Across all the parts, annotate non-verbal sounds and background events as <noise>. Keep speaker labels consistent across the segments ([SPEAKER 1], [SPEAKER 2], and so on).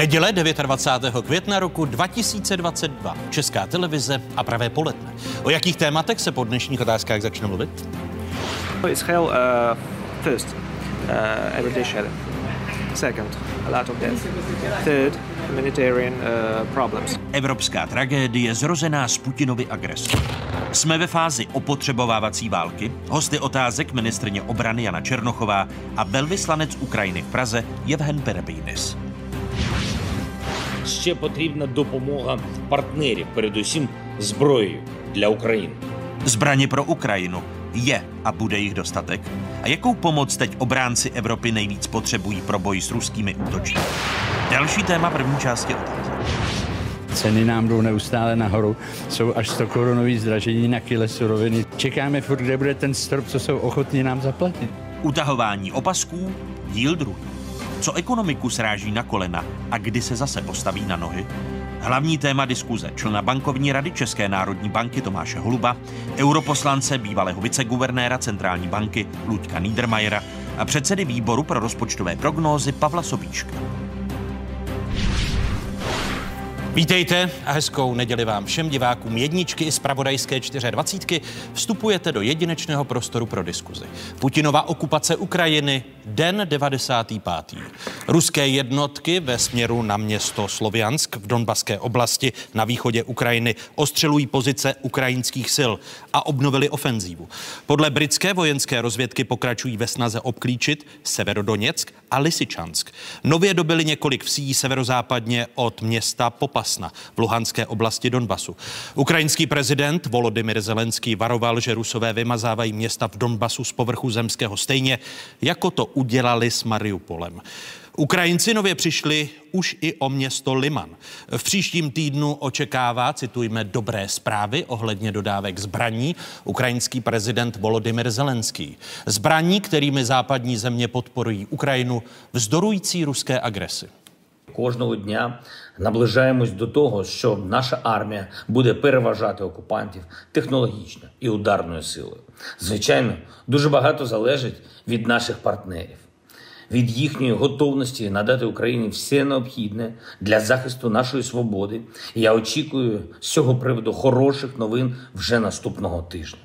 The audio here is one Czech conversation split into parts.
[SPEAKER 1] Neděle 29. května roku 2022. Česká televize a pravé poledne. O jakých tématech se po dnešních otázkách začne mluvit?
[SPEAKER 2] Israel uh, first, uh, everyday shadow. Second, a lot of death. Third, humanitarian uh, problems.
[SPEAKER 1] Evropská tragédie zrozená z Putinovy agrese. Jsme ve fázi opotřebovávací války. Hosty otázek ministrně obrany Jana Černochová a velvyslanec Ukrajiny v Praze Jevhen Perebýnis
[SPEAKER 3] Ще потрібна допомога партнерів, передусім зброєю для України.
[SPEAKER 1] Zbraně pro Ukrajinu. Je a bude jich dostatek? A jakou pomoc teď obránci Evropy nejvíc potřebují pro boj s ruskými útočníky? Další téma první části otázek.
[SPEAKER 4] Ceny nám jdou neustále nahoru, jsou až 100 korunový zdražení na kile suroviny. Čekáme furt, kde bude ten strop, co jsou ochotní nám zaplatit.
[SPEAKER 1] Utahování opasků, díl druhý. Co ekonomiku sráží na kolena a kdy se zase postaví na nohy? Hlavní téma diskuze člena bankovní rady České národní banky Tomáše Holuba, europoslance bývalého viceguvernéra centrální banky Luďka Niedermayera a předsedy výboru pro rozpočtové prognózy Pavla Sobíčka. Vítejte a hezkou neděli vám všem divákům jedničky i z Pravodajské 24. Vstupujete do jedinečného prostoru pro diskuzi. Putinova okupace Ukrajiny, den 95. Ruské jednotky ve směru na město Sloviansk v Donbaské oblasti na východě Ukrajiny ostřelují pozice ukrajinských sil a obnovili ofenzívu. Podle britské vojenské rozvědky pokračují ve snaze obklíčit Severodoněck a Lysyčansk. Nově dobili několik vsí severozápadně od města Popasna v Luhanské oblasti Donbasu. Ukrajinský prezident Volodymyr Zelenský varoval, že Rusové vymazávají města v Donbasu z povrchu zemského stejně, jako to udělali s Mariupolem. Ukrajinci nově přišli už i o město Liman. V příštím týdnu očekává, citujme, dobré zprávy ohledně dodávek zbraní ukrajinský prezident Volodymyr Zelenský. Zbraní, kterými západní země podporují Ukrajinu, vzdorující ruské agresi.
[SPEAKER 3] Кожного дня наближаємось до того, що наша армія буде переважати окупантів технологічно і ударною силою. Звичайно, дуже багато залежить від наших партнерів, від їхньої готовності надати Україні все необхідне для захисту нашої свободи. І я очікую з цього приводу хороших новин вже наступного тижня.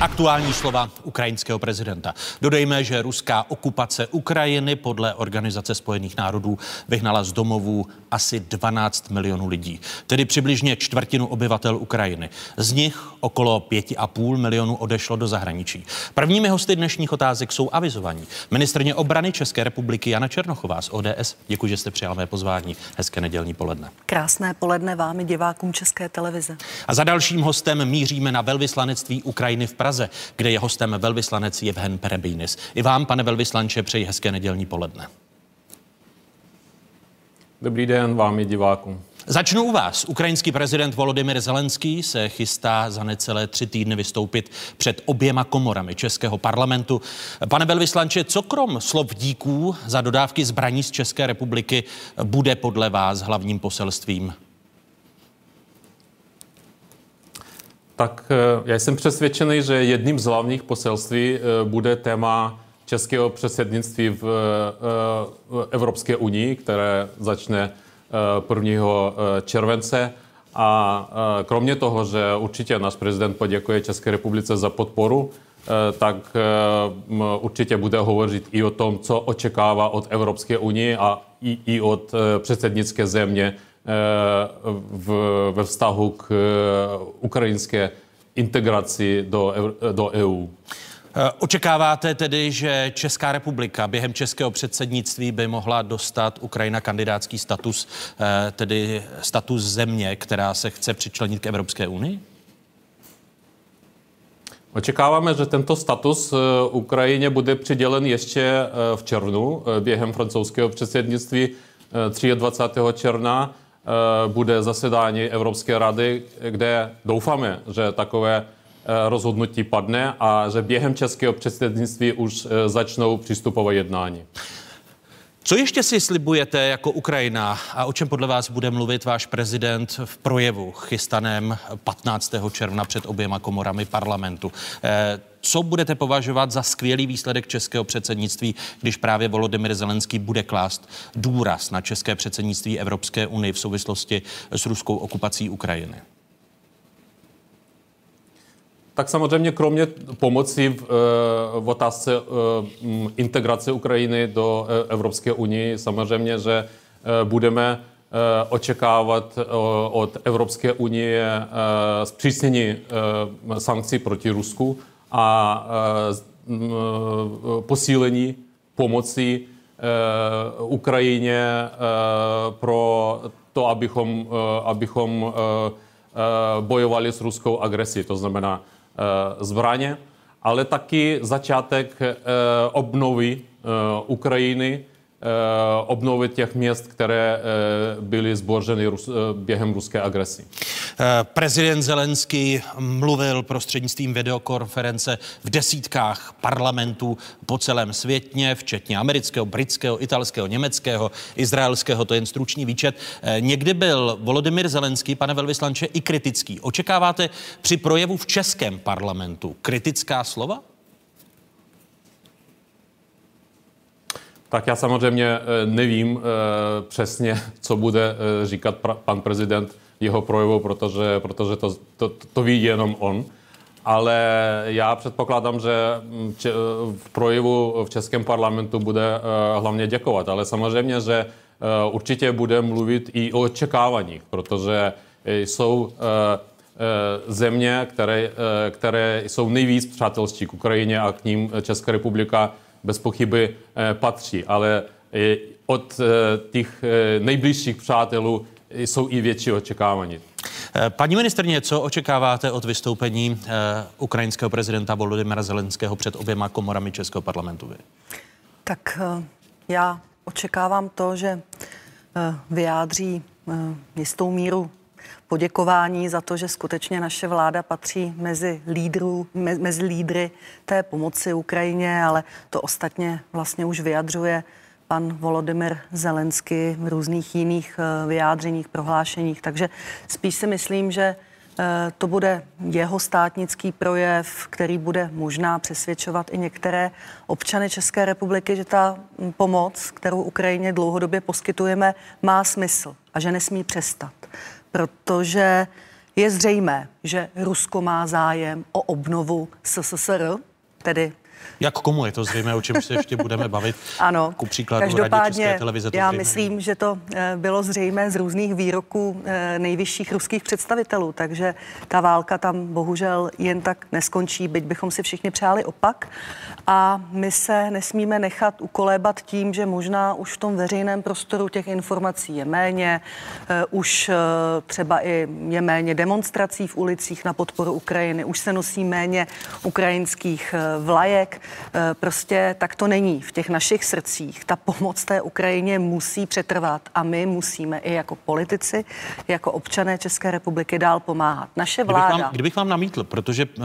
[SPEAKER 1] Aktuální slova ukrajinského prezidenta. Dodejme, že ruská okupace Ukrajiny podle Organizace spojených národů vyhnala z domovů asi 12 milionů lidí, tedy přibližně čtvrtinu obyvatel Ukrajiny. Z nich okolo 5,5 milionů odešlo do zahraničí. Prvními hosty dnešních otázek jsou avizovaní. Ministrně obrany České republiky Jana Černochová z ODS. Děkuji, že jste přijal mé pozvání. Hezké nedělní poledne.
[SPEAKER 5] Krásné poledne vám i divákům České televize.
[SPEAKER 1] A za dalším hostem míříme na velvyslanectví Ukrajiny v Praze, kde je hostem velvyslanec Jevhen Perebýnis. I vám, pane velvyslanče, přeji hezké nedělní poledne.
[SPEAKER 6] Dobrý den vám i divákům.
[SPEAKER 1] Začnu u vás. Ukrajinský prezident Volodymyr Zelenský se chystá za necelé tři týdny vystoupit před oběma komorami Českého parlamentu. Pane velvyslanče, co krom slov díků za dodávky zbraní z České republiky bude podle vás hlavním poselstvím
[SPEAKER 6] Tak eh, já jsem přesvědčený, že jedním z hlavních poselství eh, bude téma českého předsednictví v eh, Evropské unii, které začne 1. července. A kromě toho, že určitě náš prezident poděkuje České republice za podporu, tak určitě bude hovořit i o tom, co očekává od Evropské unie a i, i od předsednické země v, ve vztahu k ukrajinské integraci do, do EU.
[SPEAKER 1] Očekáváte tedy, že Česká republika během českého předsednictví by mohla dostat Ukrajina kandidátský status, tedy status země, která se chce přičlenit k Evropské unii?
[SPEAKER 6] Očekáváme, že tento status Ukrajině bude přidělen ještě v červnu během francouzského předsednictví 23. června. Eh, bude zasedání Evropské rady, kde doufáme, že takové eh, rozhodnutí padne a že během českého předsednictví už eh, začnou přístupové jednání.
[SPEAKER 1] Co ještě si slibujete jako Ukrajina a o čem podle vás bude mluvit váš prezident v projevu chystaném 15. června před oběma komorami parlamentu? Co budete považovat za skvělý výsledek českého předsednictví, když právě Volodymyr Zelenský bude klást důraz na české předsednictví Evropské unie v souvislosti s ruskou okupací Ukrajiny?
[SPEAKER 6] Tak samozřejmě kromě pomoci v, eh, v otázce eh, integrace Ukrajiny do eh, Evropské unie, samozřejmě, že budeme očekávat od Evropské unie zpřísnění sankcí proti Rusku a posílení pomoci Ukrajině pro to, abychom, abychom bojovali s ruskou agresí. To znamená Eh, zbraně, ale taky začátek eh, obnovy eh, Ukrajiny, obnovy těch měst, které byly zbořeny během ruské agresi.
[SPEAKER 1] Prezident Zelenský mluvil prostřednictvím videokonference v desítkách parlamentů po celém světě, včetně amerického, britského, italského, německého, izraelského, to je jen stručný výčet. Někdy byl Volodymyr Zelenský, pane velvyslanče, i kritický. Očekáváte při projevu v českém parlamentu kritická slova?
[SPEAKER 6] Tak já samozřejmě eh, nevím eh, přesně, <laughs> co bude eh, říkat pan prezident jeho projevu, protože, protože to, to, to ví jenom on. Ale já předpokládám, že mm, v projevu v Českém parlamentu bude hlavně děkovat. Ale samozřejmě, že určitě bude mluvit i o očekáváních, protože jsou země, které, které jsou nejvíc přátelští k Ukrajině a k ním Česká republika bez pochyby eh, patří, ale eh, od eh, těch nejbližších přátelů jsou i větší očekávání.
[SPEAKER 1] Paní ministrně, co očekáváte od vystoupení ukrajinského prezidenta Volodymyra Zelenského před oběma komorami Českého parlamentu?
[SPEAKER 5] Tak já očekávám to, že vyjádří jistou míru poděkování za to, že skutečně naše vláda patří mezi, lídrů, me, mezi lídry té pomoci Ukrajině, ale to ostatně vlastně už vyjadřuje pan Volodymyr Zelensky v různých jiných eh, vyjádřeních, prohlášeních. Takže spíš si myslím, že eh, to bude jeho státnický projev, který bude možná přesvědčovat i některé občany České republiky, že ta hm, pomoc, kterou Ukrajině dlouhodobě poskytujeme, má smysl a že nesmí přestat protože je zřejmé, že Rusko má zájem o obnovu SSSR, tedy
[SPEAKER 1] jak komu je to zřejmé, o čem se ještě budeme bavit? <laughs>
[SPEAKER 5] Ano,
[SPEAKER 1] ku příkladu
[SPEAKER 5] každopádně
[SPEAKER 1] České televize. To
[SPEAKER 5] já
[SPEAKER 1] zřejmě.
[SPEAKER 5] myslím, že to eh, bylo zřejmé z různých výroků eh, nejvyšších ruských představitelů, takže ta válka tam bohužel jen tak neskončí, byť bychom si všichni přáli opak. A my se nesmíme nechat ukolébat tím, že možná už v tom veřejném prostoru těch informací je méně, eh, už třeba i je méně demonstrací v ulicích na podporu Ukrajiny, už se nosí méně ukrajinských vlajek, Eh, prostě tak to není. V těch našich srdcích ta pomoc té Ukrajině musí přetrvat a my musíme i jako politici, jako občané České republiky dál pomáhat. Naše vláda...
[SPEAKER 1] Kdybych vám, kdybych vám namítl, protože uh,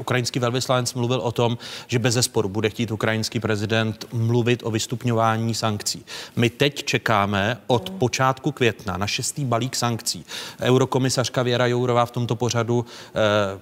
[SPEAKER 1] ukrajinský velvyslanec mluvil o tom, že bez zesporu bude chtít ukrajinský prezident mluvit o vystupňování sankcí. My teď čekáme od počátku května na šestý balík sankcí. Eurokomisařka Věra Jourová v tomto pořadu uh,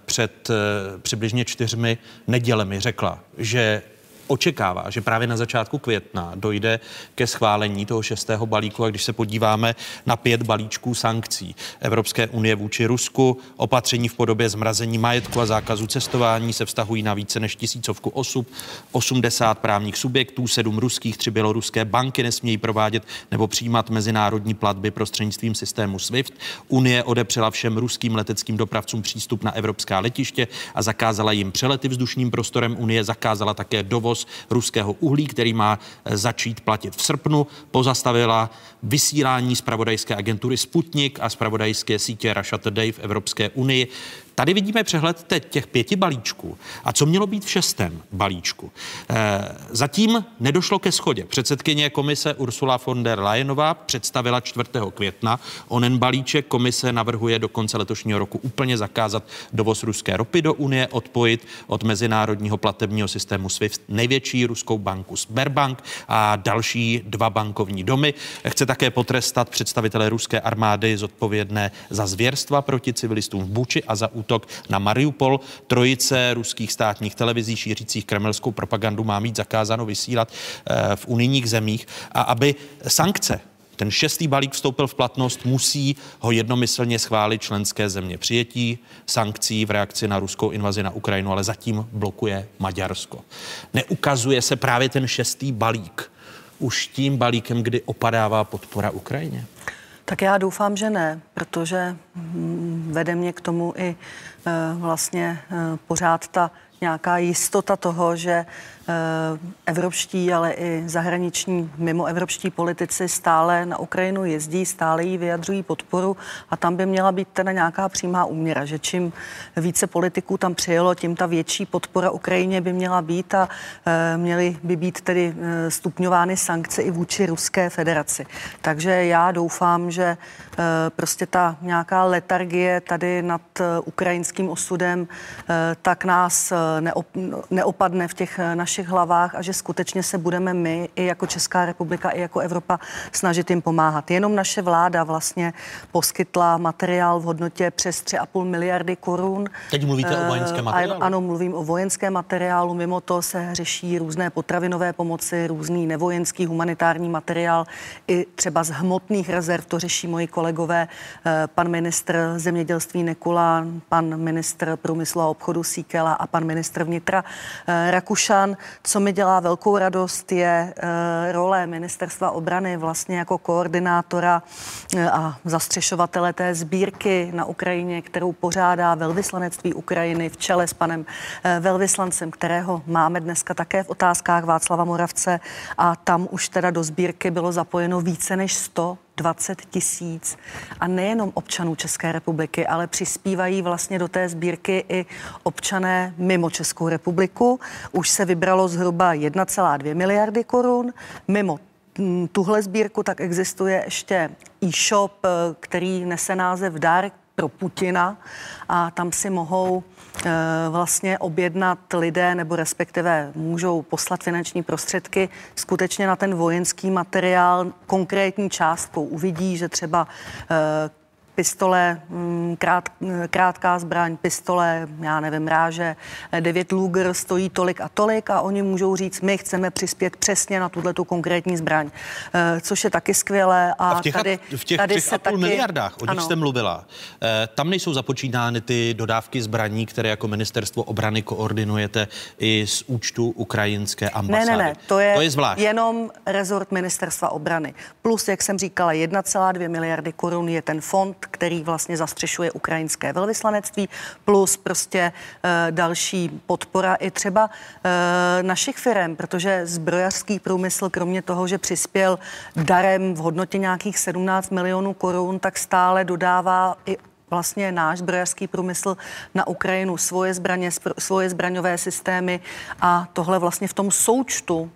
[SPEAKER 1] před uh, přibližně čtyřmi nedělemi řekla, že očekává, že právě na začátku května dojde ke schválení toho šestého balíku. A když se podíváme na pět balíčků sankcí Evropské unie vůči Rusku, opatření v podobě zmrazení majetku a zákazu cestování se vztahují na více než tisícovku osob, 80 právních subjektů, sedm ruských, tři běloruské banky nesmějí provádět nebo přijímat mezinárodní platby prostřednictvím systému SWIFT. Unie odepřela všem ruským leteckým dopravcům přístup na evropská letiště a zakázala jim přelety vzdušním prostorem Unie, zakázala také dovoz dovoz ruského uhlí, který má eh, začít platit v srpnu, pozastavila vysílání zpravodajské agentury Sputnik a zpravodajské sítě Russia Today v Evropské unii tady vidíme přehled teď těch pěti balíčků. A co mělo být v šestém balíčku? Eh, zatím nedošlo ke schodě. Předsedkyně komise Ursula von der Leyenová představila 4. května onen balíček. Komise navrhuje do konce letošního roku úplně zakázat dovoz ruské ropy do Unie, odpojit od mezinárodního platebního systému SWIFT největší ruskou banku Sberbank a další dva bankovní domy. Chce také potrestat představitele ruské armády zodpovědné za zvěrstva proti civilistům v Buči a za útok na Mariupol. Trojice ruských státních televizí šířících kremelskou propagandu má mít zakázáno vysílat eh, v unijních zemích a aby sankce ten šestý balík vstoupil v platnost, musí ho jednomyslně schválit členské země. Přijetí sankcí v reakci na ruskou invazi na Ukrajinu, ale zatím blokuje Maďarsko. Neukazuje se právě ten šestý balík už tím balíkem, kdy opadává podpora Ukrajině?
[SPEAKER 5] Tak já doufám, že ne, protože mm, vede mě k tomu i eh, vlastně eh, pořád ta nějaká jistota toho, že evropští, ale i zahraniční mimoevropští politici stále na Ukrajinu jezdí, stále jí vyjadřují podporu a tam by měla být teda nějaká přímá úměra, že čím více politiků tam přijelo, tím ta větší podpora Ukrajině by měla být a e, měly by být tedy e, stupňovány sankce i vůči Ruské federaci. Takže já doufám, že prostě ta nějaká letargie tady nad ukrajinským osudem tak nás neop, neopadne v těch našich našich hlavách a že skutečně se budeme my i jako Česká republika, i jako Evropa snažit jim pomáhat. Jenom naše vláda vlastně poskytla materiál v hodnotě přes 3,5 miliardy korun.
[SPEAKER 1] Teď mluvíte uh, o vojenském materiálu?
[SPEAKER 5] Ano, mluvím o vojenském materiálu. Mimo to se řeší různé potravinové pomoci, různý nevojenský humanitární materiál, i třeba z hmotných rezerv, to řeší moji kolegové, uh, pan ministr zemědělství Nekula, pan ministr průmyslu a obchodu Síkela a pan ministr vnitra uh, Rakušan. Co mi dělá velkou radost, je uh, role ministerstva obrany vlastně jako koordinátora uh, a zastřešovatele té sbírky na Ukrajině, kterou pořádá velvyslanectví Ukrajiny v čele s panem uh, velvyslancem, kterého máme dneska také v otázkách Václava Moravce. A tam už teda do sbírky bylo zapojeno více než 100 20 tisíc a nejenom občanů České republiky, ale přispívají vlastně do té sbírky i občané mimo Českou republiku. Už se vybralo zhruba 1,2 miliardy korun. Mimo tuhle sbírku tak existuje ještě e-shop, eh, který nese název Dar pro Putina a tam si mohou vlastně objednat lidé nebo respektive můžou poslat finanční prostředky skutečně na ten vojenský materiál konkrétní částkou. Uvidí, že třeba e, pistole, mm, krát, krátká zbraň, pistole, já nevím, ráže, 9 Luger stojí tolik a tolik a oni můžou říct, my chceme přispět přesně na tuhle tu konkrétní zbraň, eh, což je taky skvělé.
[SPEAKER 1] A, a v těch, tady, v těch tady se taky, miliardách, o nich jste mluvila, eh, tam nejsou započítány ty dodávky zbraní, které jako ministerstvo obrany koordinujete i z účtu ukrajinské ambasády.
[SPEAKER 5] Ne, ne, ne, to je, to je zvlášť. jenom rezort ministerstva obrany. Plus, jak jsem říkala, 1,2 miliardy korun je ten fond, který vlastně zastřešuje ukrajinské velvyslanectví, plus prostě e, další podpora i třeba e, našich firm, protože zbrojařský průmysl, kromě toho, že přispěl darem v hodnotě nějakých 17 milionů korun, tak stále dodává i vlastně náš zbrojařský průmysl na Ukrajinu svoje zbraně, svoje zbraňové systémy. A tohle vlastně v tom součtu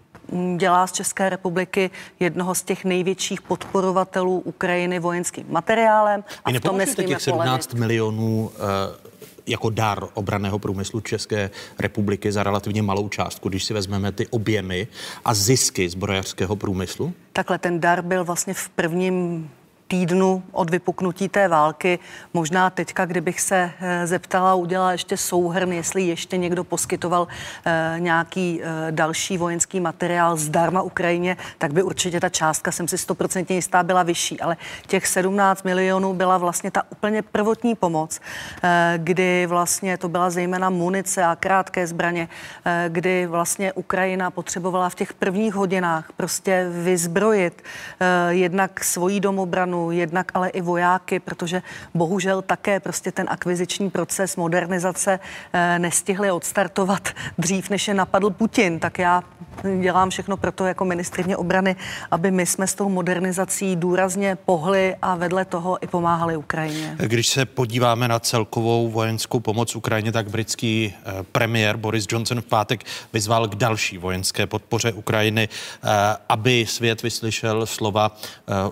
[SPEAKER 5] dělá z České republiky jednoho z těch největších podporovatelů Ukrajiny vojenským materiálem.
[SPEAKER 1] A Vy v tom těch 17 polemit. milionů uh, jako dar obraného průmyslu České republiky za relativně malou částku, když si vezmeme ty objemy a zisky zbrojařského průmyslu?
[SPEAKER 5] Takhle ten dar byl vlastně v prvním týdnu od vypuknutí té války. Možná teďka, kdybych se eh, zeptala, udělala ještě souhrn, jestli ještě někdo poskytoval eh, nějaký eh, další vojenský materiál zdarma Ukrajině, tak by určitě ta částka, jsem si stoprocentně jistá, byla vyšší. Ale těch 17 milionů byla vlastně ta úplně prvotní pomoc, kdy vlastně to byla zejména munice a krátké zbraně, kdy vlastně Ukrajina potřebovala v těch prvních hodinách prostě vyzbrojit jednak svoji domobranu, obranu, jednak ale i vojáky, protože bohužel také prostě ten akviziční proces modernizace eh, nestihli odstartovat dřív, než je napadl Putin. Tak já dělám všechno pro to jako ministrině obrany, aby my jsme s tou modernizací důrazně pohli a vedle toho i pomáhali Ukrajině.
[SPEAKER 1] Když se podíváme na celkovou vojenskou pomoc Ukrajině, tak britský eh, premiér Boris Johnson v pátek vyzval k další vojenské podpoře Ukrajiny, eh, aby svět vyslyšel slova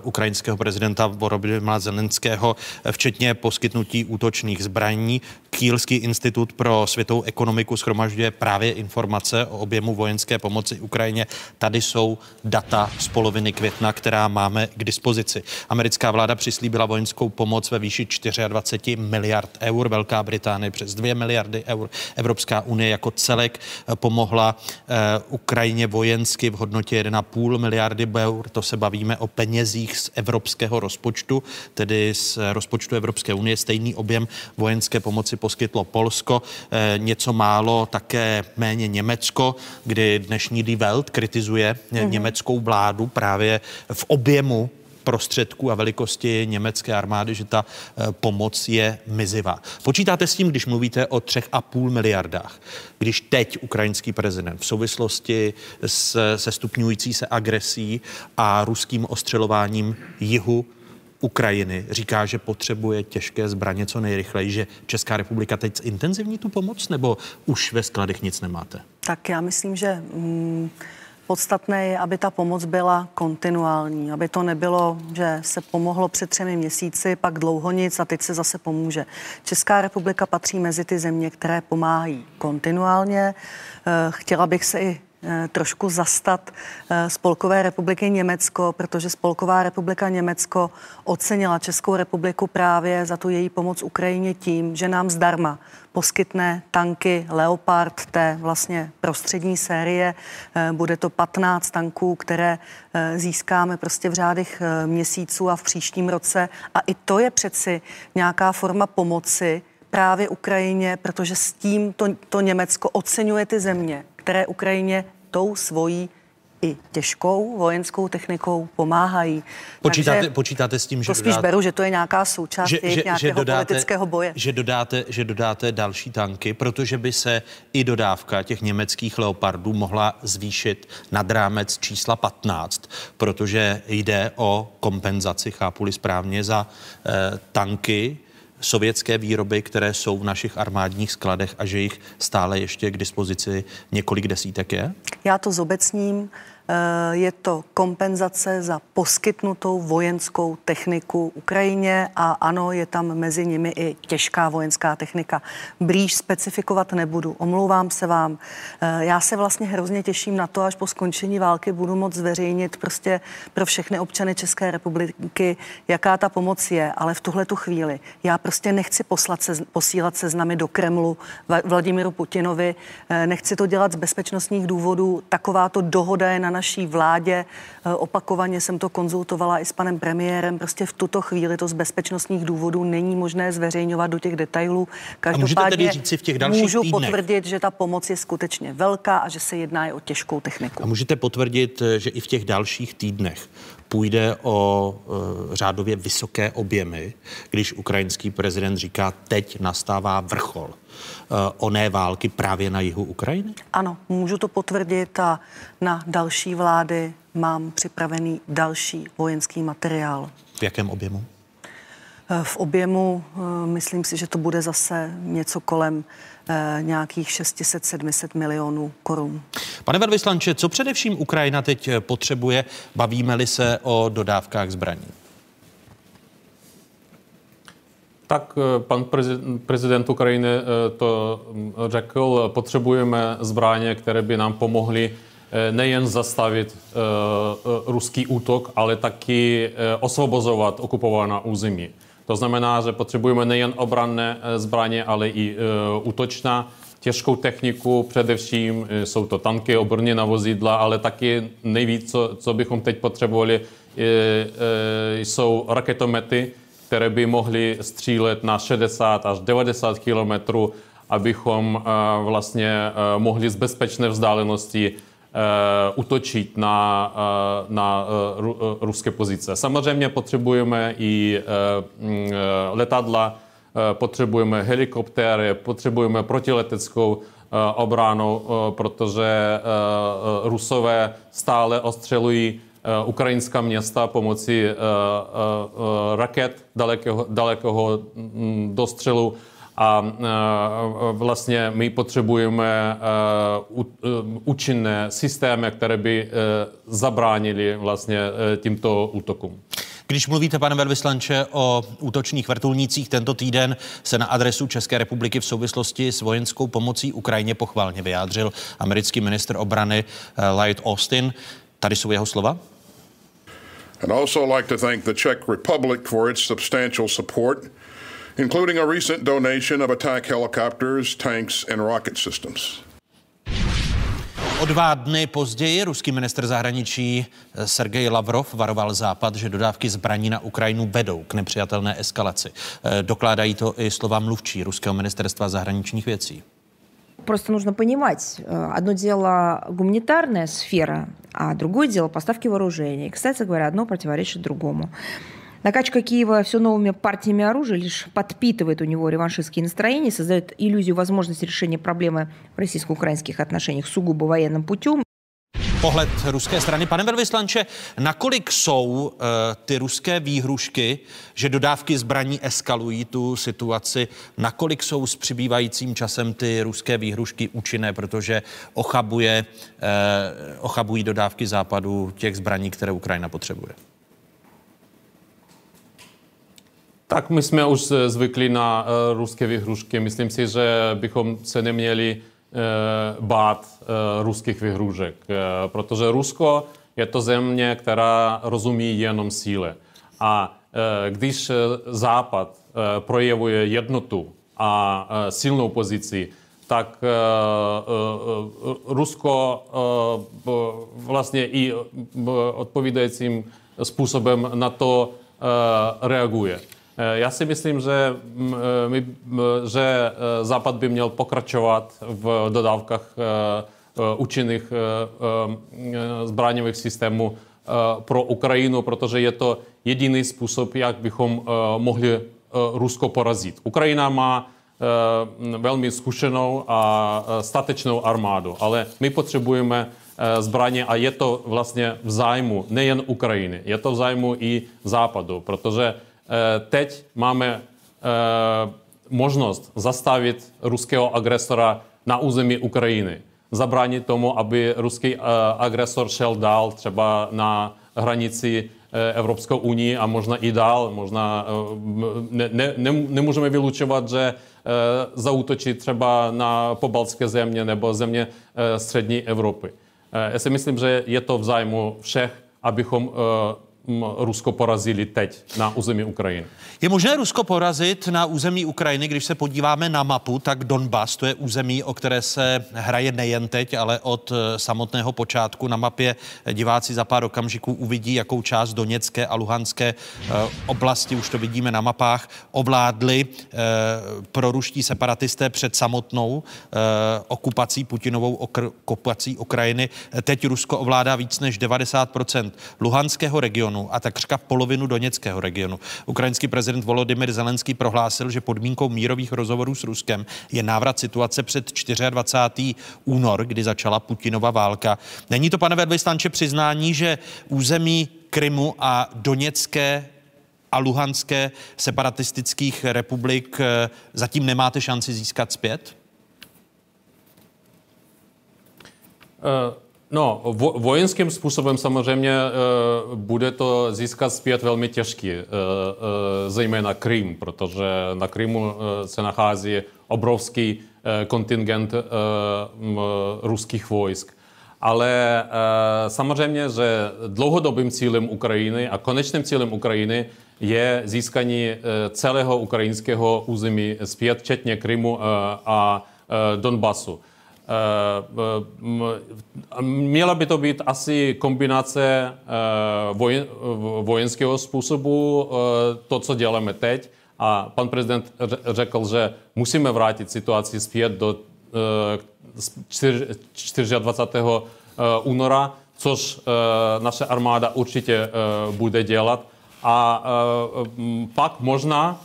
[SPEAKER 1] ukrajinského prezidenta Volodymyra Zelenského, včetně poskytnutí útočných zbraní. Kýlský institut pro světovou ekonomiku schromažďuje právě informace o objemu vojenské pomoci Ukrajině. Tady jsou data z poloviny května, která máme k dispozici. Americká vláda přislíbila vojenskou pomoc ve výši 24 miliard eur, Velká Británie přes 2 miliardy eur. Evropská unie jako celek pomohla eh, Ukrajině vojensky v hodnotě 1,5 miliardy eur. To se bavíme o penězích z evropského rozpočtu, tedy z rozpočtu Evropské unie. Stejný objem vojenské pomoci poskytlo Polsko, eh, něco málo také méně Německo, kdy dnešní Die Welt kritizuje mm-hmm. německou vládu právě v objemu prostředků a velikosti německé armády, že ta eh, pomoc je mizivá. Počítáte s tím, když mluvíte o 3,5 miliardách, když teď ukrajinský prezident v souvislosti s, se stupňující se agresí a ruským ostřelováním jihu Ukrajiny říká, že potřebuje těžké zbraně co nejrychleji, že Česká republika teď intenzivní tu pomoc, nebo už ve skladech nic nemáte?
[SPEAKER 5] Tak já myslím, že mm, podstatné je, aby ta pomoc byla kontinuální, aby to nebylo, že se pomohlo před třemi měsíci, pak dlouho nic a teď se zase pomůže. Česká republika patří mezi ty země, které pomáhají kontinuálně. Eh, chtěla bych se i Eh, trošku zastat eh, Spolkové republiky Německo, protože Spolková republika Německo ocenila Českou republiku právě za tu její pomoc Ukrajině tím, že nám zdarma poskytne tanky Leopard té vlastně prostřední série. Eh, bude to 15 tanků, které získáme prostě v řádech měsíců a v příštím roce. A i to je přeci nějaká forma pomoci právě Ukrajině, protože s tím to, to Německo oceňuje ty země, které Ukrajině tou svojí i těžkou vojenskou technikou pomáhají.
[SPEAKER 1] Počítáte, Takže počítáte s tím, že
[SPEAKER 5] to spíš dodáte, beru, že to je nějaká součást že, že, nějakého že dodáte, politického boje.
[SPEAKER 1] Že dodáte, že dodáte další tanky, protože by se i dodávka těch německých leopardů mohla zvýšit nad rámec čísla 15, protože jde o kompenzaci, chápu-li správně, za eh, tanky, sovětské výroby, které jsou v našich armádních skladech a že jich stále ještě k dispozici několik desítek je?
[SPEAKER 5] Já to zobecním. Eh, je to kompenzace za poskytnutou vojenskou techniku Ukrajině a ano, je tam mezi nimi i těžká vojenská technika. Blíž specifikovat nebudu, omlouvám se vám. Eh, já se vlastně hrozně těším na to, až po skončení války budu moct zveřejnit prostě pro všechny občany České republiky, jaká ta pomoc je, ale v tuhle tu chvíli já prostě nechci poslat se, posílat seznamy do Kremlu Vladimíru Putinovi, eh, nechci to dělat z bezpečnostních důvodů, takováto dohoda je na naší vládě. Eh, opakovaně jsem to konzultovala i s panem premiérem. Prostě v tuto chvíli to z bezpečnostních důvodů není možné zveřejňovat do těch detailů.
[SPEAKER 1] Každopádně říci v těch dalších
[SPEAKER 5] můžu
[SPEAKER 1] týdnech.
[SPEAKER 5] potvrdit, že ta pomoc je skutečně velká a že se jedná i o těžkou techniku.
[SPEAKER 1] A můžete potvrdit, eh, že i v těch dalších týdnech půjde o e, řádově vysoké objemy, když ukrajinský prezident říká, teď nastává vrchol e, oné války právě na jihu Ukrajiny?
[SPEAKER 5] Ano, můžu to potvrdit a na další vlády mám připravený další vojenský materiál.
[SPEAKER 1] V jakém objemu?
[SPEAKER 5] V objemu myslím si, že to bude zase něco kolem Eh, nějakých 600-700 milionů korun.
[SPEAKER 1] Pane velvyslanče, co především Ukrajina teď eh, potřebuje, bavíme-li se o dodávkách zbraní?
[SPEAKER 6] Tak eh, pan prezident Ukrajiny to mm, řekl, potřebujeme zbraně, které by nám pomohly nejen zastavit ruský útok, ale taky osvobozovat okupovaná území. To znamená, že potřebujeme nejen obranné eh, zbraně, ale i uh, útočná těžkou techniku, především eh, jsou to tanky, obrněná vozidla, ale taky nejvíc, co, co bychom teď potřebovali, jsou raketomety, které by mohly střílet na 60 až 90 kilometrů, abychom vlastně mohli z bezpečné vzdálenosti útočit na, na ruské pozice. Samozřejmě potřebujeme i mm, letadla, potřebujeme helikoptéry, potřebujeme protileteckou obranu, protože Rusové stále ostřelují ukrajinská města pomocí raket dalekého, dalekého mm, dostřelu a vlastně my potřebujeme účinné systémy, které by zabránili vlastně tímto útokům.
[SPEAKER 1] Když mluvíte, pane velvyslanče, o útočných vrtulnících, tento týden se na adresu České republiky v souvislosti s vojenskou pomocí Ukrajině pochválně vyjádřil americký ministr obrany Lloyd Austin. Tady jsou jeho slova.
[SPEAKER 7] I'd also like to thank the Czech Republic for its substantial support, including a recent donation of attack helicopters, tanks, and rocket systems.
[SPEAKER 1] O dva dny později ruský minister zahraničí Sergej Lavrov varoval Západ, že dodávky zbraní na Ukrajinu vedou k nepřijatelné eskalaci. Dokládají to i slova mluvčí ruského ministerstva zahraničních věcí.
[SPEAKER 8] Просто нужно понимать, одно дело гуманитарная сфера, а другое дело поставки вооружений. Кстати говоря, одно противоречит другому. Накачка Киева все новыми партиями оружия лишь подпитывает у него реваншистские настроения, создает иллюзию возможности решения проблемы в российско-украинских отношениях сугубо военным путем.
[SPEAKER 1] Pohled ruské strany. Pane velvyslanče, nakolik jsou uh, ty ruské výhrušky, že dodávky zbraní eskalují tu situaci, nakolik jsou s přibývajícím časem ty ruské výhrušky účinné, protože ochabuje, uh, ochabují dodávky západu těch zbraní, které Ukrajina potřebuje?
[SPEAKER 6] Tak my jsme už zvykli na uh, ruské vyhrušky. Myslím si, že bychom se neměli uh, bát uh, ruských vyhrušek, uh, protože Rusko je to země, která rozumí jenom síle. A uh, když Západ uh, projevuje jednotu a uh, silnou pozici, tak uh, uh, Rusko uh, vlastně i odpovídajícím způsobem na to reaguje. Já si myslím, že, my, že Západ by měl pokračovat v dodávkách účinných zbraňových systémů pro Ukrajinu, protože je to jediný způsob, jak bychom mohli Rusko porazit. Ukrajina má velmi zkušenou a statečnou armádu, ale my potřebujeme zbraně a je to vlastně v zájmu nejen Ukrajiny, je to v zájmu i Západu, protože teď máme možnost zastavit ruského agresora na území Ukrajiny. Zabránit tomu, aby ruský agresor šel dál třeba na hranici Evropskou unii a možná i dál. Možná ne, ne, ne, nemůžeme vylučovat, že zautočí třeba na pobaltské země nebo země střední Evropy. Já si myslím, že je to v zájmu všech, abychom Rusko porazili teď na území Ukrajiny.
[SPEAKER 1] Je možné Rusko porazit na území Ukrajiny, když se podíváme na mapu, tak Donbas, to je území, o které se hraje nejen teď, ale od eh, samotného počátku. Na mapě diváci za pár okamžiků uvidí, jakou část Doněcké a Luhanské eh, oblasti, už to vidíme na mapách, ovládli eh, proruští separatisté před samotnou okupací, Putinovou okupací Ukrajiny. Teď Rusko ovládá víc než 90% Luhanského regionu regionu a takřka polovinu Doněckého regionu. Ukrajinský prezident Volodymyr Zelenský prohlásil, že podmínkou mírových rozhovorů s Ruskem je návrat situace před 24. únor, kdy začala Putinova válka. Není to, pane velvyslanče, přiznání, že území Krymu a Doněcké a Luhanské separatistických republik eh, zatím nemáte šanci získat zpět?
[SPEAKER 6] Uh. No, vo, vojenským způsobem samozřejmě e, bude to získat zpět velmi těžký, e, e, zejména Krym, protože na Krymu e, se nachází obrovský e, kontingent e, m, ruských vojsk. Ale e, samozřejmě, že dlouhodobým cílem Ukrajiny a konečným cílem Ukrajiny je získání e, celého ukrajinského území zpět, včetně Krymu e, a e, Donbasu. Měla by to být asi kombinace vojenského způsobu, to, co děláme teď. A pan prezident řekl, že musíme vrátit situaci zpět do 24. února, což naše armáda určitě bude dělat. A pak možná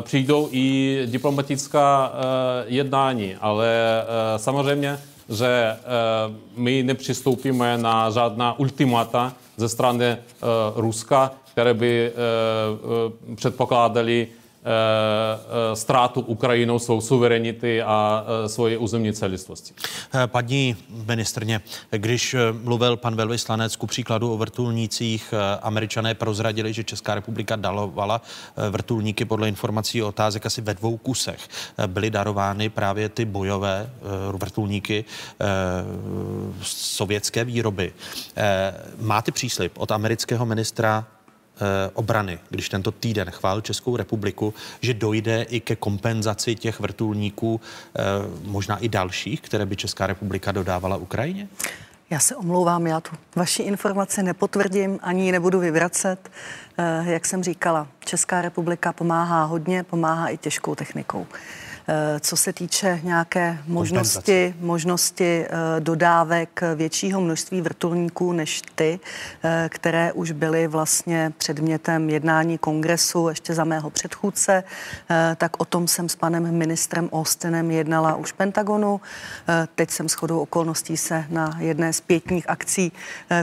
[SPEAKER 6] přijdou i diplomatická jednání, ale samozřejmě že my nepřistoupíme na žádná ultimata ze strany Ruska, které by předpokládali ztrátu Ukrajinou svou suverenity a svoje územní celistvosti.
[SPEAKER 1] Paní ministrně, když mluvil pan velvyslanec ku příkladu o vrtulnících, američané prozradili, že Česká republika dalovala vrtulníky podle informací o otázek asi ve dvou kusech. Byly darovány právě ty bojové vrtulníky sovětské výroby. Máte příslip od amerického ministra Eh, obrany, když tento týden chválil Českou republiku, že dojde i ke kompenzaci těch vrtulníků, eh, možná i dalších, které by Česká republika dodávala Ukrajině?
[SPEAKER 5] Já se omlouvám, já tu vaši informaci nepotvrdím, ani ji nebudu vyvracet. Eh, jak jsem říkala, Česká republika pomáhá hodně, pomáhá i těžkou technikou. Eh, co se týče nějaké možnosti, možnosti eh, dodávek většího množství vrtulníků než ty, eh, které už byly vlastně předmětem jednání kongresu ještě za mého předchůdce, tak o tom jsem s panem ministrem Austinem jednala už Pentagonu. Teď jsem shodou okolností se na jedné z pětních akcí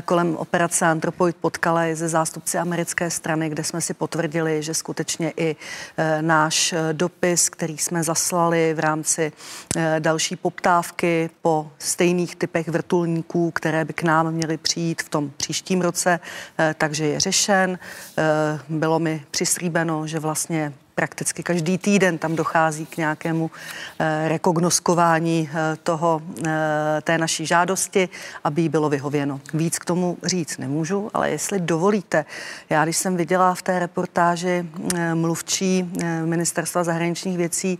[SPEAKER 5] kolem operace Anthropoid potkala ze zástupci americké strany, kde jsme si potvrdili, že skutečně i náš dopis, který jsme zaslali, zaslali v rámci eh, další poptávky po stejných typech vrtulníků, které by k nám měly přijít v tom příštím roce, eh, takže je řešen. Eh, bylo mi přislíbeno, že vlastně prakticky každý týden tam dochází k nějakému eh, rekognoskování eh, toho, eh, té naší žádosti, aby jí bylo vyhověno. Víc k tomu říct nemůžu, ale jestli dovolíte, já když jsem viděla v té reportáži mluvčí ministerstva zahraničních věcí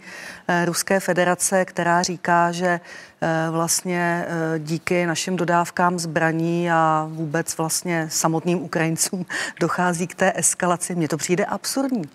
[SPEAKER 5] Ruské federace, která říká, že vlastně díky našim dodávkám zbraní a vůbec vlastně samotným Ukrajincům <laughs> dochází k té eskalaci. Mně to přijde absurdní.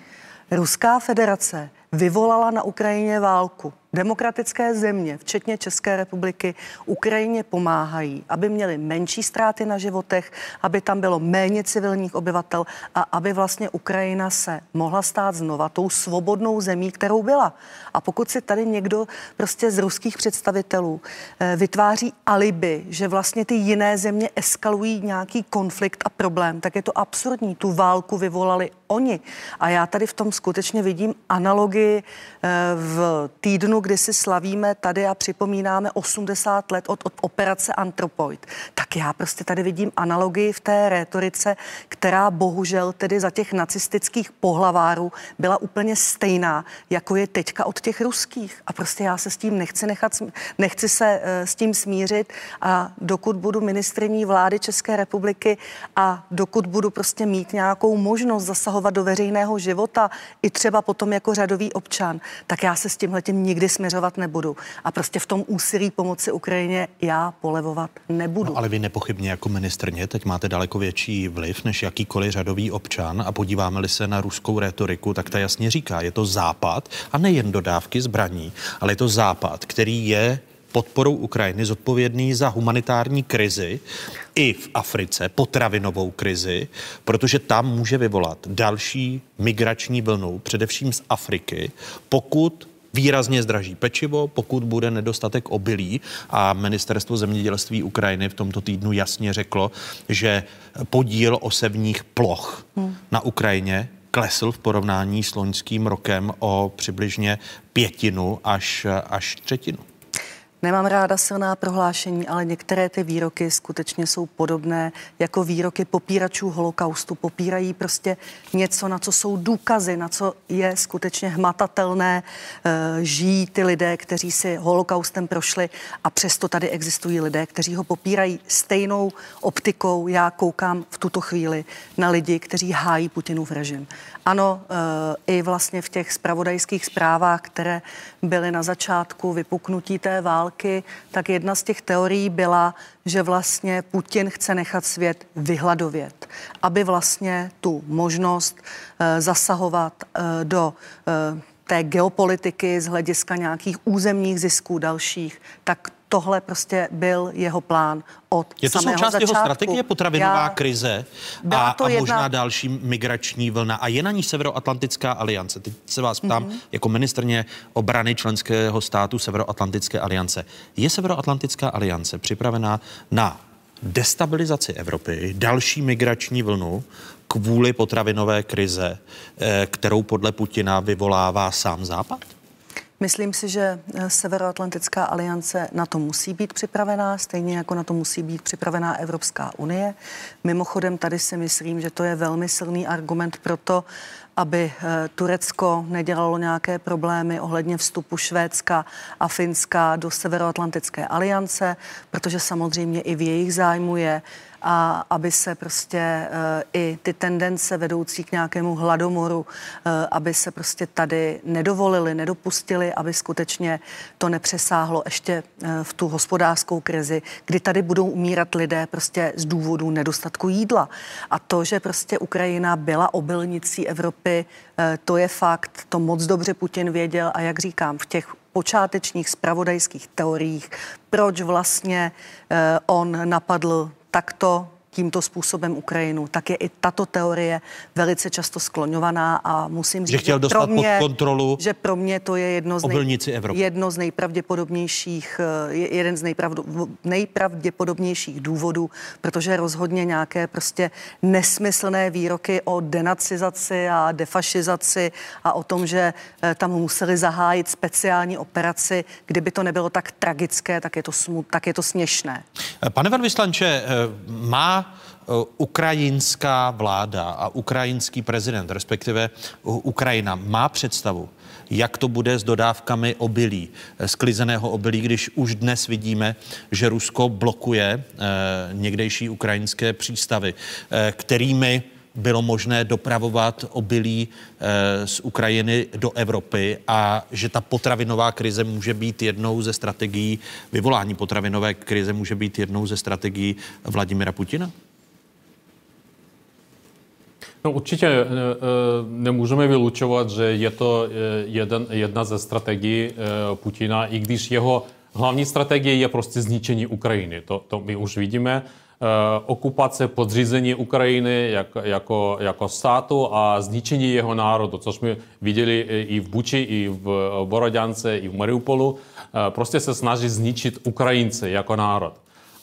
[SPEAKER 5] Ruská federace vyvolala na Ukrajině válku. Demokratické země, včetně České republiky, Ukrajině pomáhají, aby měli menší ztráty na životech, aby tam bylo méně civilních obyvatel a aby vlastně Ukrajina se mohla stát znova tou svobodnou zemí, kterou byla. A pokud si tady někdo prostě z ruských představitelů eh, vytváří alibi, že vlastně ty jiné země eskalují nějaký konflikt a problém, tak je to absurdní. Tu válku vyvolali oni. A já tady v tom skutečně vidím analogii eh, v týdnu, kdy si slavíme tady a připomínáme 80 let od, od operace Anthropoid. Tak já prostě tady vidím analogii v té rétorice, která bohužel tedy za těch nacistických pohlavárů byla úplně stejná, jako je teďka od těch ruských. A prostě já se s tím nechci nechat, nechci se uh, s tím smířit a dokud budu ministriní vlády České republiky a dokud budu prostě mít nějakou možnost zasahovat do veřejného života, i třeba potom jako řadový občan, tak já se s tímhletím nikdy směřovat nebudu. A prostě v tom úsilí pomoci Ukrajině já polevovat nebudu.
[SPEAKER 1] No, ale vy nepochybně jako ministrně teď máte daleko větší vliv než jakýkoliv řadový občan a podíváme-li se na ruskou retoriku, tak ta jasně říká, je to západ a nejen dodávky zbraní, ale je to západ, který je podporou Ukrajiny zodpovědný za humanitární krizi i v Africe, potravinovou krizi, protože tam může vyvolat další migrační vlnu, především z Afriky, pokud výrazně zdraží pečivo, pokud bude nedostatek obilí a ministerstvo zemědělství Ukrajiny v tomto týdnu jasně řeklo, že podíl osevních ploch hmm. na Ukrajině klesl v porovnání s loňským rokem o přibližně pětinu až, až třetinu.
[SPEAKER 5] Nemám ráda silná prohlášení, ale některé ty výroky skutečně jsou podobné jako výroky popíračů holokaustu. Popírají prostě něco, na co jsou důkazy, na co je skutečně hmatatelné. E, žijí ty lidé, kteří si holokaustem prošli a přesto tady existují lidé, kteří ho popírají stejnou optikou. Já koukám v tuto chvíli na lidi, kteří hájí Putinův režim. Ano, e, i vlastně v těch spravodajských zprávách, které byly na začátku vypuknutí té války, tak jedna z těch teorií byla, že vlastně Putin chce nechat svět vyhladovět, aby vlastně tu možnost e, zasahovat e, do té geopolitiky z hlediska nějakých územních zisků dalších, tak tohle prostě byl jeho plán od
[SPEAKER 1] Je to
[SPEAKER 5] samého
[SPEAKER 1] součást
[SPEAKER 5] začátku.
[SPEAKER 1] jeho strategie potravinová
[SPEAKER 5] Já-
[SPEAKER 1] krize a,
[SPEAKER 5] to
[SPEAKER 1] a
[SPEAKER 5] jedna-
[SPEAKER 1] možná další migrační vlna. A je na ní Severoatlantická aliance. Teď se vás ptám
[SPEAKER 5] Mhm.
[SPEAKER 1] jako ministrně obrany členského státu Severoatlantické aliance. Je Severoatlantická aliance připravená na destabilizaci Evropy, další migrační vlnu kvůli potravinové krize, eh, kterou podle Putina vyvolává sám Západ?
[SPEAKER 5] Myslím si, že eh, Severoatlantická aliance na to musí být připravená, stejně jako na to musí být připravená Evropská unie. Mimochodem, tady si myslím, že to je velmi silný argument pro to, aby eh, Turecko nedělalo nějaké problémy ohledně vstupu Švédska a Finska do Severoatlantické aliance, protože samozřejmě i v jejich zájmu je, a aby se prostě e, i ty tendence vedoucí k nějakému hladomoru, e, aby se prostě tady nedovolili, nedopustili, aby skutečně to nepřesáhlo ještě e, v tu hospodářskou krizi, kdy tady budou umírat lidé prostě z důvodu nedostatku jídla. A to, že prostě Ukrajina byla obilnicí Evropy, to je fakt, to moc dobře Putin věděl a jak říkám, v těch počátečních spravodajských teoriích, proč vlastně eh, on napadl takto tímto způsobem Ukrajinu, tak je i tato teorie velice často skloňovaná a musím říct,
[SPEAKER 1] Že chtěl dostat
[SPEAKER 5] pro
[SPEAKER 1] pod
[SPEAKER 5] mě,
[SPEAKER 1] kontrolu
[SPEAKER 5] že pro mě to je jedno z,
[SPEAKER 1] Evropy.
[SPEAKER 5] jedno z nejpravděpodobnějších, eh, je- jeden z nejpravdu, nejpravděpodobnějších důvodů, protože rozhodně nějaké prostě nesmyslné výroky o denacizaci a defašizaci a o tom, že eh, tam museli zahájit speciální operaci, kdyby to nebylo tak tragické, tak je to, smut, tak je to směšné.
[SPEAKER 1] Pane velvyslanče, eh, má ukrajinská vláda a ukrajinský prezident, respektive uh, Ukrajina, má představu, jak to bude s dodávkami obilí, eh, sklizeného obilí, když už dnes vidíme, že Rusko blokuje eh, někdejší ukrajinské přístavy, eh, kterými bylo možné dopravovat obilí eh, z Ukrajiny do Evropy a že ta potravinová krize může být jednou ze strategií, vyvolání potravinové krize může být jednou ze strategií Vladimira Putina?
[SPEAKER 6] No určitě e, e, nemůžeme vylučovat, že je to e, jeden, jedna ze strategií Putina, i když jeho hlavní strategie je prostě zničení Ukrajiny. To, to my už vidíme. Okupace, podřízení Ukrajiny jak, jako, jako státu a zničení jeho národu, což jsme viděli i v Buči, i v Borodance, i v Mariupolu. Prostě se snaží zničit Ukrajince jako národ.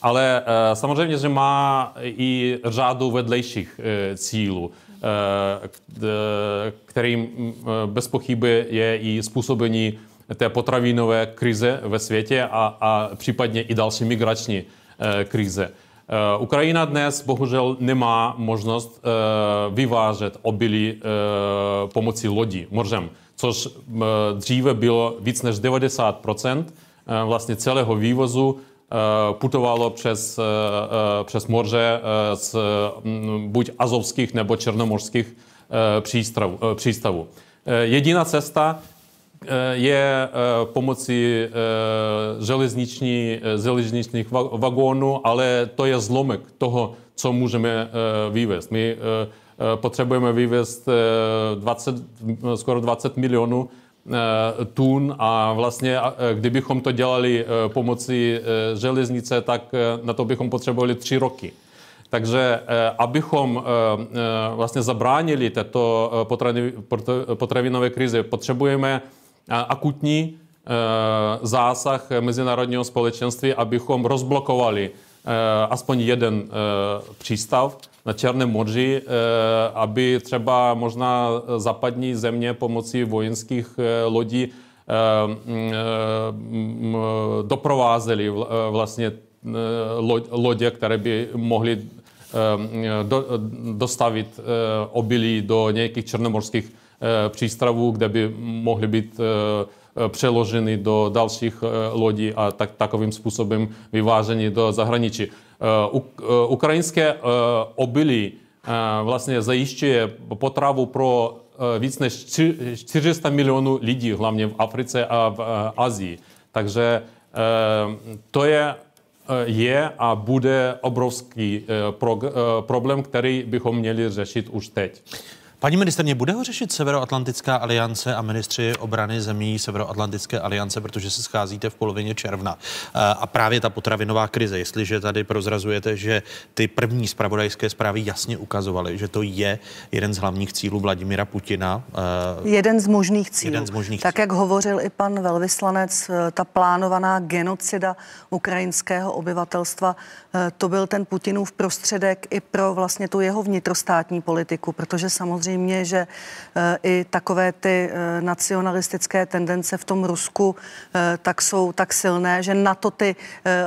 [SPEAKER 6] Ale samozřejmě, že má i řadu vedlejších cílů, kterým m, e, bez pochyby je i způsobení té potravinové krize ve světě a, a případně i další migrační e, krize. Ukrajina dnes bohužel nemá možnost vyvážet obilí pomocí lodí, mořem, což dříve bylo víc než 90 e, vlastně celého vývozu e, putovalo přes, e, e, přes moře z mm, buď azovských nebo černomorských přístav- přístavů. Jediná cesta je pomocí železniční, železničních va- vagónů, ale to je zlomek toho, co můžeme vyvést. My potřebujeme vyvést e, 20, skoro 20 milionů tun a vlastně a, e, kdybychom to dělali e, pomocí železnice, tak na to bychom potřebovali tři roky. Takže eh, abychom eh, eh, vlastně zabránili této eh, potravi- pot- potravinové krizi, potřebujeme eh, akutní eh, zásah mezinárodního společenství, abychom rozblokovali eh, aspoň jeden eh, přístav na Černém moři, eh, aby třeba možná západní země pomocí vojenských eh, lodí eh, mm, mm, eh, vlastně lodě, které by mohly do, dostavit obilí do nějakých černomorských přístavů, kde by mohly být přeloženy do dalších lodí a tak, takovým způsobem vyváženy do zahraničí. Eh, eh, Ukrajinské eh, obilí vlastně zajišťuje potravu pro víc než čty- 400 milionů lidí, hlavně v Africe a v Asii. Takže to je je a bude obrovský problém, který bychom měli řešit už teď.
[SPEAKER 1] Paní ministrně, bude ho řešit Severoatlantická aliance a ministři obrany zemí Severoatlantické aliance, protože se scházíte v polovině června. Eh, a právě ta potravinová krize, jestliže tady prozrazujete, že ty první spravodajské zprávy jasně ukazovaly, že to je jeden z hlavních cílů Vladimira Putina.
[SPEAKER 5] Eh, jeden z možných cílů.
[SPEAKER 1] Jeden z možných
[SPEAKER 5] tak, jak hovořil i pan velvyslanec, eh, ta plánovaná genocida ukrajinského obyvatelstva, to byl ten Putinův prostředek i pro vlastně tu jeho vnitrostátní politiku, protože samozřejmě samozřejmě, že eh, i takové ty eh, nacionalistické tendence v tom Rusku eh, tak jsou tak silné, že na to ty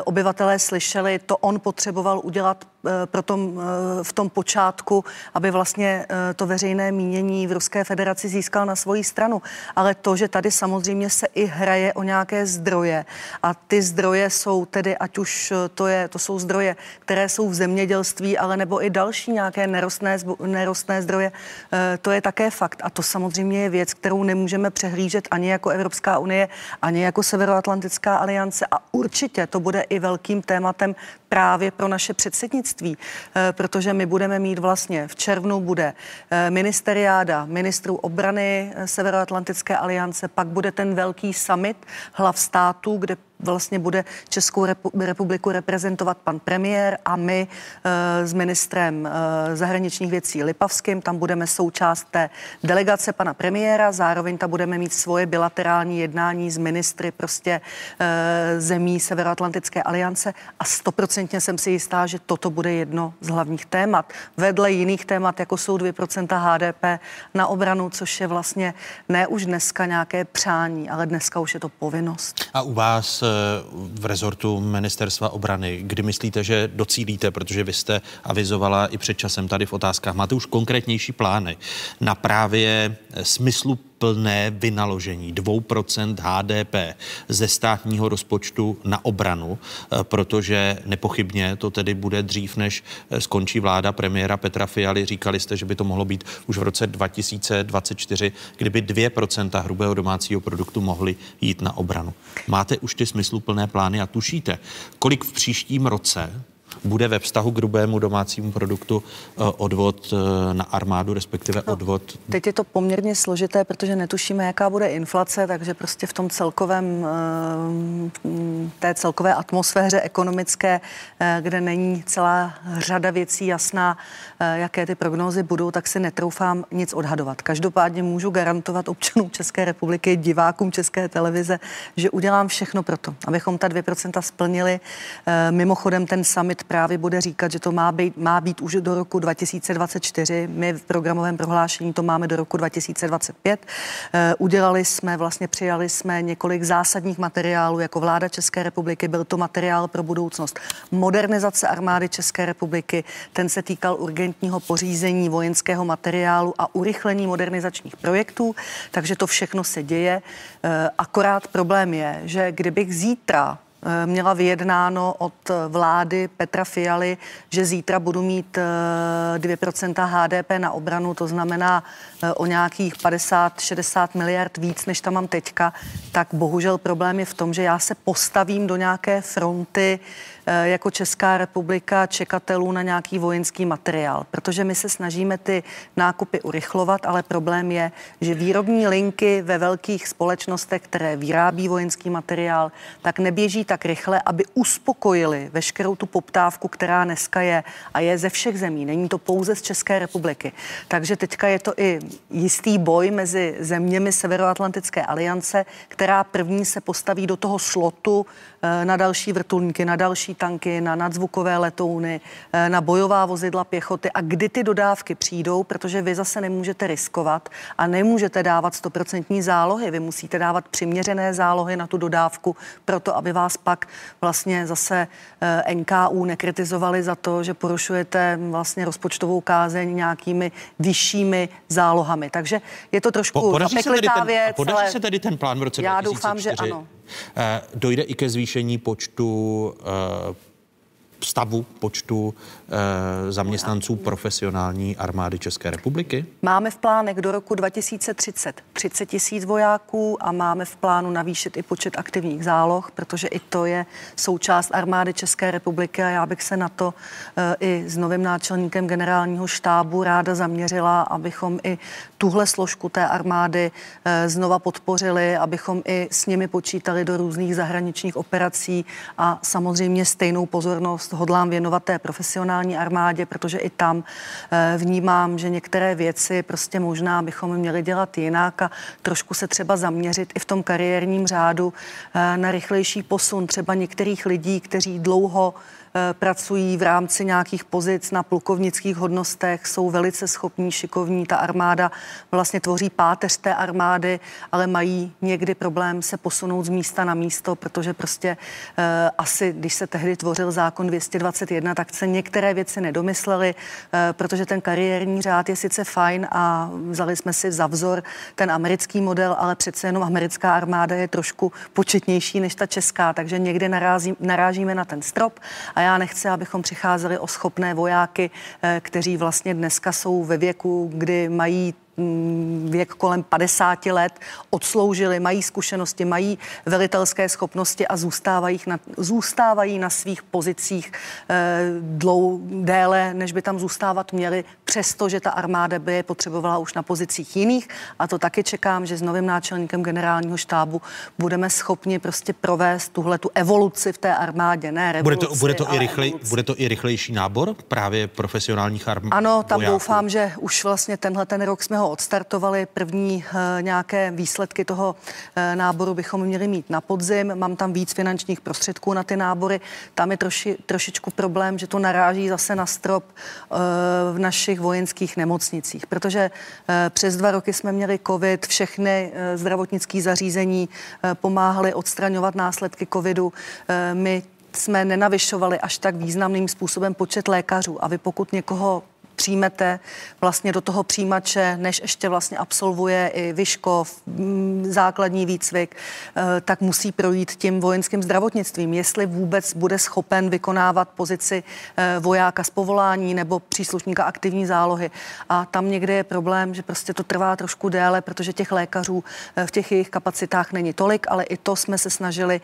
[SPEAKER 5] obyvatelé slyšeli, to on potřeboval udělat pro tom, eh, v tom počátku, aby vlastně eh, to veřejné mínění v Ruské federaci získal na svoji stranu. Ale to, že tady samozřejmě se i hraje o nějaké zdroje a ty zdroje jsou tedy, ať už to, je, to jsou zdroje, které jsou v zemědělství, ale nebo i další nějaké nerostné, nerostné zdroje, to je také fakt. A to samozřejmě je věc, kterou nemůžeme přehlížet ani jako Evropská unie, ani jako Severoatlantická aliance a určitě to bude i velkým tématem právě pro naše předsednictví, eh, protože my budeme mít vlastně v červnu bude eh, ministeriáda ministrů obrany eh, Severoatlantické aliance, pak bude ten velký summit hlav států, kde vlastně bude Českou republiku reprezentovat pan premiér a my e, s ministrem e, zahraničních věcí Lipavským. Tam budeme součást té delegace pana premiéra, zároveň tam budeme mít svoje bilaterální jednání s ministry prostě e, zemí Severoatlantické aliance a stoprocentně jsem si jistá, že toto bude jedno z hlavních témat. Vedle jiných témat, jako jsou 2% HDP na obranu, což je vlastně ne už dneska nějaké přání, ale dneska už je to povinnost.
[SPEAKER 1] A u vás v rezortu ministerstva obrany, kdy myslíte, že docílíte, protože vy jste avizovala i před časem tady v otázkách, máte už konkrétnější plány na právě smyslu plné vynaložení 2% HDP ze státního rozpočtu na obranu, eh, protože nepochybně to tedy bude dřív, než eh, skončí vláda premiéra Petra Fialy. Říkali jste, že by to mohlo být už v roce 2024, kdyby 2% hrubého domácího produktu mohly jít na obranu. Máte už ty smysluplné plány a tušíte, kolik v příštím roce bude ve vztahu k hrubému domácímu produktu eh, odvod eh, na armádu, respektive no, odvod?
[SPEAKER 5] Teď je to poměrně složité, protože netušíme, jaká bude inflace, takže prostě v tom celkovém, eh, té celkové atmosféře ekonomické, kde není celá řada věcí jasná, jaké ty prognózy budou, tak si netroufám nic odhadovat. Každopádně můžu garantovat občanům České republiky, divákům České televize, že udělám všechno pro to, abychom ta 2% splnili. Mimochodem ten summit právě bude říkat, že to má být, má být už do roku 2024. My v programovém prohlášení to máme do roku 2025. Eh, udělali jsme, vlastně přijali jsme několik zásadních materiálů jako vláda České republiky. Byl to materiál pro budoucnost. Modernizace armády České republiky, ten se týkal urgentního pořízení vojenského materiálu a urychlení modernizačních projektů, takže to všechno se děje. Eh, akorát problém je, že kdybych zítra měla vyjednáno od vlády Petra Fialy, že zítra budu mít 2% eh, HDP na obranu, to znamená eh, o nějakých 50-60 miliard víc, než tam mám teďka, tak bohužel problém je v tom, že já se postavím do nějaké fronty Eh, jako Česká republika čekatelů na nějaký vojenský materiál, protože my se snažíme ty nákupy urychlovat, ale problém je, že výrobní linky ve velkých společnostech, které vyrábí vojenský materiál, tak neběží tak rychle, aby uspokojili veškerou tu poptávku, která dneska je a je ze všech zemí. Není to pouze z České republiky. Takže teďka je to i jistý boj mezi zeměmi Severoatlantické aliance, která první se postaví do toho slotu Eh, na další vrtulníky, na další tanky, na nadzvukové letouny, eh, na bojová vozidla pěchoty a kdy ty dodávky přijdou, protože vy zase nemůžete riskovat a nemůžete dávat stoprocentní zálohy. Vy musíte dávat přiměřené zálohy na tu dodávku, proto aby vás pak vlastně zase eh, NKU nekritizovali za to, že porušujete vlastně rozpočtovou kázeň nějakými vyššími zálohami. Takže je to trošku po,
[SPEAKER 1] podaří se tedy ten, věc. Podaří ale se tedy ten plán v roce
[SPEAKER 5] Já
[SPEAKER 1] 2004?
[SPEAKER 5] doufám, že ano.
[SPEAKER 1] Dojde i ke zvýšení počtu eh, stavu počtu e, zaměstnanců profesionální armády České republiky?
[SPEAKER 5] Máme v plánech do roku 2030 30 tisíc vojáků a máme v plánu navýšit i počet aktivních záloh, protože i to je součást armády České republiky a já bych se na to e, i s novým náčelníkem generálního štábu ráda zaměřila, abychom i tuhle složku té armády e, znova podpořili, abychom i s nimi počítali do různých zahraničních operací a samozřejmě stejnou pozornost hodlám věnovat té profesionální armádě, protože i tam eh, vnímám, že některé věci prostě možná bychom měli dělat jinak a trošku se třeba zaměřit i v tom kariérním řádu eh, na rychlejší posun třeba některých lidí, kteří dlouho pracují v rámci nějakých pozic na plukovnických hodnostech, jsou velice schopní, šikovní. Ta armáda vlastně tvoří páteř té armády, ale mají někdy problém se posunout z místa na místo, protože prostě eh, asi, když se tehdy tvořil zákon 221, tak se některé věci nedomysleli, eh, protože ten kariérní řád je sice fajn a vzali jsme si za vzor ten americký model, ale přece jenom americká armáda je trošku početnější než ta česká, takže někdy narazí, narážíme na ten strop a já nechci, abychom přicházeli o schopné vojáky, eh, kteří vlastně dneska jsou ve věku, kdy mají věk kolem 50 let, odsloužili, mají zkušenosti, mají velitelské schopnosti a zůstávají na, zůstávají na svých pozicích eh, dlou, déle, než by tam zůstávat měli, přestože ta armáda by je potřebovala už na pozicích jiných. A to taky čekám, že s novým náčelníkem generálního štábu budeme schopni prostě provést tuhle tu evoluci v té armádě, ne revoluci,
[SPEAKER 1] bude to, bude to, i, rychlej, bude to i rychlejší nábor právě profesionálních armád?
[SPEAKER 5] Ano, tam vojáků. doufám, že už vlastně tenhle ten rok jsme ho odstartovali. První eh, nějaké výsledky toho eh, náboru bychom měli mít na podzim. Mám tam víc finančních prostředků na ty nábory. Tam je troši, trošičku problém, že to naráží zase na strop eh, v našich vojenských nemocnicích, protože přes dva roky jsme měli covid, všechny zdravotnické zařízení pomáhaly odstraňovat následky covidu. My jsme nenavyšovali až tak významným způsobem počet lékařů a vy pokud někoho přijmete vlastně do toho přijímače, než ještě vlastně absolvuje i Vyškov, mm, základní výcvik, eh, tak musí projít tím vojenským zdravotnictvím, jestli vůbec bude schopen vykonávat pozici eh, vojáka z povolání nebo příslušníka aktivní zálohy. A tam někde je problém, že prostě to trvá trošku déle, protože těch lékařů eh, v těch jejich kapacitách není tolik, ale i to jsme se snažili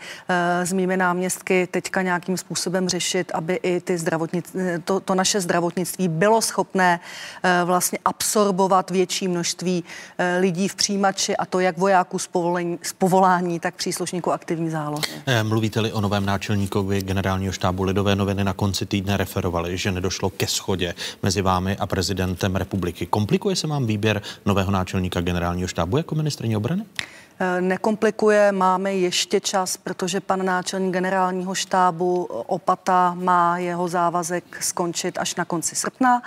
[SPEAKER 5] s mými náměstky teďka nějakým způsobem řešit, aby i ty zdravotnic, to, to naše zdravotnictví bylo schopné schopné eh, vlastně absorbovat větší množství eh, lidí v přijímači a to jak vojáků z, povolení, z povolání, tak příslušníků aktivní zálohy.
[SPEAKER 1] Eh, mluvíte-li o novém náčelníkovi generálního štábu Lidové noviny na konci týdne referovali, že nedošlo ke schodě mezi vámi a prezidentem republiky. Komplikuje se vám výběr nového náčelníka generálního štábu jako ministrní obrany?
[SPEAKER 5] Eh, nekomplikuje, máme ještě čas, protože pan náčelník generálního štábu Opata má jeho závazek skončit až na konci srpna.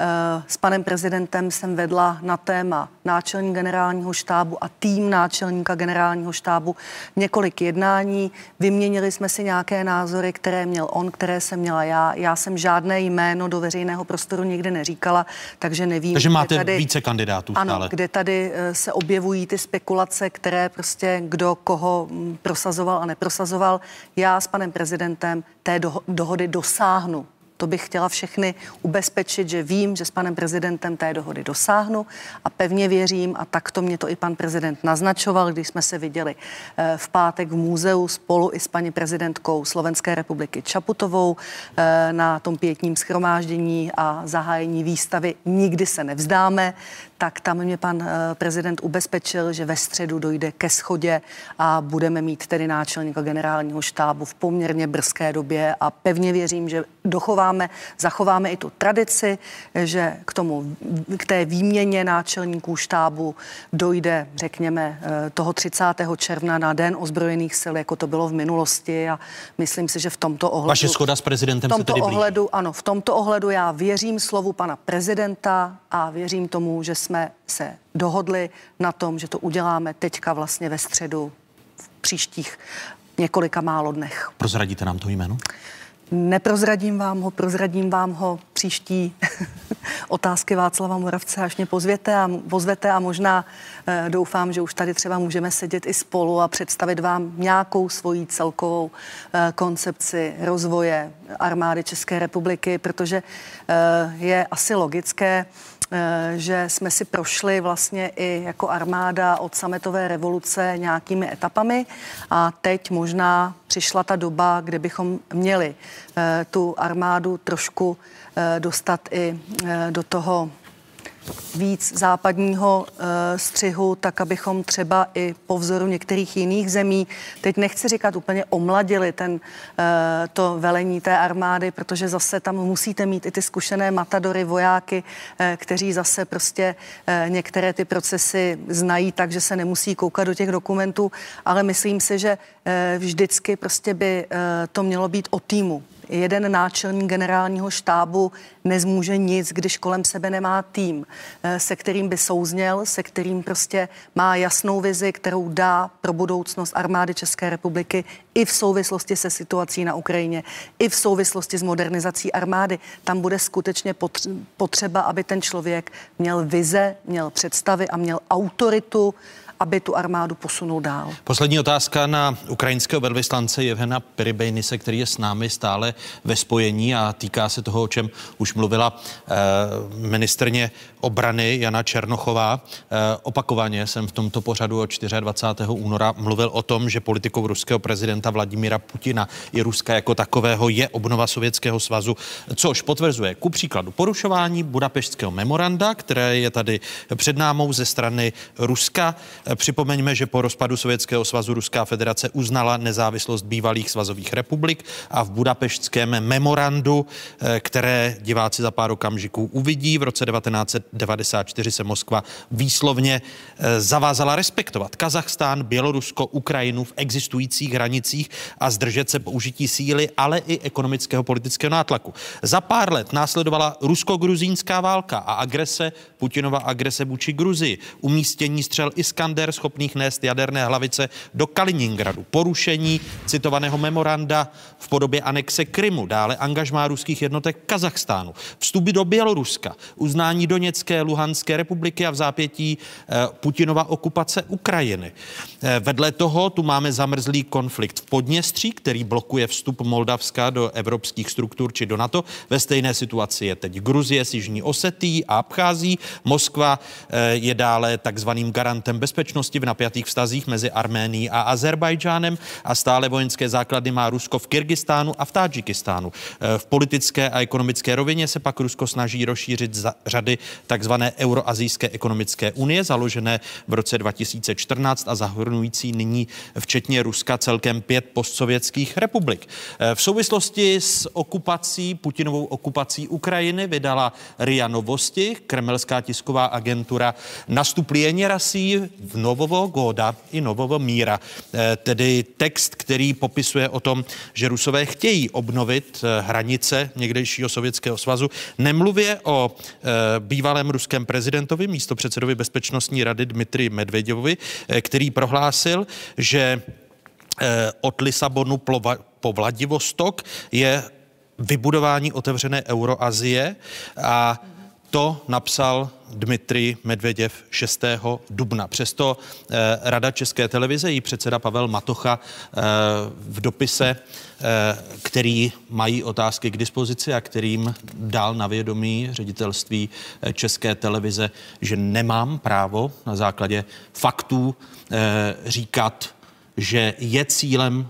[SPEAKER 5] Eh, s panem prezidentem jsem vedla na téma náčelník generálního štábu a tým náčelníka generálního štábu několik jednání. Vyměnili jsme si nějaké názory, které měl on, které jsem měla já. Já jsem žádné jméno do veřejného prostoru nikdy neříkala, takže nevím.
[SPEAKER 1] Takže máte tady, více kandidátů
[SPEAKER 5] stále. Ano, kde tady eh, se objevují ty spekulace, které prostě kdo koho mm, prosazoval a neprosazoval. Já s panem prezidentem té dohody dosáhnu. To bych chtěla všechny ubezpečit, že vím, že s panem prezidentem té dohody dosáhnu a pevně věřím, a tak to mě to i pan prezident naznačoval, když jsme se viděli eh, v pátek v muzeu spolu i s paní prezidentkou Slovenské republiky Čaputovou eh, na tom pětním schromáždění a zahájení výstavy Nikdy se nevzdáme, tak tam mě pan eh, prezident ubezpečil, že ve středu dojde ke schodě a budeme mít tedy náčelníka generálního štábu v poměrně brzké době a pevně věřím, že dochováme, zachováme i tu tradici, že k tomu, k té výměně náčelníků štábu dojde, řekněme, eh, toho 30. června na Den ozbrojených sil, jako to bylo v minulosti a myslím si, že v tomto ohledu...
[SPEAKER 1] Vaše schoda s prezidentem
[SPEAKER 5] v tomto
[SPEAKER 1] se tedy
[SPEAKER 5] ohledu, Ano, v tomto ohledu já věřím slovu pana prezidenta a věřím tomu, že jsme se dohodli na tom, že to uděláme teďka vlastně ve středu v příštích několika málo dnech.
[SPEAKER 1] Prozradíte nám to jméno?
[SPEAKER 5] Neprozradím vám ho, prozradím vám ho příští <laughs> otázky Václava Moravce, až mě pozvěte a pozvete a možná eh, doufám, že už tady třeba můžeme sedět i spolu a představit vám nějakou svoji celkovou eh, koncepci rozvoje armády České republiky, protože eh, je asi logické, že jsme si prošli vlastně i jako armáda od sametové revoluce nějakými etapami a teď možná přišla ta doba, kdy bychom měli eh, tu armádu trošku eh, dostat i do toho víc západního uh, střihu, tak abychom třeba i po vzoru některých jiných zemí, teď nechci říkat úplně omladili ten, uh, to velení té armády, protože zase tam musíte mít i ty zkušené matadory, vojáky, uh, kteří zase prostě některé ty procesy znají tak, že se nemusí koukat do těch dokumentů, ale myslím si, že vždycky prostě by to mělo být o týmu jeden náčelník generálního štábu nezmůže nic, když kolem sebe nemá tým, eh, se kterým by souzněl, se kterým prostě má jasnou vizi, kterou dá pro budoucnost armády České republiky i v souvislosti se situací na Ukrajině, i v souvislosti s modernizací armády. Tam bude skutečně potřeba, aby ten člověk měl vize, měl představy a měl autoritu aby tu armádu posunul dál.
[SPEAKER 1] Poslední otázka na ukrajinského velvyslance Jevhena Peribejnise, který je s námi stále ve spojení a týká se toho, o čem už mluvila eh, ministrně obrany Jana Černochová. Eh, opakovaně jsem v tomto pořadu od 24. února mluvil o tom, že politikou ruského prezidenta Vladimíra Putina i Ruska jako takového je obnova Sovětského svazu, což potvrzuje ku příkladu porušování budapeštského memoranda, které je tady před námou ze strany Ruska. Připomeňme, že po rozpadu Sovětského svazu Ruská federace uznala nezávislost bývalých svazových republik a v budapeštském memorandu, eh, které diváci za pár okamžiků uvidí, v roce 1994 se Moskva výslovně eh, zavázala respektovat Kazachstán, Bělorusko, Ukrajinu v existujících hranicích a zdržet se použití síly, ale i ekonomického politického nátlaku. Za pár let následovala rusko-gruzínská válka a agrese, Putinova agrese vůči Gruzii, umístění střel Iskander Iskander schopných nést jaderné hlavice do Kaliningradu, porušení citovaného memoranda v podobě anexe Krymu, dále angažmá ruských jednotek Kazachstánu, vstupy do Běloruska, uznání Doněcké, Luhanské republiky a v zápětí eh, Putinova okupace Ukrajiny. Eh, vedle toho tu máme zamrzlý konflikt v Podněstří, který blokuje vstup Moldavska do evropských struktur či do NATO. Ve stejné situaci je teď Gruzie s Jižní Osetí a Abchází. Moskva eh, je dále takzvaným garantem bezpečnosti bezpečnosti v napjatých vztazích mezi Arménií a Azerbajdžánem a stále vojenské základy má Rusko v Kyrgyzstánu a v Tádžikistánu. Eh, v politické a ekonomické rovině se pak Rusko snaží rozšířit za řady takzvané Euroazijské ekonomické unie, založené v roce 2014 a zahrnující nyní včetně Ruska celkem pět postsovětských republik. Eh, v souvislosti s okupací, Putinovou okupací Ukrajiny vydala RIA Novosti, kremelská tisková agentura, nastuplěně rasí v Novovo Goda i Novovo Míra, eh, tedy text, který popisuje o tom, že Rusové chtějí obnovit eh, hranice někdejšího Sovětského svazu. Nemluvě o eh, bývalém ruském prezidentovi, místo předsedovi Bezpečnostní rady Dmitry Medveděvovi, který prohlásil, že od Lisabonu po Vladivostok je vybudování otevřené Euroazie a to napsal Dmitry Medveděv 6. dubna. Přesto eh, Rada České televize, její předseda Pavel Matocha eh, v dopise, eh, který mají otázky k dispozici a kterým dal na vědomí ředitelství eh, České televize, že nemám právo na základě faktů eh, říkat, že je cílem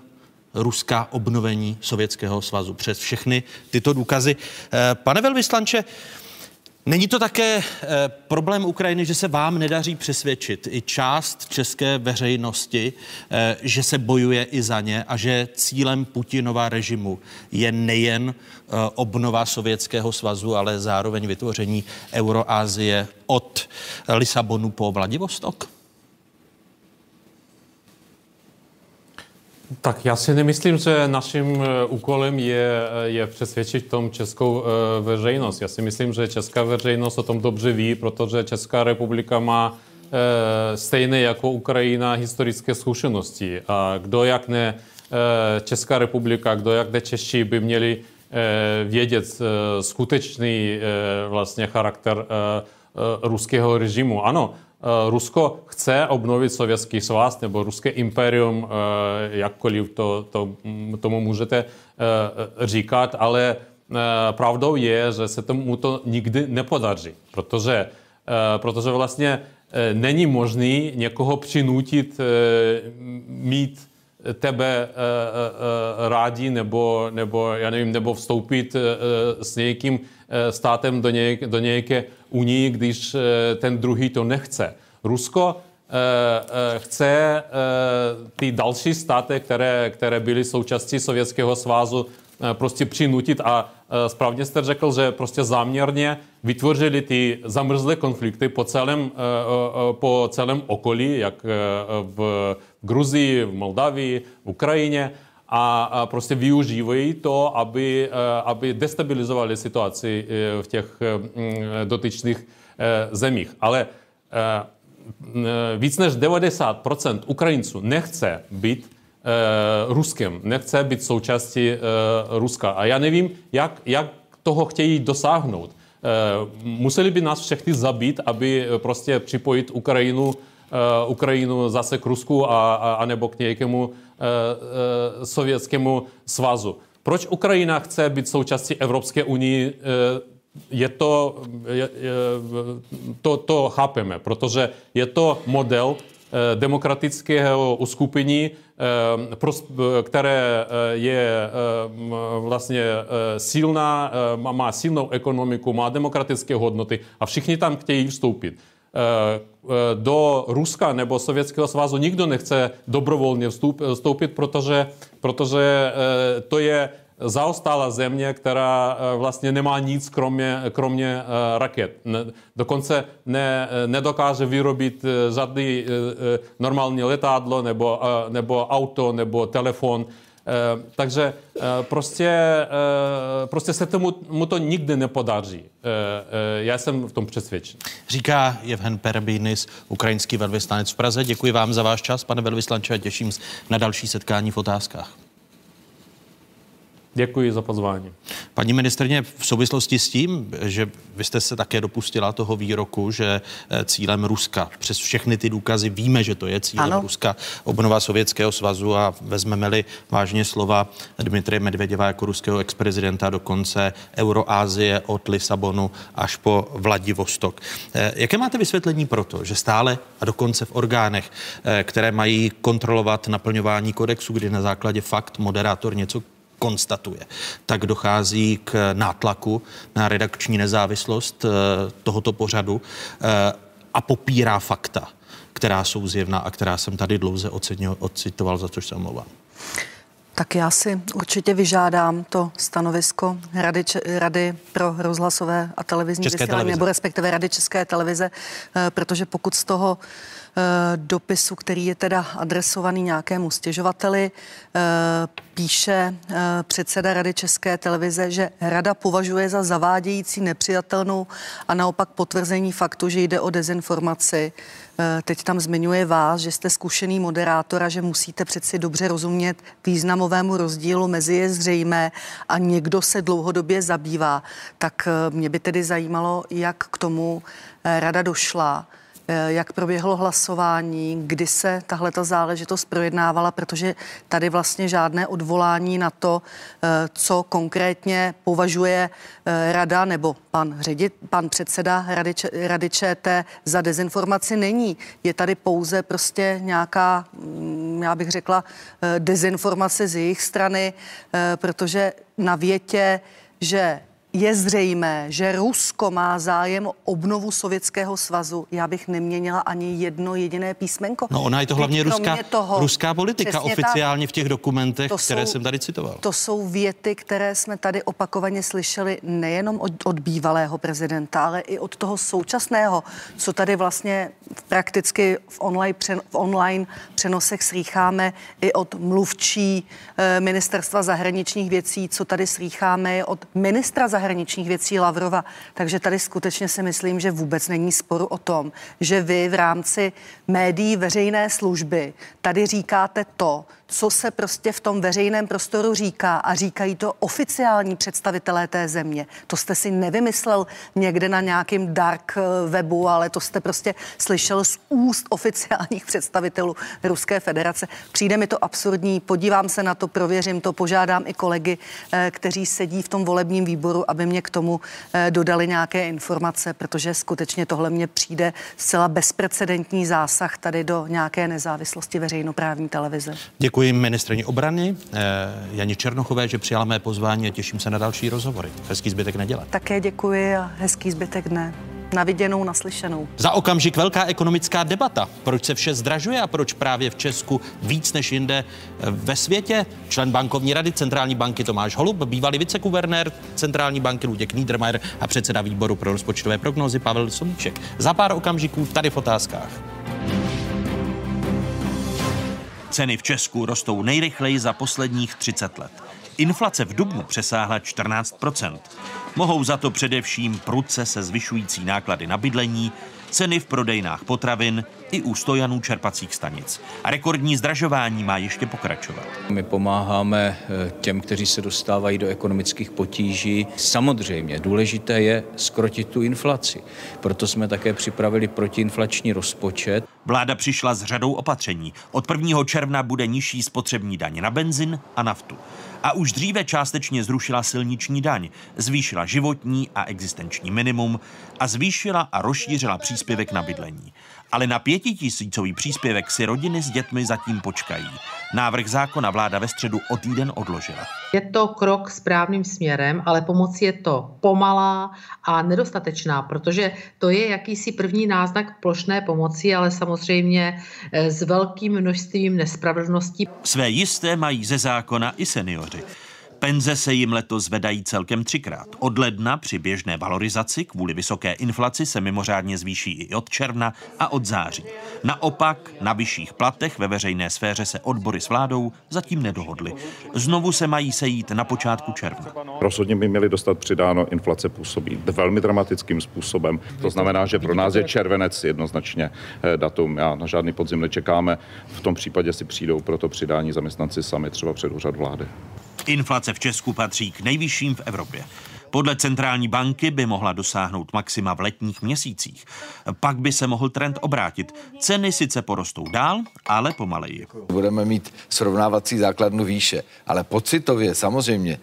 [SPEAKER 1] Ruska obnovení Sovětského svazu. Přes všechny tyto důkazy. Eh, pane velvyslanče, Není to také eh, problém Ukrajiny, že se vám nedaří přesvědčit i část české veřejnosti, eh, že se bojuje i za ně a že cílem Putinova režimu je nejen eh, obnova Sovětského svazu, ale zároveň vytvoření Euroázie od Lisabonu po Vladivostok?
[SPEAKER 6] Tak já si nemyslím, že naším eh, úkolem je, eh, je přesvědčit tom českou eh, veřejnost. Já si myslím, že česká veřejnost o tom dobře ví, protože Česká republika má stejné jako Ukrajina historické zkušenosti. A kdo jak ne Česká republika, kdo jak jde Češi by měli vědět skutečný vlastně charakter ruského režimu. Ano, Rusko chce obnovit sovětský svaz nebo ruské imperium, jakkoliv to, to, tomu můžete říkat, ale pravdou je, že se tomu to nikdy nepodaří, protože, protože vlastně není možný někoho přinutit mít tebe rádi nebo, nebo, já nevím, nebo vstoupit s nějakým státem do, nějak, do nějaké unii, když ten druhý to nechce. Rusko chce ty další státy, které, které byly součástí Sovětského svazu, prostě přinutit a správně jste řekl, že prostě záměrně vytvořili ty zamrzlé konflikty po celém, po celém okolí, jak v Gruzii, v Moldavii, v Ukrajině a prostě využívají to, aby, aby destabilizovali situaci v těch dotyčných zemích. Ale víc než 90% Ukrajinců nechce být Ruskem, nechce být součástí Ruska. A já nevím, jak, jak toho chtějí dosáhnout. Museli by nás všechny zabít, aby prostě připojit Ukrajinu, Ukrajinu zase k Rusku a, a, a nebo k nějakému být součástí Evropské unie? Je to, je, je, to, to chápeme, protože je to model demokratického uskupení, které je vlastně silná, má silnou ekonomiku, má demokratické hodnoty a všichni tam chtějí vstoupit. Do Ruska nebo Sovětského svazu nikdo nechce dobrovolně vstoupit, protože, protože to je zaostala země, která vlastně nemá nic kromě, kromě raket. Dokonce ne, nedokáže vyrobit žádný normální letadlo nebo, nebo auto nebo telefon. Takže prostě, prostě se tomu mu to nikdy nepodaří. Já jsem v tom přesvědčen.
[SPEAKER 1] Říká Jevhen Perbinis, ukrajinský velvyslanec v Praze. Děkuji vám za váš čas, pane velvyslanče, a těším se na další setkání v otázkách.
[SPEAKER 6] Děkuji za pozvání.
[SPEAKER 1] Paní ministrně, v souvislosti s tím, že vy jste se také dopustila toho výroku, že cílem Ruska, přes všechny ty důkazy víme, že to je cílem ano. Ruska, obnova Sovětského svazu a vezmeme-li vážně slova Dmitry Medvěděva jako ruského ex-prezidenta, dokonce Euroázie od Lisabonu až po Vladivostok. Jaké máte vysvětlení pro to, že stále a dokonce v orgánech, které mají kontrolovat naplňování kodexu, kdy na základě fakt moderátor něco konstatuje, tak dochází k nátlaku na redakční nezávislost tohoto pořadu a popírá fakta, která jsou zjevná a která jsem tady dlouze ocenil, ocitoval, za což se omlouvám.
[SPEAKER 5] Tak já si určitě vyžádám to stanovisko Rady, Rady pro rozhlasové a televizní
[SPEAKER 1] České
[SPEAKER 5] vysílání,
[SPEAKER 1] televize.
[SPEAKER 5] nebo respektive Rady České televize, protože pokud z toho dopisu, který je teda adresovaný nějakému stěžovateli, píše předseda Rady České televize, že Rada považuje za zavádějící nepřijatelnou a naopak potvrzení faktu, že jde o dezinformaci. Teď tam zmiňuje vás, že jste zkušený moderátor a že musíte přeci dobře rozumět významovému rozdílu mezi je zřejmé a někdo se dlouhodobě zabývá. Tak mě by tedy zajímalo, jak k tomu rada došla jak proběhlo hlasování, kdy se tahle ta záležitost projednávala, protože tady vlastně žádné odvolání na to, co konkrétně považuje rada nebo pan, ředit, pan předseda rady, rady ČT za dezinformaci není. Je tady pouze prostě nějaká, já bych řekla, dezinformace z jejich strany, protože na větě, že je zřejmé, že Rusko má zájem o obnovu Sovětského svazu. Já bych neměnila ani jedno jediné písmenko.
[SPEAKER 1] No ona je to hlavně ruská, toho, ruská politika oficiálně ta, v těch dokumentech, které jsou, jsem tady citoval.
[SPEAKER 5] To jsou věty, které jsme tady opakovaně slyšeli nejenom od, od bývalého prezidenta, ale i od toho současného, co tady vlastně prakticky v online, přen, v online přenosech slýcháme i od mluvčí e, ministerstva zahraničních věcí, co tady slýcháme od ministra zahraničních věcí Lavrova. Takže tady skutečně si myslím, že vůbec není sporu o tom, že vy v rámci médií veřejné služby tady říkáte to, co se prostě v tom veřejném prostoru říká a říkají to oficiální představitelé té země. To jste si nevymyslel někde na nějakém dark eh, webu, ale to jste prostě slyšel z úst oficiálních <laughs> představitelů Ruské federace. Přijde mi to absurdní, podívám se na to, prověřím to, požádám i kolegy, eh, kteří sedí v tom volebním výboru, aby mě k tomu eh, dodali nějaké informace, protože skutečně tohle mně přijde zcela bezprecedentní zásah tady do nějaké nezávislosti veřejnoprávní televize.
[SPEAKER 1] Děkuji Děkuji ministrině obrany eh, Janě Černochové, že přijala mé pozvání a těším se na další rozhovory. Hezký zbytek neděle.
[SPEAKER 5] Také děkuji a hezký zbytek dne. Na viděnou, naslyšenou.
[SPEAKER 1] Za okamžik velká ekonomická debata. Proč se vše zdražuje a proč právě v Česku víc než jinde eh, ve světě? Člen bankovní rady Centrální banky Tomáš Holub, bývalý viceguvernér Centrální banky Luděk Niedermayer a předseda výboru pro rozpočtové prognózy Pavel Sobíček. Za pár okamžiků tady v otázkách. Ceny v Česku rostou nejrychleji za posledních 30 let. Inflace v dubnu přesáhla 14% Mohou za to především prudce se zvyšující náklady na bydlení, ceny v prodejnách potravin i u stojanů čerpacích stanic. A rekordní zdražování má ještě pokračovat.
[SPEAKER 9] My pomáháme eh, těm, kteří se dostávají do ekonomických potíží. Samozřejmě důležité je skrotit tu inflaci. Proto jsme také připravili protiinflační rozpočet.
[SPEAKER 1] Vláda přišla s řadou opatření. Od 1. června bude nižší spotřební daň na benzin a naftu a už dříve částečně zrušila silniční daň, zvýšila životní a existenční minimum a zvýšila a rozšířila příspěvek na bydlení. Ale na pětitisícový příspěvek si rodiny s dětmi zatím počkají. Návrh zákona vláda ve středu o týden odložila.
[SPEAKER 10] Je to krok správným směrem, ale pomoc je to pomalá a nedostatečná, protože to je jakýsi první náznak plošné pomoci, ale samozřejmě eh, s velkým množstvím nespravedlností.
[SPEAKER 1] Své jisté mají ze zákona i seniori. quality. Penze se jim letos zvedají celkem třikrát. Od ledna při běžné valorizaci kvůli vysoké inflaci se mimořádně zvýší i od června a od září. Naopak na vyšších platech ve veřejné sféře se odbory s vládou zatím nedohodly. Znovu se mají sejít na počátku června.
[SPEAKER 11] Rozhodně by měli dostat přidáno, inflace působí velmi dramatickým způsobem. To znamená, že pro nás je červenec jednoznačně eh, datum. Já na žádný podzim nečekáme. V tom případě si přijdou pro to přidání zaměstnanci sami třeba před úřad vlády.
[SPEAKER 1] Inflace v Česku patří k nejvyšším v Evropě. Podle centrální banky by mohla dosáhnout maxima v letních měsících. Pak by se mohl trend obrátit. Ceny sice porostou dál, ale pomaleji.
[SPEAKER 12] Budeme mít srovnávací základnu výše, ale pocitově samozřejmě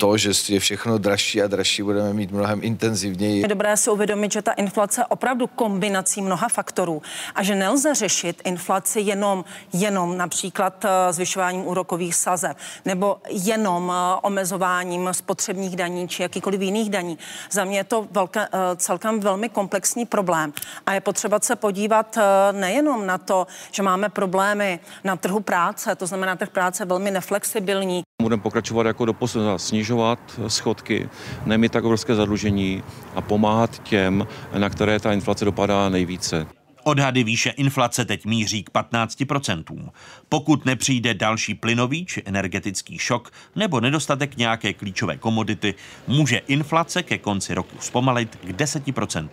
[SPEAKER 12] to, že je všechno dražší a dražší, budeme mít mnohem intenzivněji.
[SPEAKER 13] Je dobré si uvědomit, že ta inflace je opravdu kombinací mnoha faktorů a že nelze řešit inflaci jenom, jenom například eh, zvyšováním úrokových sazeb nebo jenom eh, omezováním spotřebních daní či jakýkoliv jiných daní. Za mě je to velké, eh, celkem velmi komplexní problém a je potřeba se podívat nejenom na to, že máme problémy na trhu práce, to znamená, trh práce velmi neflexibilní.
[SPEAKER 14] Budeme pokračovat jako do posledního snižovat schodky, nemít tak obrovské zadlužení a pomáhat těm, na které ta inflace dopadá nejvíce.
[SPEAKER 1] Odhady výše inflace teď míří k 15%. Pokud nepřijde další plynový či energetický šok nebo nedostatek nějaké klíčové komodity, může inflace ke konci roku zpomalit k 10%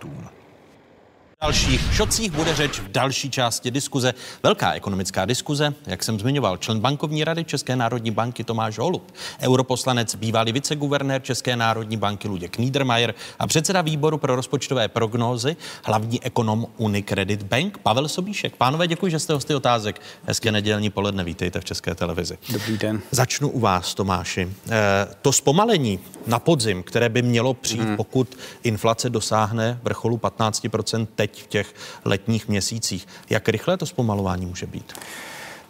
[SPEAKER 1] dalších šocích bude řeč v další části diskuze. Velká ekonomická diskuze, jak jsem zmiňoval, člen bankovní rady České národní banky Tomáš Holub, europoslanec, bývalý viceguvernér České národní banky Luděk Niedermayer a předseda výboru pro rozpočtové prognózy, hlavní ekonom Unicredit Bank Pavel Sobíšek. Pánové, děkuji, že jste hosty otázek. Hezké nedělní poledne, vítejte v České televizi.
[SPEAKER 15] Dobrý den.
[SPEAKER 1] Začnu u vás, Tomáši. E, to zpomalení na podzim, které by mělo přijít, hmm. pokud inflace dosáhne vrcholu 15% teď teď v těch letních měsících. Jak rychle to zpomalování může být?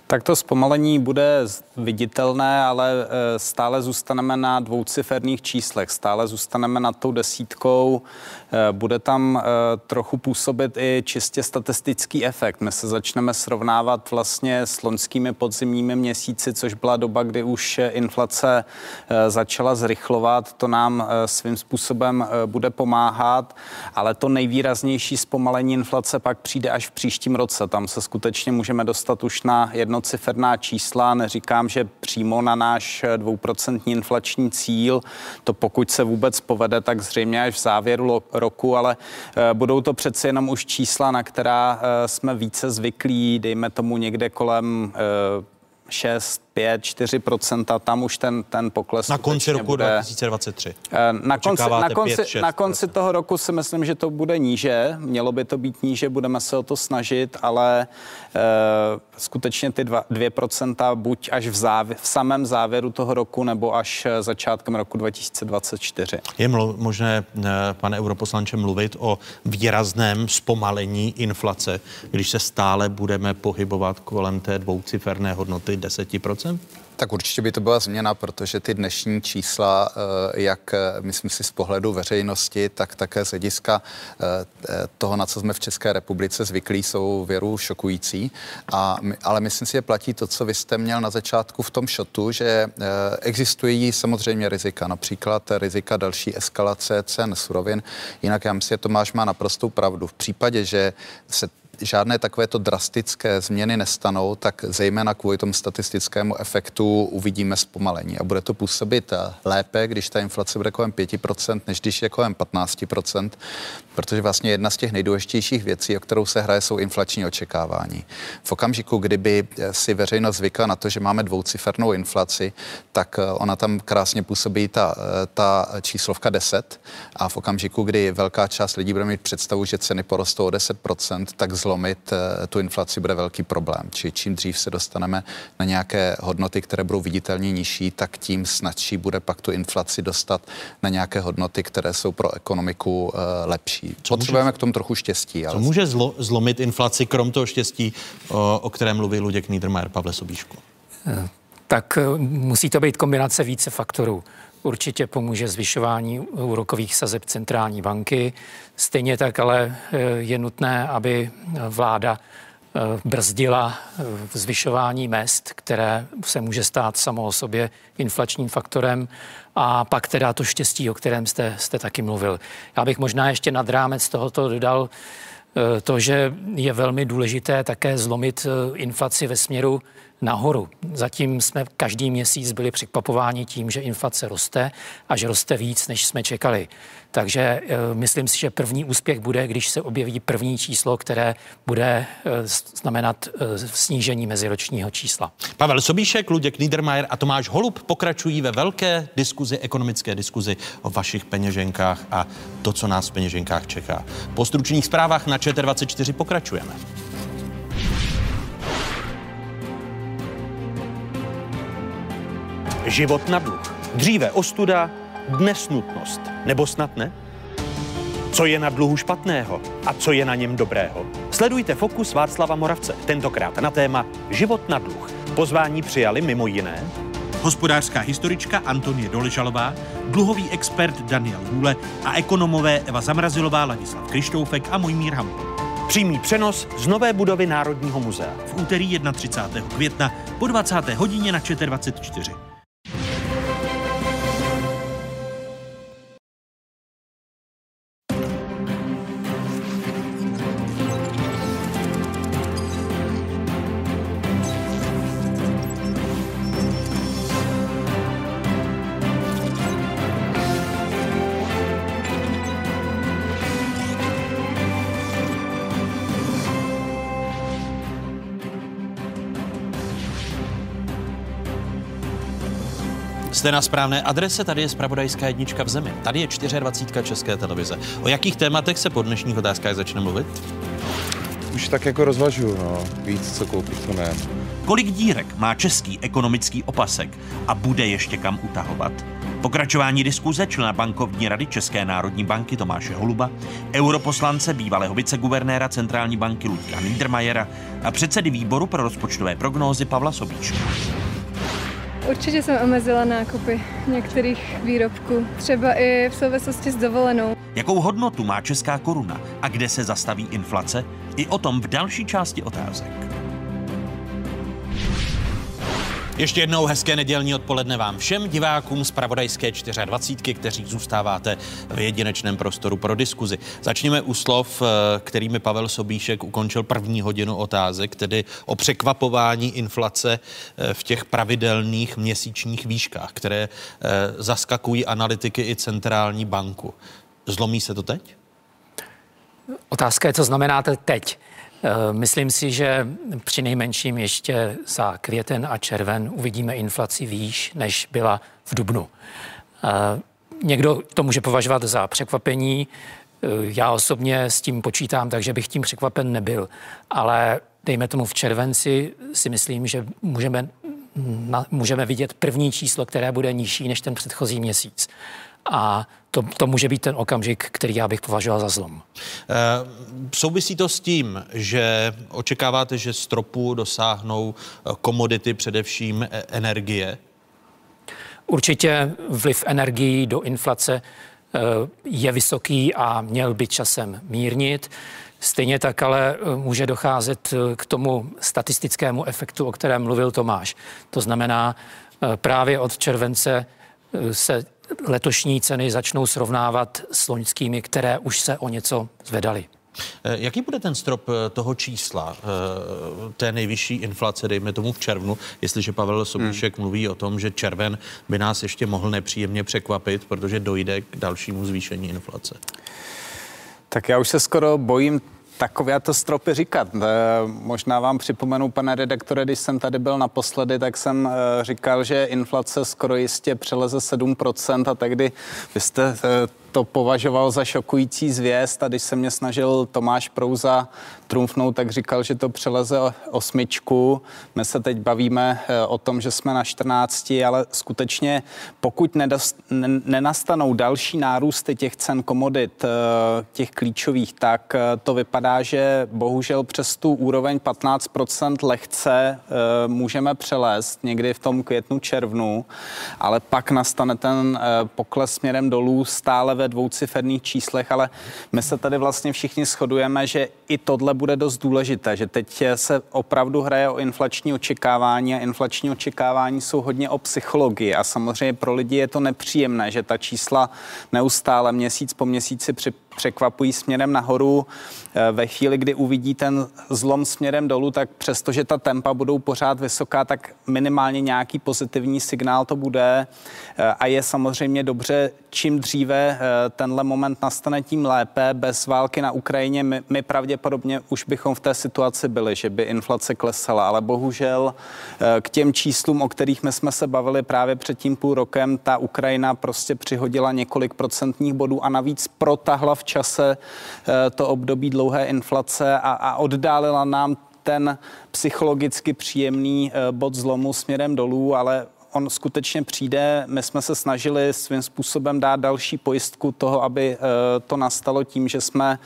[SPEAKER 15] Tak to zpomalení bude viditelné, ale e, stále zůstaneme na dvouciferných číslech, stále zůstaneme nad tou desítkou. E, bude tam e, trochu působit i čistě statistický efekt. My se začneme srovnávat vlastně s loňskými podzimními měsíci, což byla doba, kdy už inflace začala zrychlovat. To nám svým způsobem bude pomáhat, ale to nejvýraznější zpomalení inflace pak přijde až v příštím roce. Tam se skutečně můžeme dostat už na jedno
[SPEAKER 16] jednociferná čísla. Neříkám, že přímo na náš dvouprocentní inflační cíl. To pokud se vůbec povede, tak zřejmě až v závěru roku, ale budou to přeci jenom už čísla, na která jsme více zvyklí, dejme tomu někde kolem 6, 5, 4% tam už ten, ten pokles
[SPEAKER 1] Na konci roku
[SPEAKER 16] bude,
[SPEAKER 1] 2023.
[SPEAKER 16] Eh, na konci, na konci, 5, na konci toho roku si myslím, že to bude níže. Mělo by to být níže, budeme se o to snažit, ale e, skutečně ty 2, 2% buď až v, závěr, v samém závěru toho roku, nebo až začátkem roku 2024.
[SPEAKER 1] Je mlu, možné, eh, pane europoslanče, mluvit o výrazném zpomalení inflace, když se stále budeme pohybovat kolem té dvouciferné hodnoty 10%?
[SPEAKER 16] Tak určitě by to byla změna, protože ty dnešní čísla, eh, jak eh, myslím si z pohledu veřejnosti, tak také z hlediska eh, toho, na co jsme v České republice zvyklí, jsou věru šokující. A, ale myslím si, že platí to, co vy jste měl na začátku v tom šotu, že existují samozřejmě rizika, například rizika další eskalace cen surovin. Jinak já myslím, že Tomáš má naprostou pravdu. V případě, že se žádné takovéto drastické změny nestanou, tak zejména kvůli tomu statistickému efektu uvidíme zpomalení. A bude to působit eh, lépe, když ta inflace bude kolem 5%, než když je kolem 15%, protože vlastně jedna z těch nejdůležitějších věcí, o kterou se hraje, jsou inflační očekávání. V okamžiku, kdyby eh, si veřejnost zvykla na to, že máme dvoucifernou inflaci, tak eh, ona tam krásně působí ta, ta číslovka 10 a v okamžiku, kdy velká část lidí bude mít představu, že ceny porostou o 10%, tak z zlomit eh, tu inflaci, bude velký problém. Či čím dřív se dostaneme na nějaké hodnoty, které budou viditelně nižší, tak tím snadší bude pak tu inflaci dostat na nějaké hodnoty, které jsou pro ekonomiku eh, lepší. Co Potřebujeme může, k tomu trochu štěstí.
[SPEAKER 1] Ale... Co může zlo, zlomit inflaci, krom toho štěstí, o, o kterém mluví Luděk Niedermayer, Pavle Sobíšku?
[SPEAKER 17] Eh, tak musí to být kombinace více faktorů. Určitě pomůže zvyšování úrokových sazeb centrální banky. Stejně tak ale eh, je nutné, aby vláda eh, brzdila eh, zvyšování mest, které se může stát samo o sobě inflačním faktorem a pak teda to štěstí, o kterém jste, jste taky mluvil. Já bych možná ještě nad rámec tohoto dodal to, že je velmi důležité také zlomit inflaci ve směru nahoru. Zatím jsme každý měsíc byli překvapováni tím, že inflace roste a že roste víc, než jsme čekali. Takže e, myslím si, že první úspěch bude, když se objeví první číslo, které bude e, znamenat e, snížení meziročního čísla.
[SPEAKER 1] Pavel Sobíšek, Luděk Niedermayer a Tomáš Holub pokračují ve velké diskuzi, ekonomické diskuzi o vašich peněženkách a to, co nás v peněženkách čeká. Po stručných zprávách na ČT24 pokračujeme. Život na dluh. Dříve ostuda, dnes nutnost. Nebo snad ne? Co je na dluhu špatného a co je na něm dobrého? Sledujte Fokus Václava Moravce, tentokrát na téma Život na dluh. Pozvání přijali mimo jiné hospodářská historička Antonie Doležalová, dluhový expert Daniel Hůle a ekonomové Eva Zamrazilová, Ladislav Krištoufek a Mojmír Hampel. Přímý přenos z nové budovy Národního muzea v úterý 31. května po 20. hodině na 24. Jste na správné adrese, tady je Spravodajská jednička v zemi. Tady je 24. České televize. O jakých tématech se po dnešních otázkách začne mluvit?
[SPEAKER 14] Už tak jako rozvažuju, no. Víc, co koupit, co ne.
[SPEAKER 1] Kolik dírek má český ekonomický opasek a bude ještě kam utahovat? Pokračování diskuze člena bankovní rady České národní banky Tomáše Holuba, europoslance bývalého viceguvernéra centrální banky Ludka Niedermayera a předsedy výboru pro rozpočtové prognózy Pavla Sobíčka.
[SPEAKER 18] Určitě jsem omezila nákupy některých výrobků, třeba i v souvislosti s dovolenou.
[SPEAKER 1] Jakou hodnotu má česká koruna a kde se zastaví inflace? I o tom v další části otázek. Ještě jednou hezké nedělní odpoledne vám všem divákům z Pravodajské 24, kteří zůstáváte v jedinečném prostoru pro diskuzi. Začněme u slov, eh, kterými Pavel Sobíšek ukončil první hodinu otázek, tedy o překvapování inflace eh, v těch pravidelných měsíčních výškách, které eh, zaskakují analytiky i centrální banku. Zlomí se to teď?
[SPEAKER 17] Otázka je, co znamenáte teď. Eh, myslím si, že při nejmenším ještě za květen a červen uvidíme inflaci výš, než byla v dubnu. Eh, někdo to může považovat za překvapení. Eh, já osobně s tím počítám, takže bych tím překvapen nebyl. Ale dejme tomu v červenci si myslím, že můžeme, můžeme vidět první číslo, které bude nižší než ten předchozí měsíc. A to, to může být ten okamžik, který já bych považoval za zlom.
[SPEAKER 1] E, souvisí to s tím, že očekáváte, že stropu dosáhnou eh, komodity, především e, energie?
[SPEAKER 17] Určitě vliv energií do inflace je vysoký a měl by časem mírnit. Stejně tak ale může docházet k tomu statistickému efektu, o kterém mluvil Tomáš. To znamená, právě od července se letošní ceny začnou srovnávat s loňskými, které už se o něco zvedaly.
[SPEAKER 1] Eh, jaký bude ten strop eh, toho čísla, eh, té nejvyšší inflace, dejme tomu v červnu, jestliže Pavel Sobíšek hmm. mluví o tom, že červen by nás ještě mohl nepříjemně překvapit, protože dojde k dalšímu zvýšení inflace?
[SPEAKER 15] Tak já už se skoro bojím takovéto stropy říkat. Možná vám připomenu, pane redaktore, když jsem tady byl naposledy, tak jsem říkal, že inflace skoro jistě přeleze 7% a tehdy vy jste to považoval za šokující zvěst a když se mě snažil Tomáš Prouza trumfnout, tak říkal, že to přeleze osmičku. My se teď bavíme eh, o tom, že jsme na 14, ale skutečně pokud nedost, nenastanou další nárůsty těch cen komodit, eh, těch klíčových, tak eh, to vypadá, že bohužel přes tu úroveň 15% lehce můžeme přelézt někdy v tom květnu, červnu, ale pak nastane ten pokles směrem dolů stále ve dvouciferných číslech, ale my se tady vlastně všichni shodujeme, že i tohle bude dost důležité, že teď se opravdu hraje o inflační očekávání a inflační očekávání jsou hodně o psychologii a samozřejmě pro lidi je to nepříjemné, že ta čísla neustále měsíc po měsíci při překvapují směrem nahoru. Eh, ve chvíli, kdy uvidí ten zlom směrem dolů, tak přestože ta tempa budou pořád vysoká, tak minimálně nějaký pozitivní signál to bude. Eh, a je samozřejmě dobře, čím dříve eh, tenhle moment nastane, tím lépe. Bez války na Ukrajině my, my pravděpodobně už bychom v té situaci byli, že by inflace klesala, ale bohužel k těm číslům, o kterých my jsme se bavili právě před tím půl rokem, ta Ukrajina prostě přihodila několik procentních bodů a navíc protahla v čase eh, to období dlouhé inflace a, a oddálila nám ten psychologicky příjemný eh, bod zlomu směrem dolů, ale on skutečně přijde. My jsme se snažili svým způsobem dát další pojistku toho, aby eh, to nastalo tím, že jsme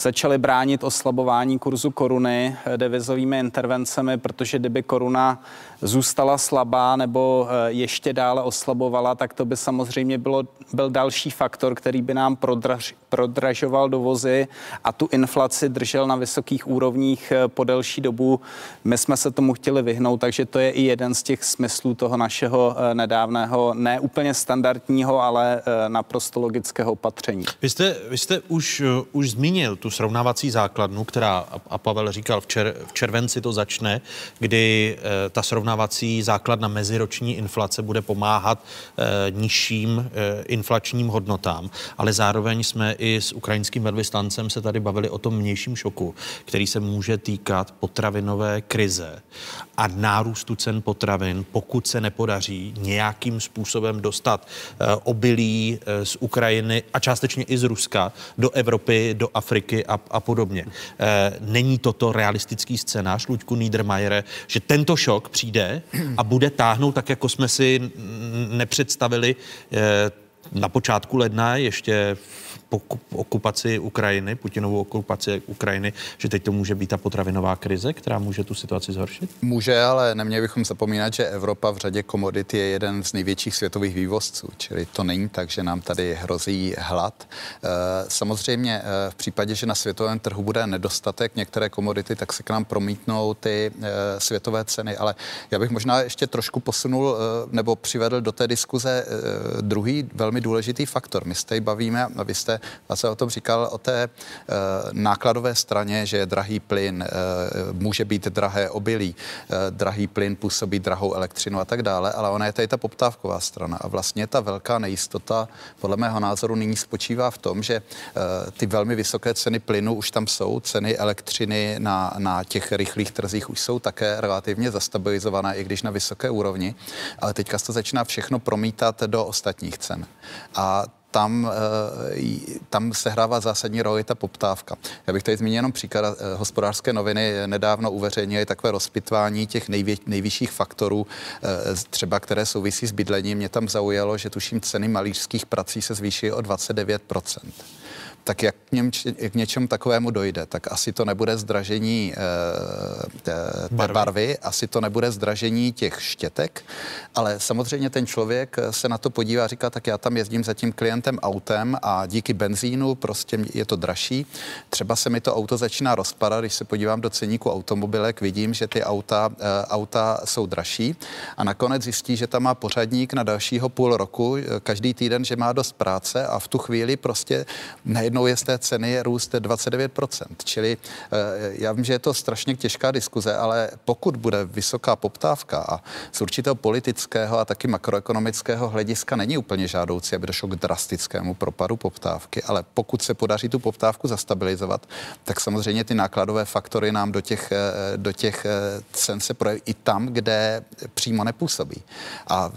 [SPEAKER 15] začali bránit oslabování kurzu koruny devizovými intervencemi, protože kdyby koruna zůstala slabá nebo eh, ještě dále oslabovala, tak to by samozřejmě bylo, byl další faktor, který by nám prodraž, prodražoval dovozy a tu inflaci držel na vysokých úrovních eh, po delší dobu. My jsme se tomu chtěli vyhnout, takže to je i jeden z těch smyslů toho našeho eh, nedávného, ne úplně standardního, ale naprosto logického opatření.
[SPEAKER 1] Vy jste, vy jste už, už zmínil tu srovnávací základnu, která, a Pavel říkal, v, čer, v červenci to začne, kdy ta srovnávací srovnávací základna meziroční inflace bude pomáhat e, nižším e, inflačním hodnotám, ale zároveň jsme i s ukrajinským velvyslancem se tady bavili o tom mnějším šoku, který se může týkat potravinové krize a nárůstu cen potravin, pokud se nepodaří nějakým způsobem dostat e, obilí e, z Ukrajiny a částečně i z Ruska do Evropy, do Afriky a, a podobně. E, není toto realistický scénář, Luďku Niedermayere, že tento šok přijde a bude táhnout tak, jako jsme si nepředstavili eh, na počátku ledna, ještě po okupaci Ukrajiny, Putinovou okupaci Ukrajiny, že teď to může být ta potravinová krize, která může tu situaci zhoršit?
[SPEAKER 16] Může, ale neměli bychom zapomínat, že Evropa v řadě komodit je jeden z největších světových vývozců, čili to není tak, že nám tady hrozí hlad. Eh, samozřejmě eh, v případě, že na světovém trhu bude nedostatek některé komodity, tak se k nám promítnou ty eh, světové ceny, ale já bych možná ještě trošku posunul nebo přivedl do té diskuze druhý velmi důležitý faktor. My se bavíme, a vy jste se o tom říkal, o té nákladové straně, že je drahý plyn, může být drahé obilí, drahý plyn působí drahou elektřinu a tak dále, ale ona je tady ta poptávková strana a vlastně ta velká nejistota podle mého názoru nyní spočívá v tom, že ty velmi vysoké ceny plynu už tam jsou, ceny elektřiny na, na těch rychlých trzích už jsou také relativně zastabilizované, i když na vysoké úrovni, ale teďka se to začíná všechno promítat do ostatních cen. A tam, eh, tam sehrává zásadní roli ta poptávka. Já bych tady zmínil jenom příklad. Eh, hospodářské noviny nedávno uveřejnili takové rozpitvání těch nejvě, nejvyšších faktorů, eh, třeba které souvisí s bydlením. Mě tam zaujalo, že tuším ceny malířských prací se zvýšily o 29 tak jak k, něm, k něčemu takovému dojde? Tak asi to nebude zdražení e, té, barvy. barvy, asi to nebude zdražení těch štětek, ale samozřejmě ten člověk se na to podívá a říká, tak já tam jezdím za tím klientem autem a díky benzínu prostě je to dražší. Třeba se mi to auto začíná rozpadat, když se podívám do ceníku automobilek, vidím, že ty auta, e, auta jsou dražší a nakonec zjistí, že tam má pořadník na dalšího půl roku, eh, každý týden, že má dost práce a v tu chvíli prostě najednou najednou je z té ceny růst 29%. Čili eh, já vím, že je to strašně těžká diskuze, ale pokud bude vysoká poptávka a z určitého politického a taky makroekonomického hlediska není úplně žádoucí, aby došlo k drastickému propadu poptávky, ale pokud se podaří tu poptávku zastabilizovat, tak samozřejmě ty nákladové faktory nám do těch, eh, do těch eh, cen se projeví i tam, kde přímo nepůsobí. A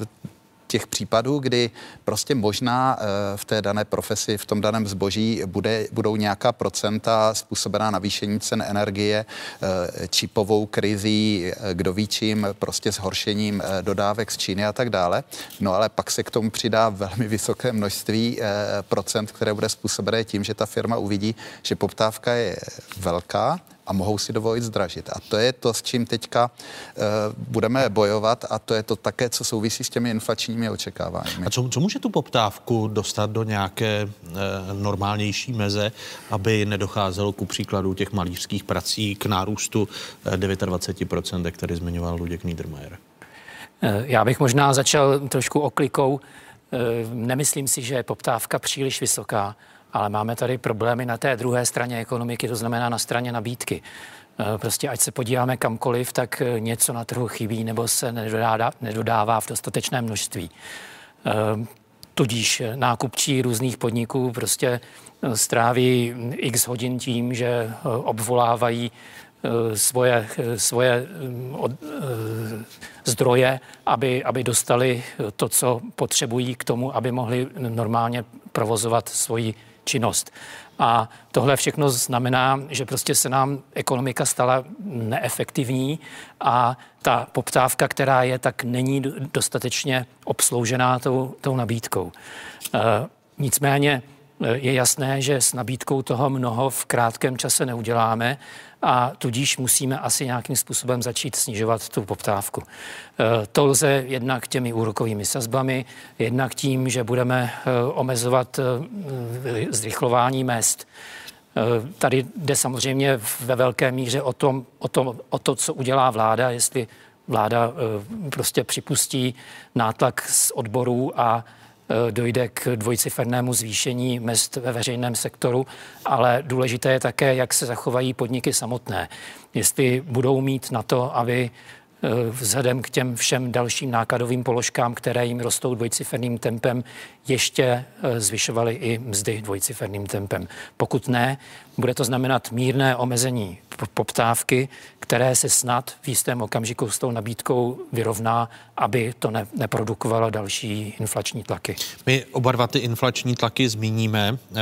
[SPEAKER 16] těch případů, kdy prostě možná eh, v té dané profesi, v tom daném zboží bude, budou nějaká procenta způsobená navýšení cen energie, eh, čipovou krizí, eh, kdo ví čím, prostě zhoršením dodávek z Číny a tak dále. No ale pak se k tomu přidá velmi vysoké množství procent, které bude způsobené tím, že ta firma uvidí, že poptávka je velká, a mohou si dovolit zdražit. A to je to, s čím teďka uh, budeme bojovat a to je to také, co souvisí s těmi inflačními očekáváními.
[SPEAKER 1] A co, co může tu poptávku dostat do nějaké uh, normálnější meze, aby nedocházelo ku příkladu těch malířských prací k nárůstu uh, 29%, jak tady zmiňoval Luděk Niedermayer?
[SPEAKER 17] Já bych možná začal trošku oklikou. Nemyslím si, že je poptávka příliš vysoká ale máme tady problémy na té druhé straně ekonomiky, to znamená na straně nabídky. E, prostě ať se podíváme kamkoliv, tak e, něco na trhu chybí nebo se nedodává, nedodává v dostatečné množství. E, tudíž nákupčí různých podniků prostě stráví x hodin tím, že obvolávají svoje, svoje od, zdroje, aby, aby dostali to, co potřebují k tomu, aby mohli normálně provozovat svoji činnost. A tohle všechno znamená, že prostě se nám ekonomika stala neefektivní a ta poptávka, která je, tak není dostatečně obsloužená tou, tou nabídkou. E, nicméně e, je jasné, že s nabídkou toho mnoho v krátkém čase neuděláme a tudíž musíme asi nějakým způsobem začít snižovat tu poptávku. E, to lze jednak těmi úrokovými sazbami, jednak tím, že budeme e, omezovat e, zrychlování mest. Tady jde samozřejmě ve velké míře o, tom, o, tom, o to, co udělá vláda, jestli vláda prostě připustí nátlak z odborů a dojde k dvojcifernému zvýšení mest ve veřejném sektoru, ale důležité je také, jak se zachovají podniky samotné. Jestli budou mít na to, aby eh, vzhledem k těm všem dalším nákladovým položkám, které jim rostou dvojciferným tempem, ještě eh, zvyšovaly i mzdy dvojciferným tempem. Pokud ne, bude to znamenat mírné omezení poptávky, které se snad v jistém okamžiku s tou nabídkou vyrovná, aby to ne, neprodukovalo další inflační tlaky.
[SPEAKER 1] My oba dva ty inflační tlaky zmíníme, eh,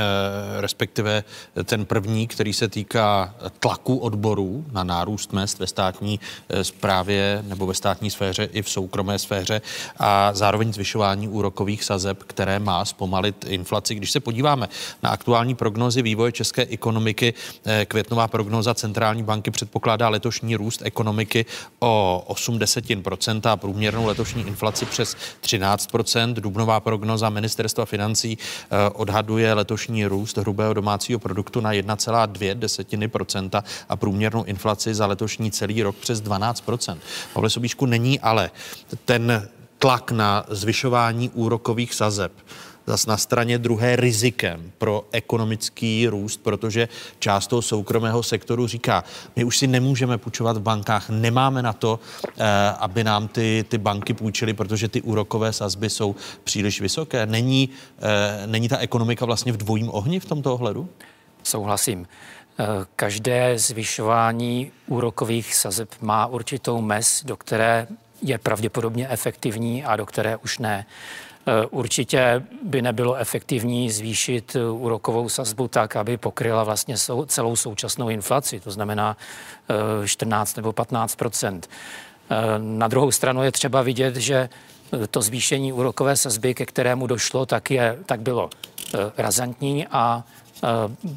[SPEAKER 1] respektive ten první, který se týká tlaku odborů na nárůst mest ve státní eh, správě nebo ve státní sféře i v soukromé sféře a zároveň zvyšování úrokových sazeb, které má zpomalit inflaci. Když se podíváme na aktuální prognozy vývoje české ekonomiky, eh, květnová prognoza centrální banky předpokládá letošní růst ekonomiky o 80% a průměrnou letošní inflaci přes 13%. Dubnová prognoza ministerstva financí eh, odhaduje letošní růst hrubého domácího produktu na 1,2 desetiny procenta a průměrnou inflaci za letošní celý rok přes 12%. Pavle Sobíšku, není ale ten tlak na zvyšování úrokových sazeb zas na straně druhé rizikem pro ekonomický růst, protože část toho soukromého sektoru říká, my už si nemůžeme půjčovat v bankách, nemáme na to, eh, aby nám ty, ty banky půjčily, protože ty úrokové sazby jsou příliš vysoké. Není, eh, není ta ekonomika vlastně v dvojím ohni v tomto ohledu?
[SPEAKER 17] Souhlasím. Eh, každé zvyšování úrokových sazeb má určitou mez, do které je pravděpodobně efektivní a do které už ne. Eh, určitě by nebylo efektivní zvýšit úrokovou sazbu tak, aby pokryla vlastně celou současnou inflaci, to znamená 14 nebo 15% Na druhou stranu je třeba vidět, že to zvýšení úrokové sazby, ke kterému došlo, tak, je, tak bylo razantní a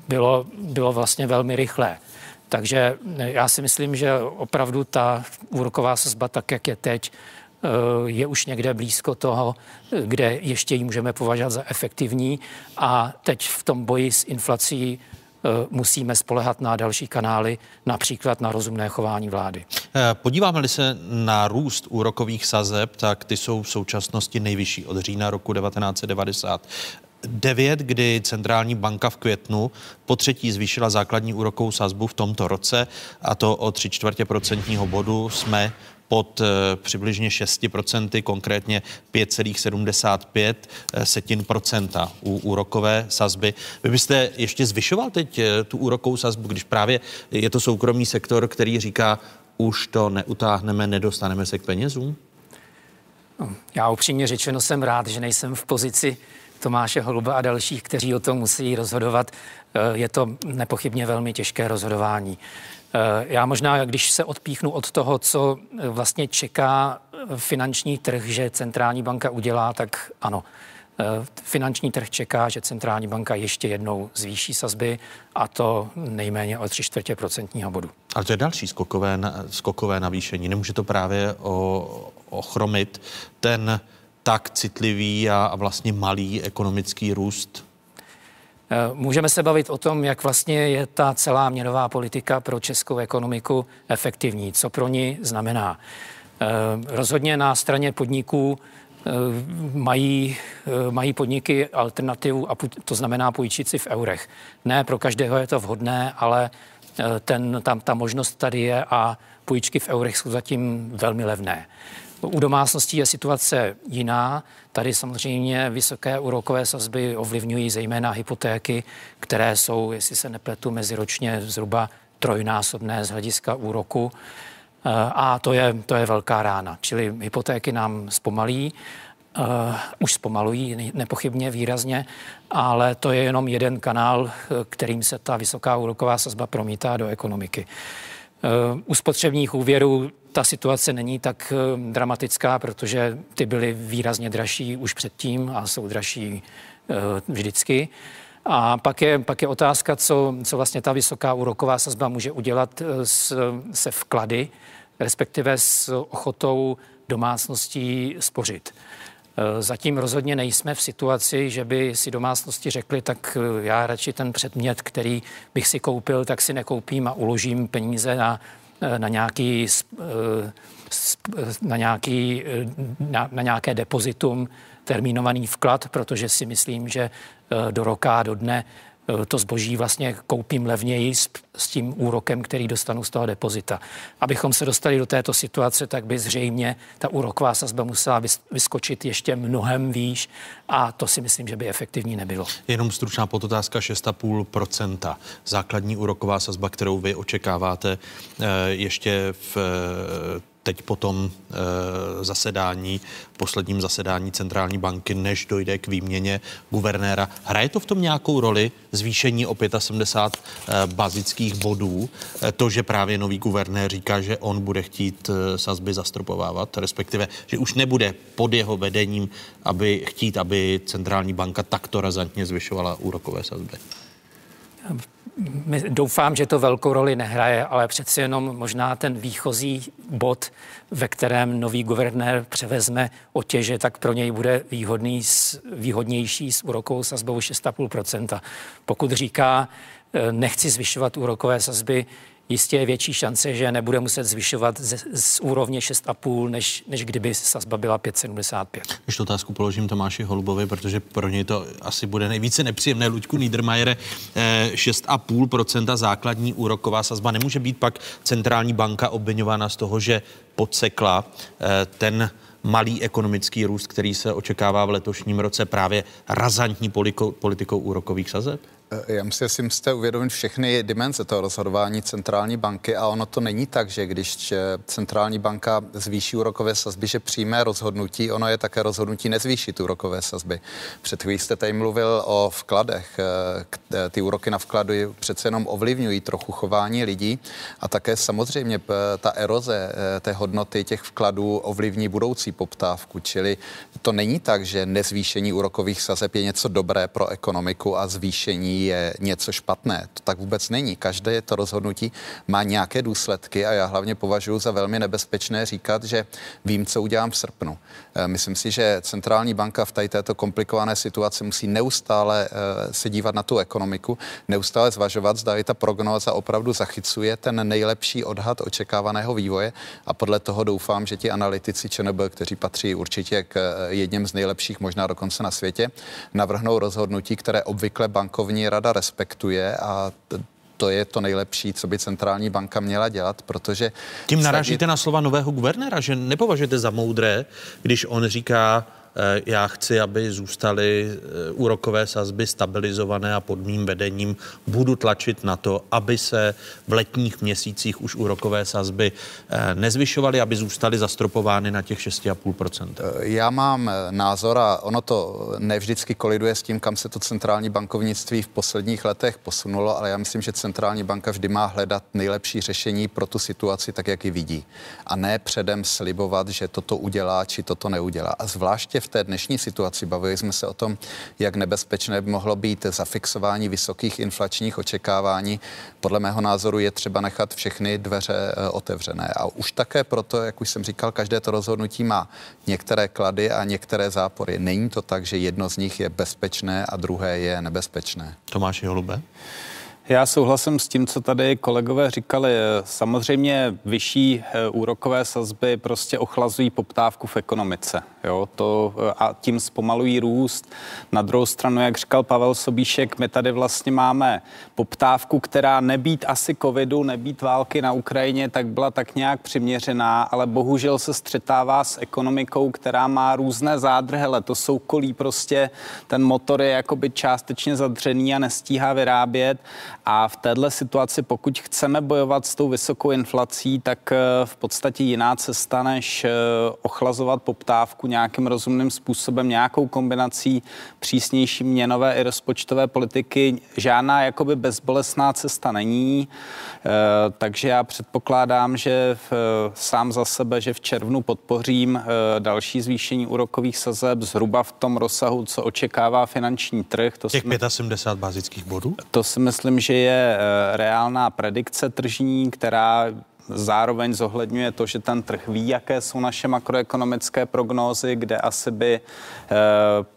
[SPEAKER 17] bylo, bylo vlastně velmi rychlé. Takže já si myslím, že opravdu ta úroková sazba, tak jak je teď, eh, je už někde blízko toho, kde ještě ji můžeme považovat za efektivní. A teď v tom boji s inflací eh, musíme spolehat na další kanály, například na rozumné chování vlády.
[SPEAKER 1] Eh, podíváme-li se na růst úrokových sazeb, tak ty jsou v současnosti nejvyšší od října roku 1990. 9, kdy centrální banka v květnu po třetí zvýšila základní úrokovou sazbu v tomto roce a to o 3 čtvrtě procentního bodu jsme pod e, přibližně 6%, konkrétně 5,75 eh, setin procenta u úrokové sazby. Vy byste ještě zvyšoval teď e, tu úrokovou sazbu, když právě je to soukromý sektor, který říká, už to neutáhneme, nedostaneme se k penězům?
[SPEAKER 17] Já upřímně řečeno jsem rád, že nejsem v pozici Tomáše Holuba a dalších, kteří o tom musí rozhodovat. Eh, je to nepochybně velmi těžké rozhodování. Eh, já možná, když se odpíchnu od toho, co eh, vlastně čeká finanční trh, že centrální banka udělá, tak ano. Finanční trh čeká, že centrální banka ještě jednou zvýší sazby a to nejméně o 3 čtvrtě procentního bodu.
[SPEAKER 1] Ale to je další skokové, skokové navýšení. Nemůže to právě o, ochromit ten tak citlivý a, vlastně malý ekonomický růst?
[SPEAKER 17] Eh, můžeme se bavit o tom, jak vlastně je ta celá měnová politika pro českou ekonomiku efektivní, co pro ní znamená. Eh, rozhodně na straně podniků eh, mají, mají podniky alternativu, a to znamená půjčit si v eurech. Ne pro každého je to vhodné, ale ten, tam ta možnost tady je a půjčky v eurech jsou zatím velmi levné. U domácností je situace jiná. Tady samozřejmě vysoké úrokové sazby ovlivňují zejména hypotéky, které jsou, jestli se nepletu, meziročně zhruba trojnásobné z hlediska úroku. Eh, a to je, to je velká rána. Čili hypotéky nám zpomalí, uh, už zpomalují nepochybně výrazně, ale to je jenom jeden kanál, eh, kterým se ta vysoká úroková sazba promítá do ekonomiky. U spotřebních úvěrů ta situace není tak eh, dramatická, protože ty byly výrazně dražší už předtím a jsou dražší eh, vždycky. A pak je, pak je otázka, co, co vlastně ta vysoká úroková sazba může udělat eh, s, se vklady, respektive s ochotou domácností spořit. Zatím rozhodně nejsme v situaci, že by si domácnosti řekli, tak já radši ten předmět, který bych si koupil, tak si nekoupím a uložím peníze na Eh, na nějaký, eh, na, nějaký, eh, na, na nějaké depozitum, termínovaný vklad, protože si myslím, že do roka, do dne Eh, to zboží vlastně koupím levněji s, s tím úrokem, který dostanu z toho depozita. Abychom se dostali do této situace, tak by zřejmě ta úroková sazba musela vyskočit ještě mnohem výš a to si myslím, že by efektivní nebylo.
[SPEAKER 1] Jenom stručná podotázka 6,5%. Základní úroková sazba, kterou vy očekáváte eh, ještě v teď po tom e, zasedání, posledním zasedání centrální banky, než dojde k výměně guvernéra. Hraje to v tom nějakou roli zvýšení o 75 e, bazických bodů? E, to, že právě nový guvernér říká, že on bude chtít e, sazby zastropovávat, respektive, že už nebude pod jeho vedením, aby chtít, aby centrální banka takto razantně zvyšovala úrokové sazby.
[SPEAKER 17] Doufám, že to velkou roli nehraje, ale přeci jenom možná ten výchozí bod, ve kterém nový guvernér převezme otěže, tak pro něj bude výhodný, výhodnější s úrokovou sazbou 6,5%. Pokud říká, eh, nechci zvyšovat úrokové sazby, jistě je větší šance, že nebude muset zvyšovat z, z úrovně 6,5, než, než kdyby sazba byla 5,75.
[SPEAKER 1] Když tu otázku položím Tomáši Holubovi, protože pro něj to asi bude nejvíce nepříjemné. Luďku Niedermayere, 6,5% základní úroková sazba. Nemůže být pak centrální banka obvinována z toho, že podsekla eh, ten malý ekonomický růst, který se očekává v letošním roce právě razantní politikou úrokových sazeb?
[SPEAKER 15] Eh, já myslím, že musíte uvědomit všechny dimenze toho rozhodování centrální banky a ono to není tak, že když eh, centrální banka zvýší úrokové sazby, že přijme rozhodnutí, ono je také rozhodnutí nezvýšit úrokové sazby. Před chvílí jste tady mluvil o vkladech. Eh, ty úroky na vklady přece jenom ovlivňují trochu chování lidí a také samozřejmě ta eroze té hodnoty těch vkladů ovlivní budoucí poptávku, čili to není tak, že nezvýšení úrokových sazeb je něco dobré pro ekonomiku a zvýšení je něco špatné. To tak vůbec není. Každé to rozhodnutí má nějaké důsledky a já hlavně považuji za velmi nebezpečné říkat, že vím, co udělám v srpnu. Eh, myslím si, že centrální banka v tady této komplikované situaci musí neustále eh, se dívat na tu ekonomiku, neustále zvažovat, zda ta prognóza opravdu zachycuje ten nejlepší odhad očekávaného vývoje. A podle toho doufám, že ti analytici ČNB, kteří patří určitě k eh, jedním z nejlepších, možná dokonce na světě, navrhnou rozhodnutí, které obvykle bankovní rada respektuje a to je to nejlepší, co by centrální banka měla dělat, protože...
[SPEAKER 1] Tím narážíte na slova nového guvernéra, že nepovažujete za moudré, když on říká, já chci, aby zůstaly eh, úrokové sazby stabilizované a pod mým vedením budu tlačit na to, aby se v letních měsících už úrokové sazby eh, nezvyšovaly, aby zůstaly zastropovány na těch 6,5%.
[SPEAKER 15] Já mám názor a ono to nevždycky koliduje s tím, kam se to centrální bankovnictví v posledních letech posunulo, ale já myslím, že centrální banka vždy má hledat nejlepší řešení pro tu situaci tak, jak ji vidí. A ne předem slibovat, že toto udělá, či toto neudělá. A zvláště v té dnešní situaci. Bavili jsme se o tom, jak nebezpečné by mohlo být zafixování vysokých inflačních očekávání. Podle mého názoru je třeba nechat všechny dveře eh, otevřené. A už také proto, jak už jsem říkal, každé to rozhodnutí má některé klady a některé zápory. Není to tak, že jedno z nich je bezpečné a druhé je nebezpečné.
[SPEAKER 1] Tomáš Holube?
[SPEAKER 15] Já souhlasím s tím, co tady kolegové říkali. Samozřejmě vyšší eh, úrokové sazby prostě ochlazují poptávku v ekonomice. Jo? To, eh, a tím zpomalují růst. Na druhou stranu, jak říkal Pavel Sobíšek, my tady vlastně máme poptávku, která nebýt asi covidu, nebýt války na Ukrajině, tak byla tak nějak přiměřená, ale bohužel se střetává s ekonomikou, která má různé zádrhele. To soukolí prostě, ten motor je jakoby částečně zadřený a nestíhá vyrábět a v téhle situaci, pokud chceme bojovat s tou vysokou inflací, tak eh, v podstatě jiná cesta, než eh, ochlazovat poptávku nějakým rozumným způsobem, nějakou kombinací přísnější měnové i rozpočtové politiky, žádná jakoby bezbolesná cesta není. Eh, takže já předpokládám, že v, sám za sebe, že v červnu podpořím další zvýšení úrokových sazeb zhruba v tom rozsahu, co očekává finanční trh.
[SPEAKER 1] To Těch 75 bazických bodů?
[SPEAKER 15] To si myslím, že je eh, reálná predikce tržní, která Zároveň zohledňuje to, že ten trh ví, jaké jsou naše makroekonomické prognózy, kde asi by eh,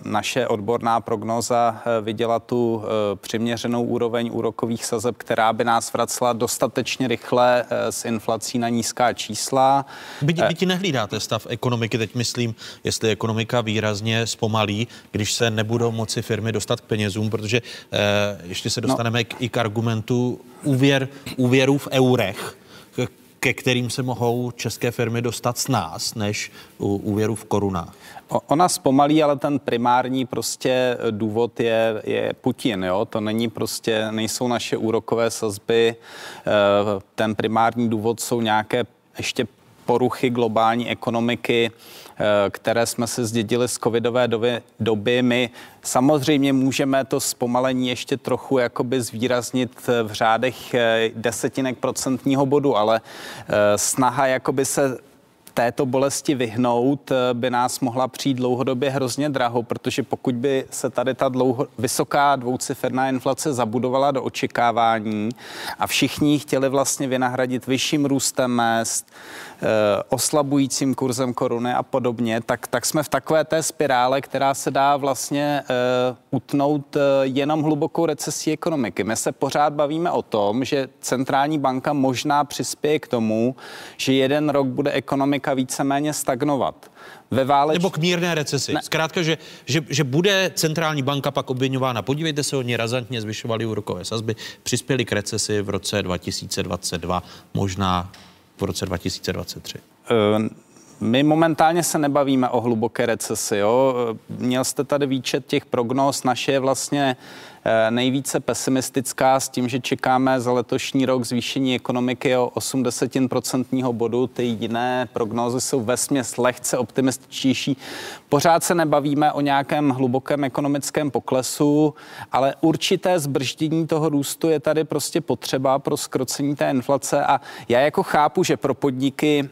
[SPEAKER 15] naše odborná prognóza eh, viděla tu přiměřenou úroveň úrokových sazeb, která by nás vracela dostatečně rychle s inflací na nízká čísla.
[SPEAKER 1] Byť, byť nehlídáte stav ekonomiky, teď myslím, jestli ekonomika výrazně zpomalí, když se nebudou moci firmy dostat k penězům, protože ještě se no. dostaneme no. k, i k argumentu úvěr, úvěrů v eurech, ke kterým se mohou české firmy dostat s nás, než u úvěru v korunách.
[SPEAKER 15] Ona zpomalí, ale ten primární prostě důvod je, je Putin. Jo? To není prostě, nejsou naše úrokové sazby. Eh, ten primární důvod jsou nějaké ještě poruchy globální ekonomiky, které jsme se zdědili z covidové doby, doby. My samozřejmě můžeme to zpomalení ještě trochu jakoby zvýraznit v řádech eh, desetinek procentního bodu, ale snaha jakoby se této bolesti vyhnout, eh, by nás mohla přijít dlouhodobě hrozně draho, protože pokud by se tady ta dlouho, vysoká dvouciferná inflace zabudovala do očekávání a všichni chtěli vlastně vynahradit vyšším růstem mest, Eh, oslabujícím kurzem koruny a podobně, tak, tak jsme v takové té spirále, která se dá vlastně uh, utnout uh, jenom hlubokou recesí ekonomiky. My se pořád bavíme o tom, že centrální banka možná přispěje k tomu, že jeden rok bude ekonomika víceméně stagnovat.
[SPEAKER 1] Ve váleč... Nebo k mírné recesi. Ne. Zkrátka, že, že, že bude centrální banka pak obvinována. Podívejte se, oni razantně zvyšovali úrokové sazby, přispěli k recesi v roce 2022, možná v roce 2023?
[SPEAKER 15] My momentálně se nebavíme o hluboké recesi. Jo? Měl jste tady výčet těch prognóz, naše je vlastně Eh, nejvíce pesimistická s tím, že čekáme za letošní rok zvýšení ekonomiky o 80% bodu. Ty jiné prognózy jsou ve směs lehce optimističtější. Pořád se nebavíme o nějakém hlubokém ekonomickém poklesu, ale určité zbrždění toho růstu je tady prostě potřeba pro skrocení té inflace a já jako chápu, že pro podniky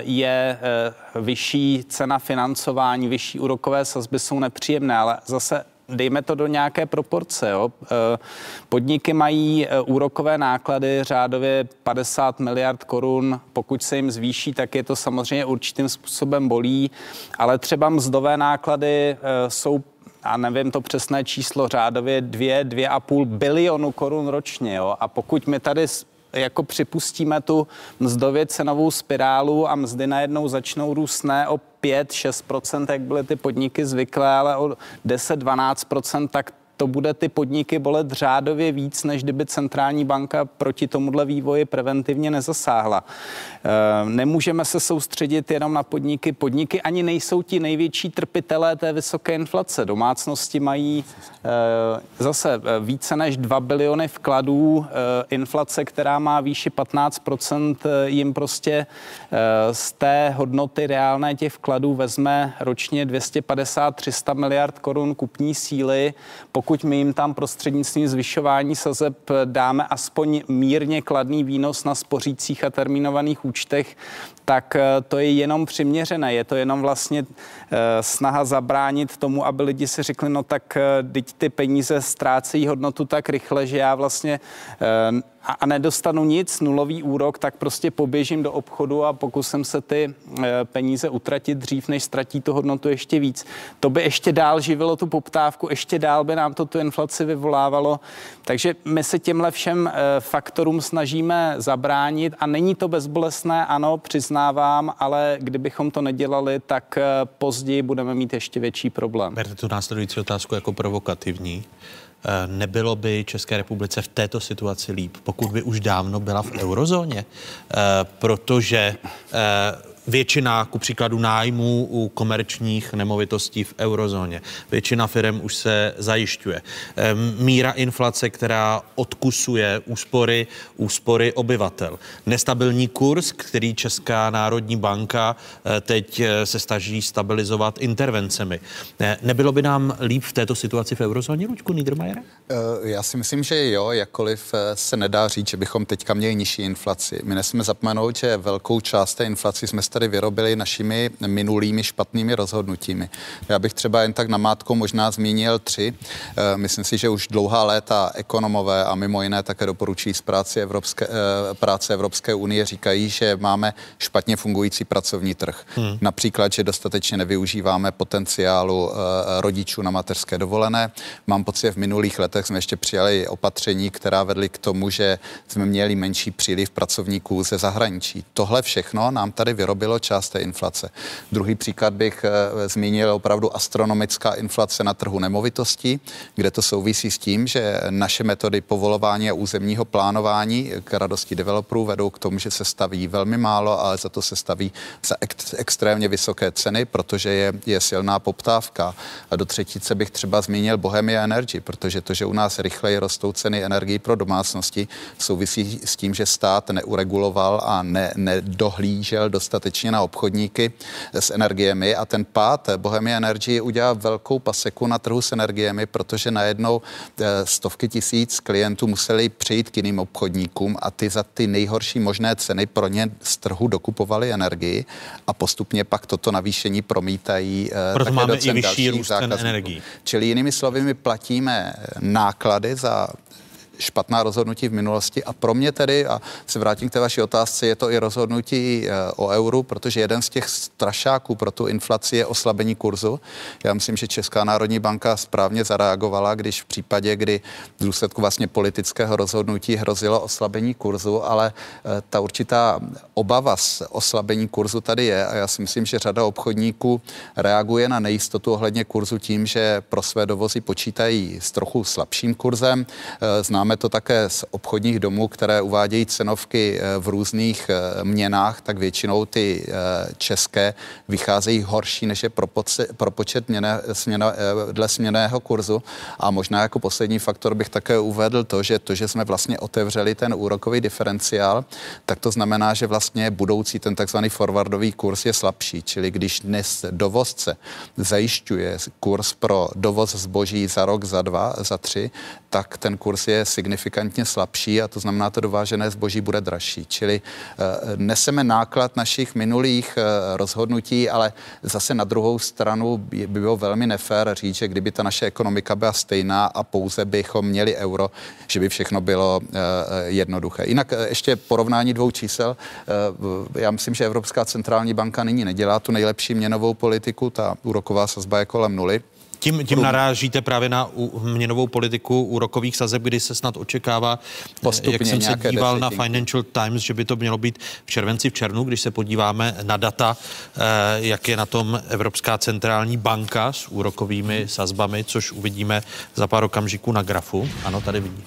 [SPEAKER 15] je eh, vyšší cena financování, vyšší úrokové sazby jsou nepříjemné, ale zase dejme to do nějaké proporce. Jo. Eh, podniky mají eh, úrokové náklady řádově 50 miliard korun. Pokud se jim zvýší, tak je to samozřejmě určitým způsobem bolí, ale třeba mzdové náklady eh, jsou a nevím to přesné číslo, řádově 2, 2,5 bilionu korun ročně. Jo? A pokud my tady jako připustíme tu mzdově cenovou spirálu a mzdy najednou začnou růst ne o 5-6%, jak byly ty podniky zvyklé, ale o 10-12%, tak to bude ty podniky bolet řádově víc, než kdyby centrální banka proti tomuhle vývoji preventivně nezasáhla. E, nemůžeme se soustředit jenom na podniky. Podniky ani nejsou ti největší trpitelé té vysoké inflace. Domácnosti mají e, zase e, více než 2 biliony vkladů. Inflace, která má výši 15%, jim prostě z té hodnoty reálné těch vkladů vezme ročně 250-300 miliard korun kupní síly. Pokud pokud my jim tam prostřednictvím zvyšování sazeb dáme aspoň mírně kladný výnos na spořících a termínovaných účtech, tak eh, to je jenom přiměřené. Je to jenom vlastně eh, snaha zabránit tomu, aby lidi si řekli, no tak eh, teď ty peníze ztrácejí hodnotu tak rychle, že já vlastně a, a nedostanu nic, nulový úrok, tak prostě poběžím do obchodu a pokusím se ty e, peníze utratit dřív, než ztratí tu hodnotu ještě víc. To by ještě dál živilo tu poptávku, ještě dál by nám to tu inflaci vyvolávalo. Takže my se těmhle všem e, faktorům snažíme zabránit a není to bezbolesné, ano, přiznávám, ale kdybychom to nedělali, tak e, později budeme mít ještě větší problém.
[SPEAKER 1] Berte tu následující otázku jako provokativní. Eh, nebylo by České republice v této situaci líp, pokud by už dávno byla v eurozóně, eh, protože eh, většina, ku příkladu, nájmů u komerčních nemovitostí v eurozóně. Většina firm už se zajišťuje. Míra inflace, která odkusuje úspory, úspory obyvatel. Nestabilní kurz, který Česká národní banka eh, teď eh, se snaží stabilizovat intervencemi. Nebylo by nám líp v této situaci v eurozóně, Luďku Niedermayere?
[SPEAKER 16] Eh, já si myslím, že jo, jakkoliv se nedá říct, že bychom teďka měli nižší inflaci. My nesmíme zapomenout, že velkou část té inflaci jsme tady vyrobili našimi minulými špatnými rozhodnutími. Já bych třeba jen tak namátkou možná zmínil tři. Eh, myslím si, že už dlouhá léta ekonomové a mimo jiné také doporučují z práce Evropské, eh, práce Evropské unie říkají, že máme špatně fungující pracovní trh. Hmm. Například, že dostatečně nevyužíváme potenciálu eh, rodičů na mateřské dovolené. Mám pocit, že v minulých letech jsme ještě přijali opatření, která vedly k tomu, že jsme měli menší příliv pracovníků ze zahraničí. Tohle všechno nám tady vyrobilo bylo část té inflace. Druhý příklad bych eh, zmínil opravdu astronomická inflace na trhu nemovitostí, kde to souvisí s tím, že naše metody povolování a územního plánování k radosti developerů vedou k tomu, že se staví velmi málo, ale za to se staví za ex- extrémně vysoké ceny, protože je, je silná poptávka. A do třetíce bych třeba zmínil Bohemia Energy, protože to, že u nás rychleji rostou ceny energií pro domácnosti, souvisí s tím, že stát neureguloval a ne, nedohlížel dostatečně na obchodníky s energiemi a ten pád Bohemia Energy udělal velkou paseku na trhu s energiemi, protože najednou eh, stovky tisíc klientů museli přejít k jiným obchodníkům a ty za ty nejhorší možné ceny pro ně z trhu dokupovali energii a postupně pak toto navýšení promítají
[SPEAKER 1] eh, Proto máme i vyšší růst energií.
[SPEAKER 16] Čili jinými slovy, my platíme náklady za špatná rozhodnutí v minulosti a pro mě tedy, a se vrátím k té vaší otázce, je to i rozhodnutí eh, o euru, protože jeden z těch strašáků pro tu inflaci je oslabení kurzu. Já myslím, že Česká národní banka správně zareagovala, když v případě, kdy v důsledku vlastně politického rozhodnutí hrozilo oslabení kurzu, ale eh, ta určitá obava z oslabení kurzu tady je a já si myslím, že řada obchodníků reaguje na nejistotu ohledně kurzu tím, že pro své dovozy počítají s trochu slabším kurzem. Eh, Známe Známe to také z obchodních domů, které uvádějí cenovky eh, v různých eh, měnách, tak většinou ty eh, české vycházejí horší, než je propočet měne, směna, dle směného kurzu. A možná jako poslední faktor bych také uvedl to, že to, že jsme vlastně otevřeli ten úrokový diferenciál, tak to znamená, že vlastně budoucí ten takzvaný forwardový kurz je slabší. Čili když dnes dovozce zajišťuje kurz pro dovoz zboží za rok, za dva, za tři, tak ten kurz je signifikantně slabší a to znamená, to dovážené zboží bude dražší. Čili uh, neseme náklad našich minulých uh, rozhodnutí, ale zase na druhou stranu by bylo velmi nefér říct, že kdyby ta naše ekonomika byla stejná a pouze bychom měli euro, že by všechno bylo uh, jednoduché. Jinak ještě porovnání dvou čísel. Já myslím, že Evropská centrální banka nyní nedělá tu nejlepší měnovou politiku, ta úroková sazba je kolem nuly.
[SPEAKER 1] Tím, tím narážíte právě na měnovou politiku úrokových sazeb, kdy se snad očekává, Postupně jak jsem se díval na Financial Times, že by to mělo být v červenci, v červnu, když se podíváme na data, eh, jak je na tom Evropská centrální banka s úrokovými sazbami, což uvidíme za pár okamžiků na grafu. Ano, tady vidíme.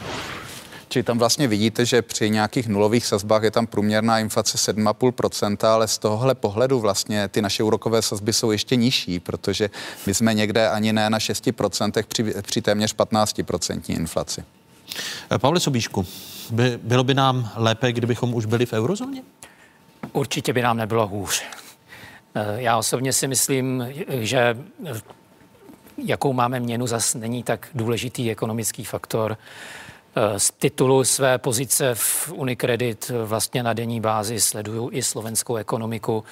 [SPEAKER 16] Čili tam vlastně vidíte, že při nějakých nulových sazbách je tam průměrná inflace 7,5%, ale z tohohle pohledu vlastně ty naše úrokové sazby jsou ještě nižší, protože my jsme někde ani ne na 6% při, při téměř 15% inflaci.
[SPEAKER 1] Eh, Pavle Sobíšku, by, bylo by nám lépe, kdybychom už byli v eurozóně?
[SPEAKER 17] Určitě by nám nebylo hůř. Eh, já osobně si myslím, že jakou máme měnu, zas není tak důležitý ekonomický faktor. Eh, z titulu své pozice v Unicredit vlastně na denní bázi sleduju i slovenskou ekonomiku.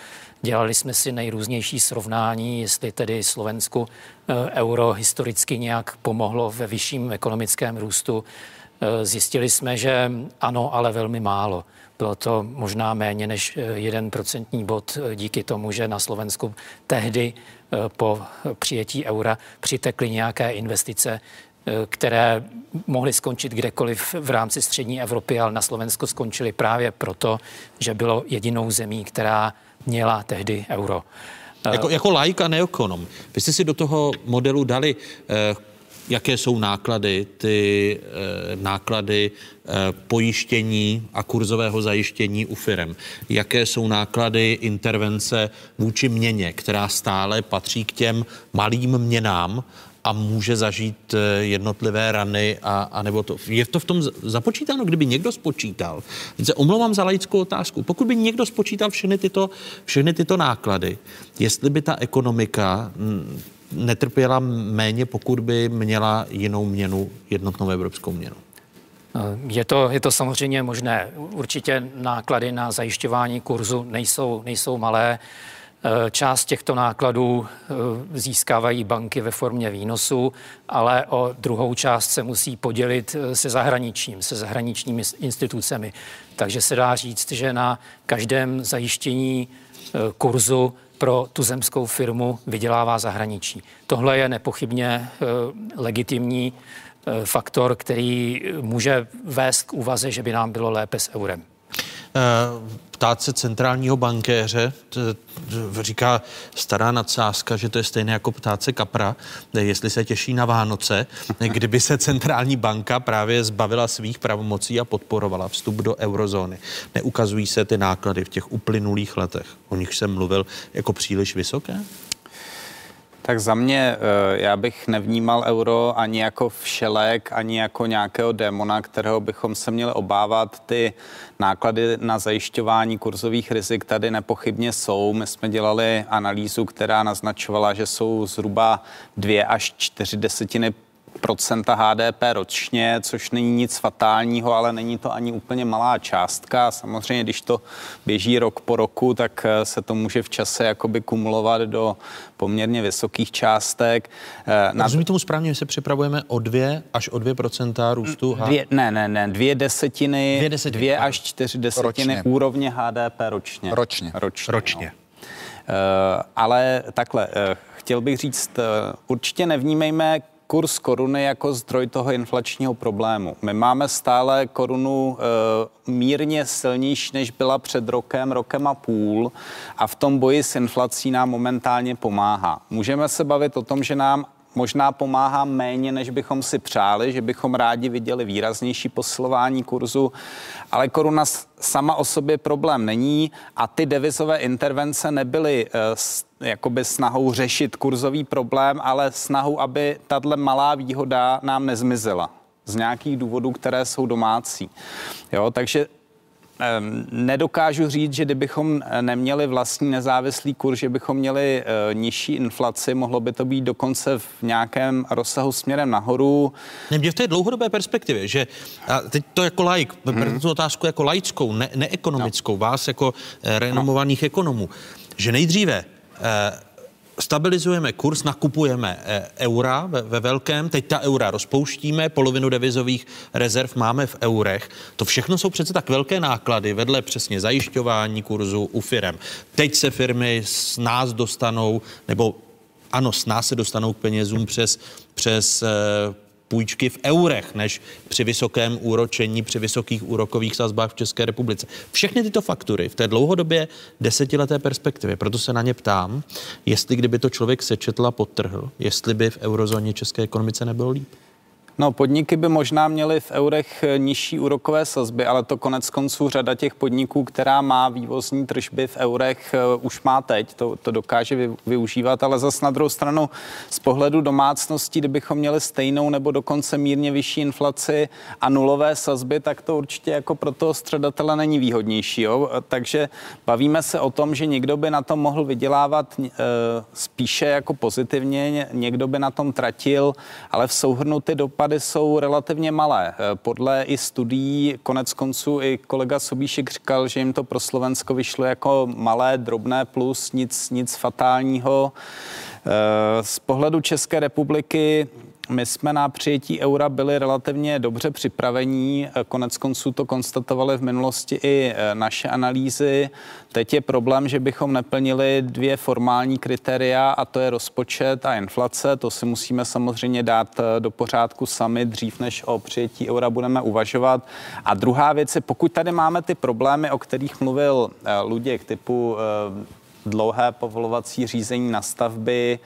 [SPEAKER 17] Dělali jsme si nejrůznější srovnání, jestli tedy Slovensku eh, euro historicky nějak pomohlo ve vyšším ekonomickém růstu. Eh, zjistili jsme, že ano, ale velmi málo. Bylo to možná méně než jeden procentní bod díky tomu, že na Slovensku tehdy po přijetí eura přitekly nějaké investice které mohly skončit kdekoliv v rámci střední Evropy, ale na Slovensku skončily právě proto, že bylo jedinou zemí, která měla tehdy euro.
[SPEAKER 1] Eh, jako, jako laik a neokonom. Vy jste si do toho modelu dali, eh, jaké jsou náklady, ty eh, náklady eh, pojištění a kurzového zajištění u firm. Jaké jsou náklady intervence vůči měně, která stále patří k těm malým měnám, a může zažít eh, jednotlivé rany a, a nebo to. Je to v tom započítáno, kdyby někdo spočítal. Se omlouvám za laickou otázku. Pokud by někdo spočítal všechny tyto, všechny tyto náklady, jestli by ta ekonomika mm, netrpěla méně, pokud by měla jinou měnu, jednotnou evropskou měnu.
[SPEAKER 17] Eh, je to, je to samozřejmě možné. Určitě náklady na zajišťování kurzu nejsou, nejsou malé. Eh, část těchto nákladů eh, získávají banky ve formě výnosu, ale o druhou část se musí podělit eh, se zahraničím, se zahraničními institucemi. Takže se dá říct, že na každém zajištění kurzu pro tu zemskou firmu vydělává zahraničí. Tohle je nepochybně legitimní faktor, který může vést k úvaze, že by nám bylo lépe s eurem.
[SPEAKER 1] Eh, ptát se centrálního bankéře, říká stará nadsázka, že to je stejné jako ptát se kapra, jestli se těší na Vánoce, kdyby se centrální banka právě zbavila svých pravomocí a podporovala vstup do eurozóny. Neukazují se ty náklady v těch uplynulých letech, o nich jsem mluvil, jako příliš vysoké?
[SPEAKER 15] Tak za mě, eh, já bych nevnímal euro ani jako všelek, ani jako nějakého démona, kterého bychom se měli obávat. Ty náklady na zajišťování kurzových rizik tady nepochybně jsou. My jsme dělali analýzu, která naznačovala, že jsou zhruba 2 až 4 desetiny procenta HDP ročně, což není nic fatálního, ale není to ani úplně malá částka. Samozřejmě, když to běží rok po roku, tak eh, se to může v čase jakoby kumulovat do poměrně vysokých částek.
[SPEAKER 1] Eh, Na... Rozumím tomu správně, že se připravujeme o 2 až o 2 procenta růstu?
[SPEAKER 15] Dvě, ne, ne, ne, dvě desetiny, dvě, desetiny, dvě až čtyři desetiny ročně. úrovně HDP ročně.
[SPEAKER 16] Ročně.
[SPEAKER 15] Ročně.
[SPEAKER 1] ročně.
[SPEAKER 15] No. Uh, ale takhle, uh, chtěl bych říct, uh, určitě nevnímejme kurz koruny jako zdroj toho inflačního problému. My máme stále korunu e, mírně silnější, než byla před rokem, rokem a půl a v tom boji s inflací nám momentálně pomáhá. Můžeme se bavit o tom, že nám možná pomáhá méně, než bychom si přáli, že bychom rádi viděli výraznější posilování kurzu, ale koruna sama o sobě problém není a ty devizové intervence nebyly uh, jakoby snahou řešit kurzový problém, ale snahou, aby tahle malá výhoda nám nezmizela z nějakých důvodů, které jsou domácí. Jo, takže Nedokážu říct, že kdybychom eh, neměli vlastní nezávislý kurz, že bychom měli uh, nižší inflaci, mohlo by to být dokonce v nějakém rozsahu směrem nahoru.
[SPEAKER 1] Mě v té dlouhodobé perspektivě, že a teď to jako laik, hmm. tu otázku jako laickou, ne, neekonomickou, no. vás jako eh, renomovaných no. ekonomů, že nejdříve eh, stabilizujeme kurz, nakupujeme eh, eura ve, ve velkém, teď ta eura rozpouštíme, polovinu devizových rezerv máme v eurech. To všechno jsou přece tak velké náklady vedle přesně zajišťování kurzu u firem. Teď se firmy s nás dostanou, nebo ano, s nás se dostanou k penězům přes, přes eh, půjčky v eurech, než při vysokém úročení, při vysokých úrokových sazbách v České republice. Všechny tyto faktury v té dlouhodobě desetileté perspektivě, proto se na ně ptám, jestli kdyby to člověk sečetl a podtrhl, jestli by v eurozóně české ekonomice nebylo líp.
[SPEAKER 15] No, podniky by možná měly v eurech eh, nižší úrokové sazby, ale to konec konců řada těch podniků, která má vývozní tržby v eurech, eh, už má teď, to, to dokáže využívat, ale zas na druhou stranu z pohledu domácností, kdybychom měli stejnou nebo dokonce mírně vyšší inflaci a nulové sazby, tak to určitě jako pro toho středatele není výhodnější. Jo? Takže bavíme se o tom, že někdo by na tom mohl vydělávat e, spíše jako pozitivně, někdo by na tom tratil, ale v souhrnu ty dopady dopady jsou relativně malé. Eh, podle i studií, konec konců i kolega Sobíšek říkal, že jim to pro Slovensko vyšlo jako malé, drobné plus, nic, nic fatálního. Eh, z pohledu České republiky my jsme na přijetí eura byli relativně dobře připravení. Konec konců to konstatovali v minulosti i e, naše analýzy. Teď je problém, že bychom neplnili dvě formální kritéria, a to je rozpočet a inflace. To si musíme samozřejmě dát e, do pořádku sami dřív, než o přijetí eura budeme uvažovat. A druhá věc je, pokud tady máme ty problémy, o kterých mluvil e, Luděk, typu dlouhé povolovací řízení na stavby,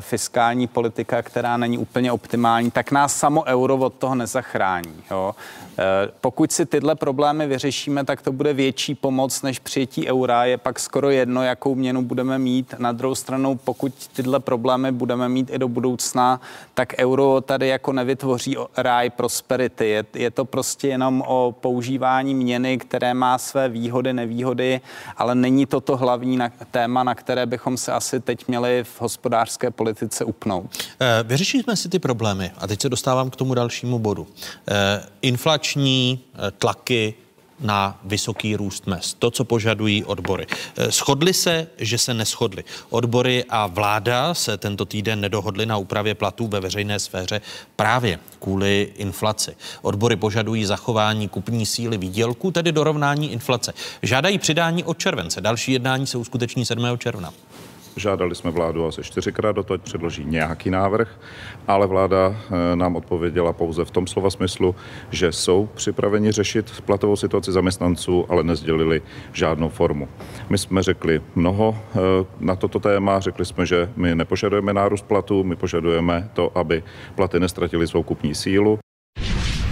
[SPEAKER 15] fiskální politika, která není úplně optimální, tak nás samo euro od toho nezachrání. Jo. Eh, pokud si tyhle problémy vyřešíme, tak to bude větší pomoc než přijetí eura. Je pak skoro jedno, jakou měnu budeme mít. Na druhou stranu, pokud tyhle problémy budeme mít i do budoucna, tak euro tady jako nevytvoří ráj prosperity. Je, je to prostě jenom o používání měny, které má své výhody, nevýhody, ale není to to hlavní na, téma, na které bychom se asi teď měli v hospodářské politice upnout.
[SPEAKER 1] Eh, vyřešíme si ty problémy a teď se dostávám k tomu dalšímu bodu. Inflační inflační eh, tlaky na vysoký růst mest. To, co požadují odbory. Eh, shodli se, že se neschodli. Odbory a vláda se tento týden nedohodli na úpravě platů ve veřejné sféře právě kvůli inflaci. Odbory požadují zachování kupní síly výdělku, tedy dorovnání inflace. Žádají přidání od července. Další jednání se uskuteční 7. června.
[SPEAKER 11] Žádali jsme vládu asi čtyřikrát do toho, ať předloží nějaký návrh, ale vláda eh, nám odpověděla pouze v tom slova smyslu, že jsou připraveni řešit platovou situaci zaměstnanců, ale nezdělili žádnou formu. My jsme řekli mnoho eh, na toto téma, řekli jsme, že my nepožadujeme nárůst platů, my požadujeme to, aby platy nestratily svou kupní sílu.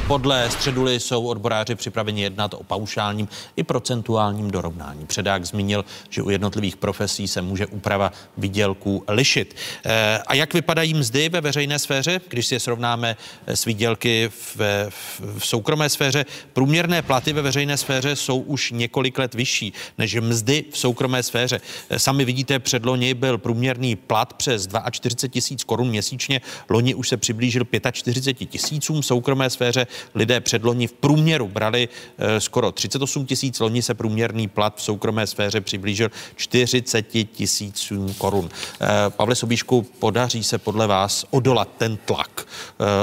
[SPEAKER 1] Podle středuly jsou odboráři připraveni jednat o paušálním i procentuálním dorovnání. Předák zmínil, že u jednotlivých profesí se může úprava výdělků lišit. Eh, a jak vypadají mzdy ve veřejné sféře, když si je srovnáme s výdělky v, v, v soukromé sféře? Průměrné platy ve veřejné sféře jsou už několik let vyšší než mzdy v soukromé sféře. Eh, sami vidíte, předloni byl průměrný plat přes 42 tisíc korun měsíčně, loni už se přiblížil 45 tisícům v soukromé sféře. Lidé předloni v průměru brali eh, skoro 38 tisíc, loni se průměrný plat v soukromé sféře přiblížil 40 tisícům korun. Eh, Pavle Sobíšku, podaří se podle vás odolat ten tlak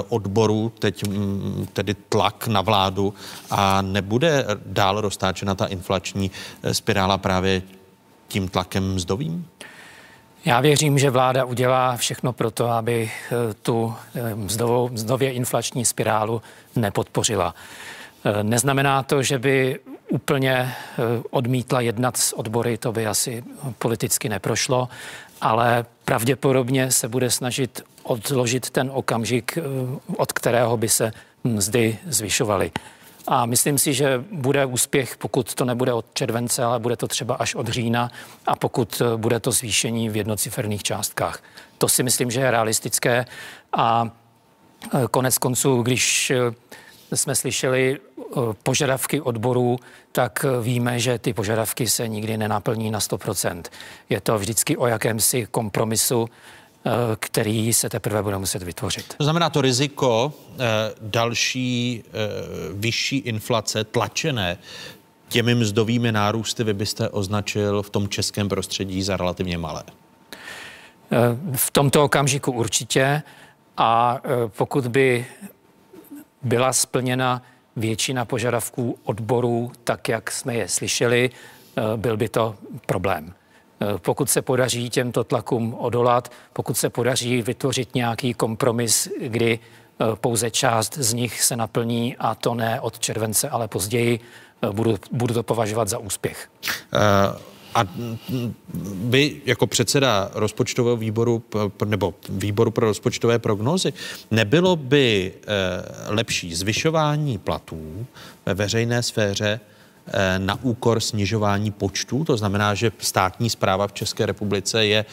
[SPEAKER 1] odboru, teď mm, tedy tlak na vládu a nebude dál roztáčena ta inflační spirála právě tím tlakem mzdovým?
[SPEAKER 17] Já věřím, že vláda udělá všechno pro to, aby eh, tu eh, mzdovou, mzdově inflační spirálu nepodpořila. Eh, neznamená to, že by úplně odmítla jednat s odbory, to by asi politicky neprošlo, ale pravděpodobně se bude snažit odložit ten okamžik, od kterého by se mzdy zvyšovaly. A myslím si, že bude úspěch, pokud to nebude od července, ale bude to třeba až od října a pokud eh, bude to zvýšení v jednociferných částkách. To si myslím, že je realistické a eh, konec konců, když eh, jsme slyšeli požadavky odborů, tak víme, že ty požadavky se nikdy nenaplní na 100%. Je to vždycky o jakémsi kompromisu který se teprve bude muset vytvořit.
[SPEAKER 1] To znamená to riziko eh, další eh, vyšší inflace tlačené těmi mzdovými nárůsty vy byste označil v tom českém prostředí za relativně malé?
[SPEAKER 17] V tomto okamžiku určitě a pokud by byla splněna většina požadavků odborů, tak jak jsme je slyšeli, byl by to problém. Eh, pokud se podaří těmto tlakům odolat, pokud se podaří vytvořit nějaký kompromis, kdy eh, pouze část z nich se naplní a to ne od července, ale později, eh, budu, budu to považovat za úspěch. Uh...
[SPEAKER 1] A vy jako předseda rozpočtového výboru nebo výboru pro rozpočtové prognózy, nebylo by lepší zvyšování platů ve veřejné sféře na úkor snižování počtu. To znamená, že státní zpráva v České republice je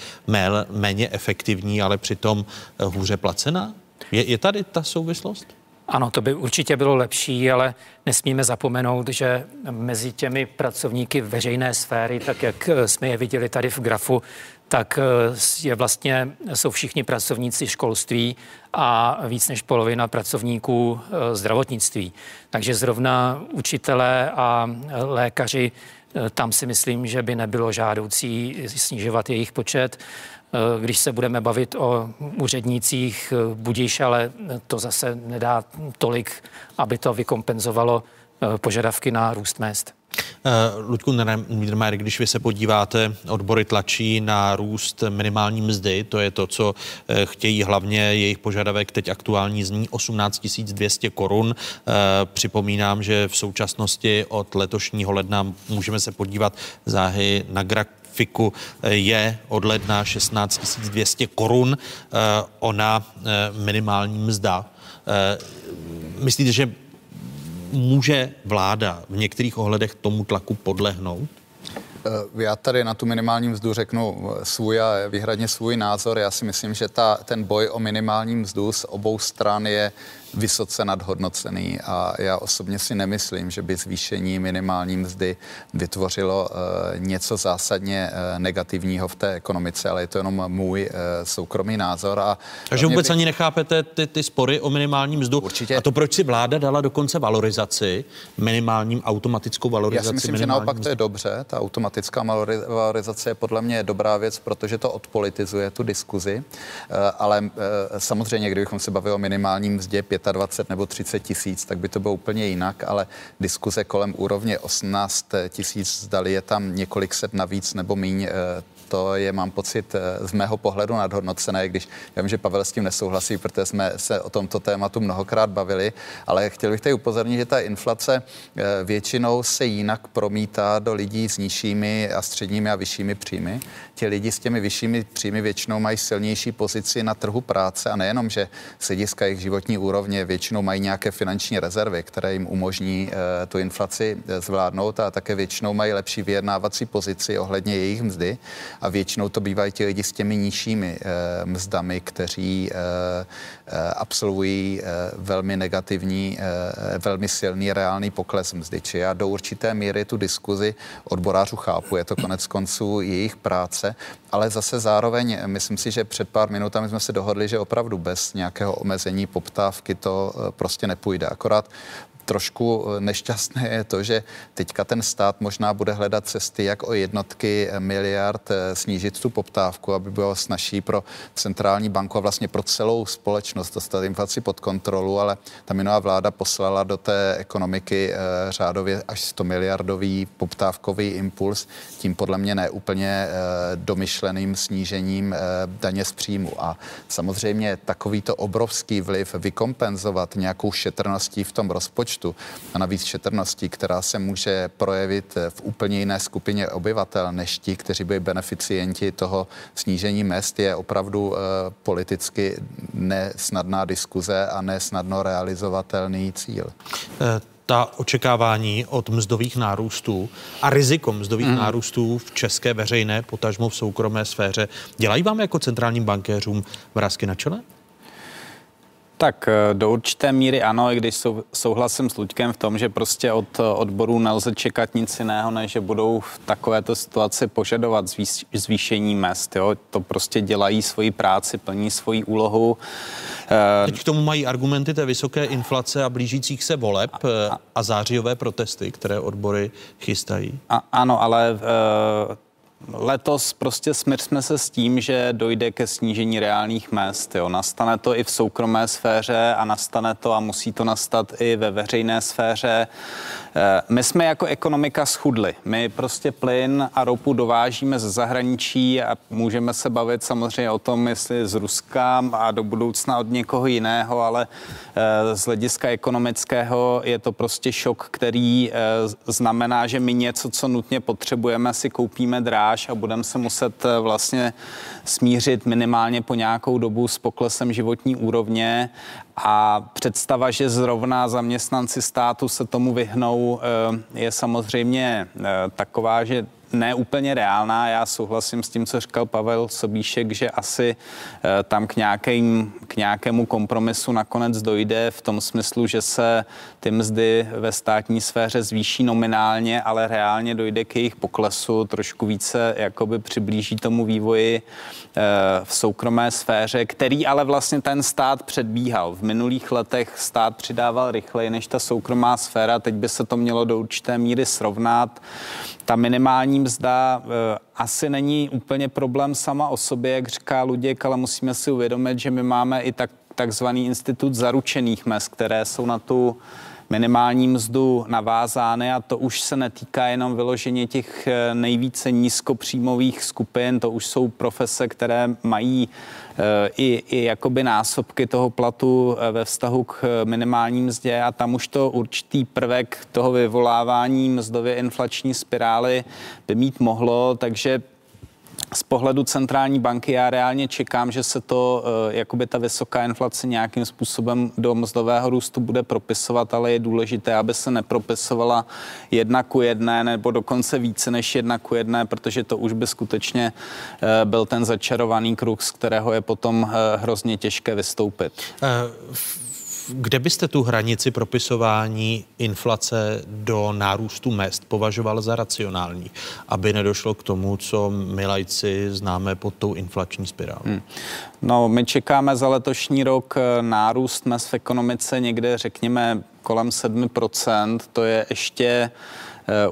[SPEAKER 1] méně efektivní, ale přitom eh, hůře placená? Je, je tady ta souvislost?
[SPEAKER 17] Ano, to by určitě bylo lepší, ale nesmíme zapomenout, že mezi těmi pracovníky veřejné sféry, tak jak eh, jsme je viděli tady v grafu, tak eh, je vlastně, jsou všichni pracovníci školství a víc než polovina pracovníků eh, zdravotnictví. Takže zrovna učitelé a lékaři, eh, tam si myslím, že by nebylo žádoucí snižovat jejich počet. Když se budeme bavit o úřednících, budíš, ale to zase nedá tolik, aby to vykompenzovalo požadavky na růst mest.
[SPEAKER 1] Uh, Ludku Niedermayer, když vy se podíváte, odbory tlačí na růst minimální mzdy, to je to, co uh, chtějí hlavně jejich požadavek, teď aktuální zní 18 200 korun. Uh, připomínám, že v současnosti od letošního ledna můžeme se podívat záhy na grak fiku je od ledna 16 200 korun, ona minimální mzda. Myslíte, že může vláda v některých ohledech tomu tlaku podlehnout?
[SPEAKER 16] Eh, já tady na tu minimální mzdu řeknu svůj a výhradně svůj názor. Já si myslím, že ta, ten boj o minimální mzdu z obou stran je vysoce nadhodnocený a já osobně si nemyslím, že by zvýšení minimální mzdy vytvořilo uh, něco zásadně uh, negativního v té ekonomice, ale je to jenom můj uh, soukromý názor. A
[SPEAKER 1] Takže vůbec by... ani nechápete ty, ty spory o minimální mzdu?
[SPEAKER 16] Určitě.
[SPEAKER 1] A to proč si vláda dala dokonce valorizaci, minimálním automatickou valorizaci?
[SPEAKER 16] Já si myslím, že naopak mzdy. to je dobře. Ta automatická valorizace je podle mě dobrá věc, protože to odpolitizuje tu diskuzi. Ale samozřejmě, kdybychom se bavili o minimálním mzdě 25 nebo 30 tisíc, tak by to bylo úplně jinak, ale diskuze kolem úrovně 18 tisíc, zdali je tam několik set navíc nebo míň, eh, to je, mám pocit, eh, z mého pohledu nadhodnocené, když já vím, že Pavel s tím nesouhlasí, protože jsme se o tomto tématu mnohokrát bavili, ale chtěl bych tady upozornit, že ta inflace eh, většinou se jinak promítá do lidí s nižšími a středními a vyššími příjmy. Ti lidi s těmi vyššími příjmy většinou mají silnější pozici na trhu práce a nejenom, že z hlediska jejich životní úrovně většinou mají nějaké finanční rezervy, které jim umožní uh, tu inflaci zvládnout a také většinou mají lepší vyjednávací pozici ohledně jejich mzdy a většinou to bývají ti lidi s těmi nižšími uh, mzdami, kteří uh, absolvují velmi negativní, velmi silný reálný pokles mzdy. Či já do určité míry tu diskuzi odborářů chápu, je to konec konců jejich práce, ale zase zároveň myslím si, že před pár minutami jsme se dohodli, že opravdu bez nějakého omezení poptávky to prostě nepůjde. Akorát trošku eh, nešťastné je to, že teďka ten stát možná bude hledat cesty, jak o jednotky miliard eh, snížit tu poptávku, aby bylo snažší pro centrální banku a vlastně pro celou společnost dostat inflaci pod kontrolu, ale ta minulá vláda poslala do té ekonomiky eh, řádově až 100 miliardový poptávkový impuls, tím podle mě neúplně domyšleným snížením daně z příjmu. A samozřejmě takovýto obrovský vliv vykompenzovat nějakou šetrností v tom rozpočtu, rozpočtu a navíc šetrností, která se může projevit v úplně jiné skupině obyvatel než ti, kteří byli beneficienti toho snížení mest, je opravdu uh, politicky nesnadná diskuze a nesnadno realizovatelný cíl.
[SPEAKER 1] Uh ta očekávání od mzdových nárůstů a riziko mzdových mm. nárůstů v české veřejné, potažmo v soukromé sféře, dělají vám jako centrálním bankéřům vrázky na čele?
[SPEAKER 15] Tak eh, do určité míry ano, i když sou, souhlasím s Luďkem v tom, že prostě od eh, odborů nelze čekat nic jiného, než že budou v takovéto situaci požadovat zvýš, zvýšení mest. Jo? To prostě dělají svoji práci, plní svoji úlohu.
[SPEAKER 1] Eh, Teď k tomu mají argumenty té vysoké inflace a blížících se voleb a, a zářijové protesty, které odbory chystají.
[SPEAKER 15] A, ano, ale uh, Letos prostě smířme se s tím, že dojde ke snížení reálných mest. Jo. Nastane to i v soukromé sféře a nastane to a musí to nastat i ve veřejné sféře. Eh, my jsme jako ekonomika schudli. My prostě plyn a ropu dovážíme ze zahraničí a můžeme se bavit samozřejmě o tom, jestli z Ruska a do budoucna od někoho jiného, ale eh, z hlediska ekonomického je to prostě šok, který eh, znamená, že my něco, co nutně potřebujeme, si koupíme dráž a budeme se muset vlastně smířit minimálně po nějakou dobu s poklesem životní úrovně a představa, že zrovna zaměstnanci státu se tomu vyhnou, eh, je samozřejmě eh, taková, že ne úplně reálná. Já souhlasím s tím, co říkal Pavel Sobíšek, že asi eh, tam k, nějakým, k nějakému kompromisu nakonec dojde v tom smyslu, že se ty mzdy ve státní sféře zvýší nominálně, ale reálně dojde k jejich poklesu, trošku více jakoby přiblíží tomu vývoji eh, v soukromé sféře, který ale vlastně ten stát předbíhal. V minulých letech stát přidával rychleji než ta soukromá sféra, teď by se to mělo do určité míry srovnat. Ta minimální mzda e, asi není úplně problém sama o sobě, jak říká Luděk, ale musíme si uvědomit, že my máme i tak, takzvaný institut zaručených mest, které jsou na tu minimální mzdu navázány a to už se netýká jenom vyloženě těch eh, nejvíce nízkopříjmových skupin, to už jsou profese, které mají eh, i, i jakoby násobky toho platu eh, ve vztahu k minimální mzdě a tam už to určitý prvek toho vyvolávání mzdově inflační spirály by mít mohlo, takže z pohledu centrální banky já reálně čekám, že se to, eh, jakoby ta vysoká inflace nějakým způsobem do mzdového růstu bude propisovat, ale je důležité, aby se nepropisovala jedna ku jedné nebo dokonce více než jedna ku jedné, protože to už by skutečně eh, byl ten začarovaný kruh, z kterého je potom eh, hrozně těžké vystoupit. Uh,
[SPEAKER 1] kde byste tu hranici propisování inflace do nárůstu mest považoval za racionální, aby nedošlo k tomu, co my lajci známe pod tou inflační spirálou? Hmm.
[SPEAKER 15] No, my čekáme za letošní rok eh, nárůst mest v ekonomice někde, řekněme, kolem 7%. To je ještě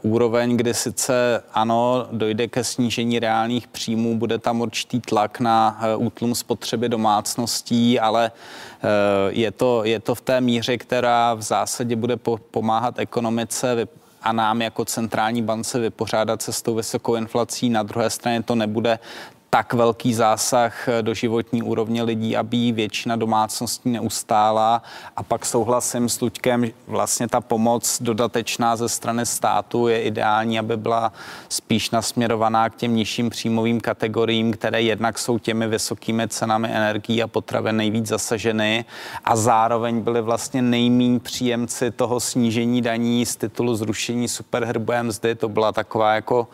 [SPEAKER 15] úroveň, kdy sice ano, dojde ke snížení reálných příjmů, bude tam určitý tlak na eh, útlum spotřeby domácností, ale eh, je to, je to v té míře, která v zásadě bude pomáhat ekonomice a nám jako centrální bance vypořádat se s tou vysokou inflací. Na druhé straně to nebude tak velký zásah do životní úrovně lidí, aby většina domácností neustála. A pak souhlasím s Luďkem, vlastně ta pomoc dodatečná ze strany státu je ideální, aby byla spíš nasměrovaná k těm nižším příjmovým kategoriím, které jednak jsou těmi vysokými cenami energií a potravin nejvíc zasaženy a zároveň byly vlastně nejmín příjemci toho snížení daní z titulu zrušení superhrubé mzdy. To byla taková jako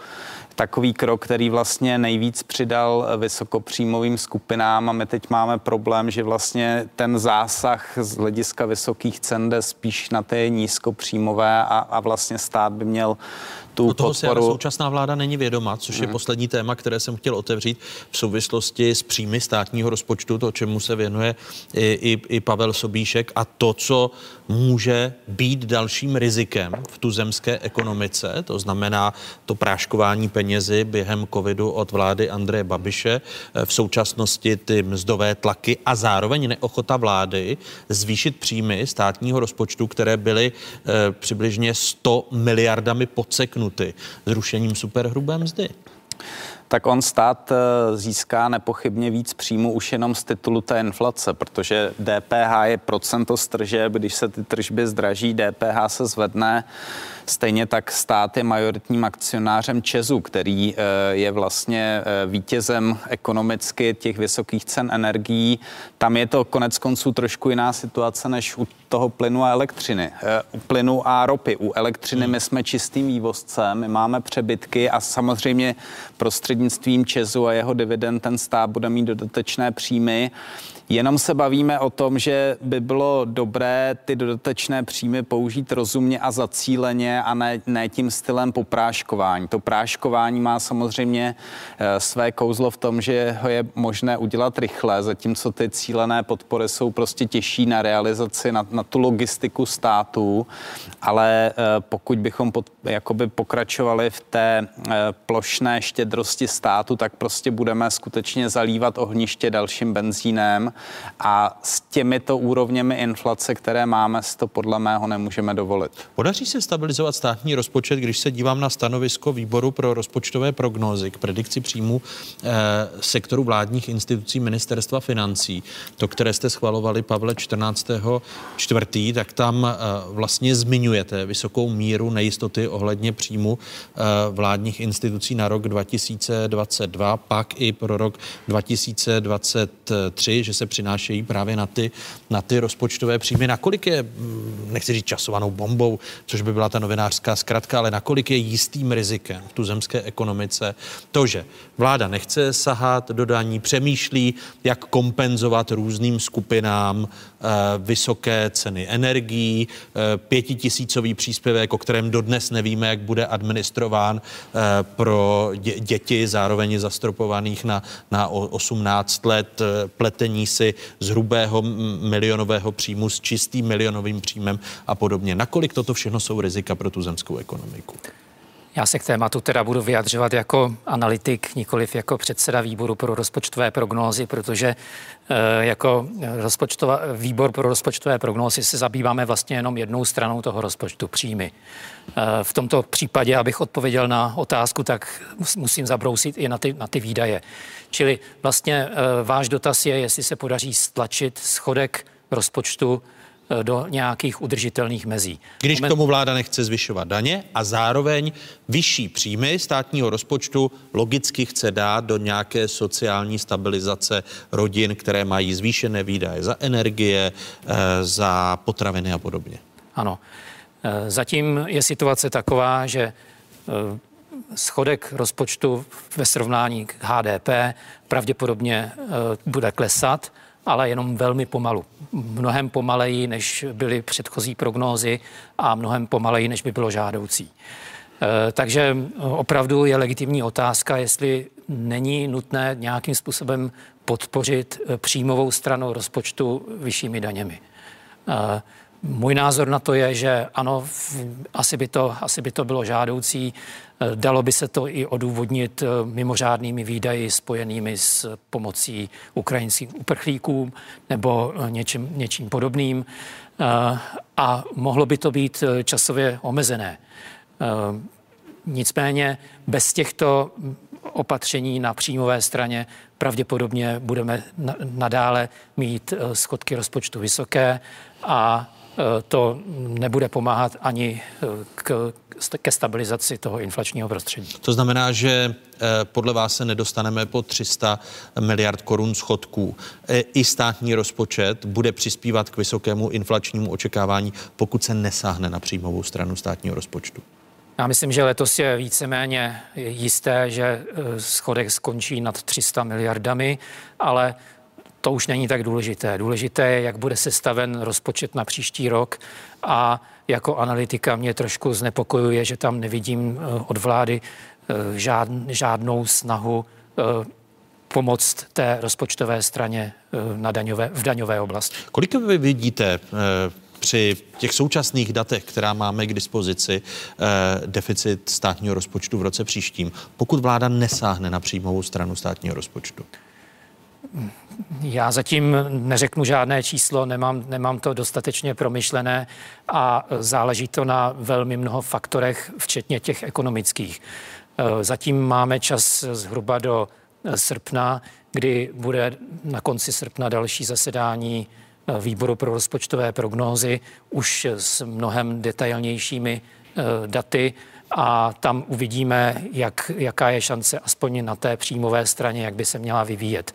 [SPEAKER 15] takový krok, který vlastně nejvíc přidal vysokopříjmovým skupinám a my teď máme problém, že vlastně ten zásah z hlediska vysokých cen jde spíš na ty nízkopříjmové a, a vlastně stát by měl tu
[SPEAKER 1] no toho
[SPEAKER 15] podporu.
[SPEAKER 1] si současná vláda není vědoma, což je
[SPEAKER 15] Mhm.
[SPEAKER 1] poslední téma, které jsem chtěl otevřít v souvislosti s příjmy státního rozpočtu, to, čemu se věnuje i, i, i Pavel Sobíšek a to, co může být dalším rizikem v tuzemské ekonomice, to znamená to práškování penězi během covidu od vlády Andreje Babiše, eh, v současnosti ty mzdové tlaky a zároveň neochota vlády zvýšit příjmy státního rozpočtu, které byly eh, přibližně 100 miliardami podseknuty zrušením superhrubé mzdy.
[SPEAKER 15] Tak on stát eh, získá nepochybně víc příjmu už jenom z titulu té inflace, protože DPH je procento z tržeb, když se ty tržby zdraží, DPH se zvedne. Stejně tak stát je majoritním akcionářem Česu, který eh, je vlastně eh, vítězem ekonomicky těch vysokých cen energií. Tam je to konec konců trošku jiná situace než u toho plynu a elektřiny. Eh, U plynu a ropy. U elektřiny my jsme čistým vývozcem, my máme přebytky a samozřejmě prostřednictvím Česu a jeho dividend ten stát bude mít dodatečné příjmy. Jenom se bavíme o tom, že by bylo dobré ty dodatečné příjmy použít rozumně a zacíleně a ne, ne tím stylem popráškování. To práškování má samozřejmě eh, své kouzlo v tom, že ho je možné udělat rychle, zatímco ty cílené podpory jsou prostě těžší na realizaci, na, na tu logistiku státu, ale eh, pokud bychom pod, jakoby pokračovali v té eh, plošné štědrosti státu, tak prostě budeme skutečně zalívat ohniště dalším benzínem a s těmito úrovněmi inflace, které máme, si to podle mého nemůžeme dovolit.
[SPEAKER 1] Podaří se stabilizovat státní rozpočet, když se dívám na stanovisko výboru pro rozpočtové prognózy k predikci příjmu eh, sektoru vládních institucí ministerstva financí, to, které jste schvalovali, Pavle, 14. čtvrtý, tak tam eh, vlastně zmiňujete vysokou míru nejistoty ohledně příjmu eh, vládních institucí na rok 2022, pak i pro rok 2023, že se přinášejí právě na ty, na ty rozpočtové příjmy. Nakolik je, mm, nechci říct časovanou bombou, což by byla ta novinářská zkratka, ale nakolik je jistým rizikem v tuzemské ekonomice to, že vláda nechce sahat do daní, přemýšlí, jak kompenzovat různým skupinám vysoké ceny energií, eh, pětitisícový příspěvek, o kterém dodnes nevíme, jak bude administrován eh, pro dě- děti, zároveň zastropovaných na, na o- 18 let, eh, pletení si z hrubého milionového příjmu s čistým milionovým příjmem a podobně. Nakolik toto všechno jsou rizika pro tu zemskou ekonomiku?
[SPEAKER 17] Já se k tématu teda budu vyjadřovat jako analytik, nikoliv jako předseda výboru pro rozpočtové prognózy, protože eh, jako rozpočtová, výbor pro rozpočtové prognózy se zabýváme vlastně jenom jednou stranou toho rozpočtu, příjmy. Eh, V tomto případě, abych odpověděl na otázku, tak mus- musím zabrousit i na ty, na ty výdaje. Čili vlastně eh, váš dotaz je, jestli se podaří stlačit schodek rozpočtu do nějakých udržitelných mezí.
[SPEAKER 1] Když k tomu vláda nechce zvyšovat daně a zároveň vyšší příjmy státního rozpočtu logicky chce dát do nějaké sociální stabilizace rodin, které mají zvýšené výdaje za energie, eh, za potraviny a podobně.
[SPEAKER 17] Ano. Eh, Zatím je situace taková, že eh, schodek rozpočtu ve srovnání k HDP pravděpodobně eh, bude klesat, ale jenom velmi pomalu. Mnohem pomaleji, než byly předchozí prognózy a mnohem pomaleji, než by bylo žádoucí. Eh, Takže opravdu je legitimní otázka, jestli není nutné nějakým způsobem podpořit eh, příjmovou stranu rozpočtu vyššími daněmi. Můj názor na to je, že ano, asi by to, asi by to bylo žádoucí. Eh, Dalo by se to i odůvodnit eh, mimořádnými výdaji spojenými s pomocí ukrajinským uprchlíkům nebo eh, něčím, něčím podobným. A mohlo by to být časově omezené. Nicméně bez těchto opatření na příjmové straně pravděpodobně budeme nadále mít schodky rozpočtu vysoké a to nebude pomáhat ani k, ke stabilizaci toho inflačního prostředí.
[SPEAKER 1] To znamená, že podle vás se nedostaneme po 300 miliard korun schodků. I státní rozpočet bude přispívat k vysokému inflačnímu očekávání, pokud se nesáhne na příjmovou stranu státního rozpočtu.
[SPEAKER 17] Já myslím, že letos je víceméně jisté, že schodek skončí nad 300 miliardami, ale to už není tak důležité. Důležité je, jak bude sestaven rozpočet na příští rok a jako analytika mě trošku znepokojuje, že tam nevidím od vlády žád, žádnou snahu pomoct té rozpočtové straně na daňové, v daňové oblasti.
[SPEAKER 1] Kolik vy vidíte při těch současných datech, která máme k dispozici, deficit státního rozpočtu v roce příštím, pokud vláda nesáhne na příjmovou stranu státního rozpočtu?
[SPEAKER 17] Já zatím neřeknu žádné číslo, nemám, nemám to dostatečně promyšlené a záleží to na velmi mnoho faktorech, včetně těch ekonomických. Zatím máme čas zhruba do srpna, kdy bude na konci srpna další zasedání výboru pro rozpočtové prognózy už s mnohem detailnějšími daty a tam uvidíme, jak, jaká je šance aspoň na té příjmové straně, jak by se měla vyvíjet.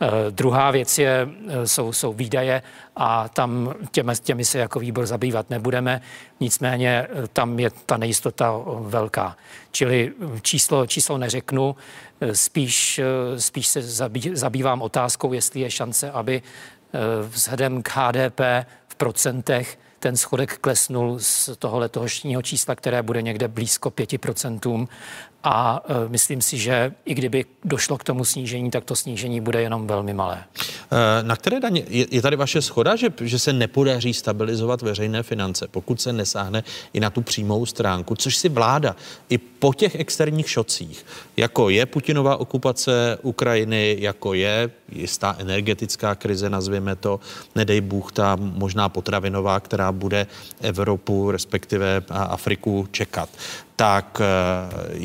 [SPEAKER 17] Uh, druhá věc je, jsou, jsou výdaje a tam těmi, těmi se jako výbor zabývat nebudeme, nicméně tam je ta nejistota velká. Čili číslo, číslo neřeknu, spíš, spíš se zabý, zabývám otázkou, jestli je šance, aby vzhledem k HDP v procentech ten schodek klesnul z toho letošního čísla, které bude někde blízko 5%. A e, myslím si, že i kdyby došlo k tomu snížení, tak to snížení bude jenom velmi malé.
[SPEAKER 1] E, na které daně je, tady vaše schoda, že, že se nepodaří stabilizovat veřejné finance, pokud se nesáhne i na tu přímou stránku, což si vláda i po těch externích šocích, jako je Putinova okupace Ukrajiny, jako je jistá energetická krize, nazvěme to, nedej Bůh, ta možná potravinová, která bude Evropu, respektive Afriku čekat tak eh,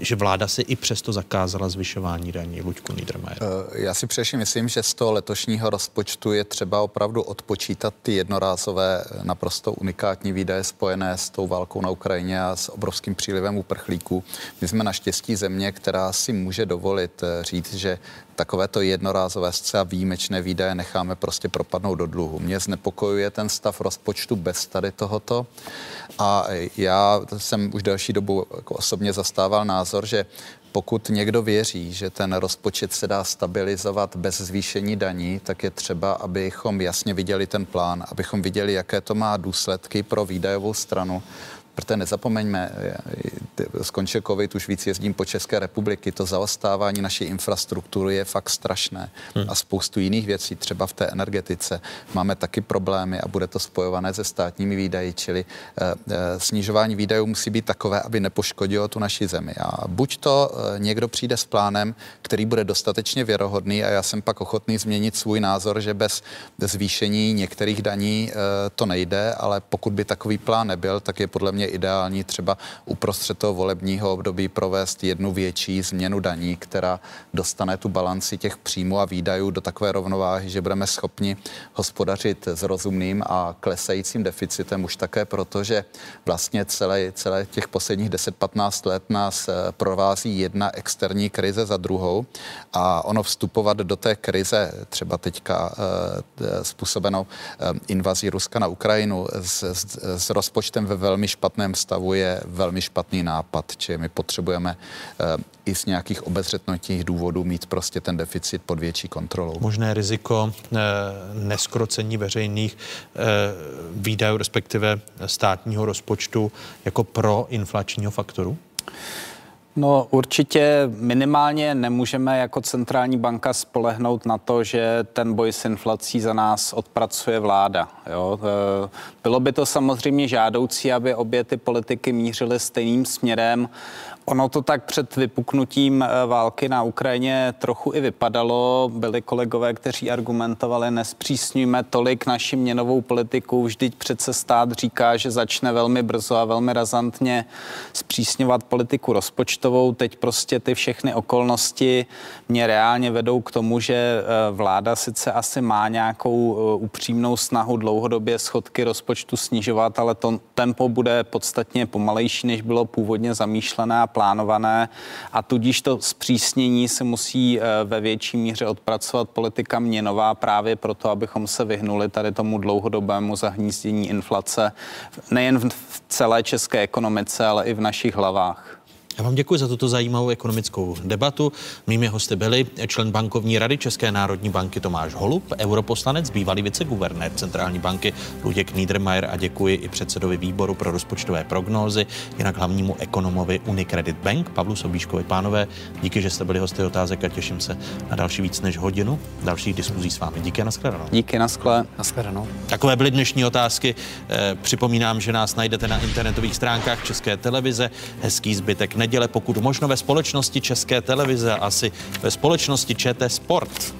[SPEAKER 1] že vláda si i přesto zakázala zvyšování daní. Luďku Niedermayer.
[SPEAKER 16] Eh, já si především myslím, že z toho letošního rozpočtu je třeba opravdu odpočítat ty jednorázové eh, naprosto unikátní výdaje spojené s tou válkou na Ukrajině a s obrovským přílivem uprchlíků. My jsme naštěstí země, která si může dovolit říct, že takovéto jednorázové zcela výjimečné výdaje necháme prostě propadnout do dluhu. Mě znepokojuje ten stav rozpočtu bez tady tohoto a já jsem už další dobu jako osobně zastával názor, že pokud někdo věří, že ten rozpočet se dá stabilizovat bez zvýšení daní, tak je třeba, abychom jasně viděli ten plán, abychom viděli, jaké to má důsledky pro výdajovou stranu Protože nezapomeňme, skončil covid, už víc jezdím po České republiky, to zaostávání naší infrastruktury je fakt strašné. Hmm. A spoustu jiných věcí, třeba v té energetice, máme taky problémy a bude to spojované se státními výdaji, čili eh, eh, snižování výdajů musí být takové, aby nepoškodilo tu naši zemi. A buď to eh, někdo přijde s plánem, který bude dostatečně věrohodný a já jsem pak ochotný změnit svůj názor, že bez zvýšení některých daní eh, to nejde, ale pokud by takový plán nebyl, tak je podle mě ideální třeba uprostřed toho volebního období provést jednu větší změnu daní, která dostane tu balanci těch příjmů a výdajů do takové rovnováhy, že budeme schopni hospodařit s rozumným a klesajícím deficitem už také proto, že vlastně celé, celé těch posledních 10-15 let nás eh, provází jedna externí krize za druhou a ono vstupovat do té krize, třeba teďka e, způsobenou e, invazí Ruska na Ukrajinu s, s, s rozpočtem ve velmi špatné špatném stavu je velmi špatný nápad, či my potřebujeme uh, i z nějakých obezřetnotních důvodů mít prostě ten deficit pod větší kontrolou.
[SPEAKER 1] Možné riziko uh, neskrocení veřejných uh, výdajů, respektive státního rozpočtu jako pro inflačního faktoru?
[SPEAKER 15] No určitě minimálně nemůžeme jako centrální banka spolehnout na to, že ten boj s inflací za nás odpracuje vláda. Jo? E, bylo by to samozřejmě žádoucí, aby obě ty politiky mířily stejným směrem. Ono to tak před vypuknutím eh, války na Ukrajině trochu i vypadalo. Byli kolegové, kteří argumentovali, nespřísňujme tolik naši měnovou politiku. Vždyť přece stát říká, že začne velmi brzo a velmi razantně zpřísňovat politiku rozpočtovou. Teď prostě ty všechny okolnosti mě reálně vedou k tomu, že eh, vláda sice asi má nějakou eh, upřímnou snahu dlouhodobě schodky rozpočtu snižovat, ale to tempo bude podstatně pomalejší, než bylo původně zamýšlené a plánované a tudíž to zpřísnění se musí eh, ve větší míře odpracovat politika měnová právě proto, abychom se vyhnuli tady tomu dlouhodobému zahnízdění inflace nejen v celé české ekonomice, ale i v našich hlavách.
[SPEAKER 1] Já vám děkuji za tuto zajímavou ekonomickou debatu. Mými hosty byli člen bankovní rady České národní banky Tomáš Holub, europoslanec, bývalý viceguvernér centrální banky Luděk Niedermayer a děkuji i předsedovi výboru pro rozpočtové prognózy, jinak hlavnímu ekonomovi Unicredit Bank Pavlu Sobíškovi. Pánové, díky, že jste byli hosty otázek a těším se na další víc než hodinu dalších diskuzí s vámi. Díky a nashledanou.
[SPEAKER 15] Díky, naskle.
[SPEAKER 17] Nashledanou.
[SPEAKER 1] Takové byly dnešní otázky. Eh, připomínám, že nás najdete na internetových stránkách České televize. Hezký zbytek neděle pokud možno ve společnosti České televize, asi ve společnosti ČT Sport.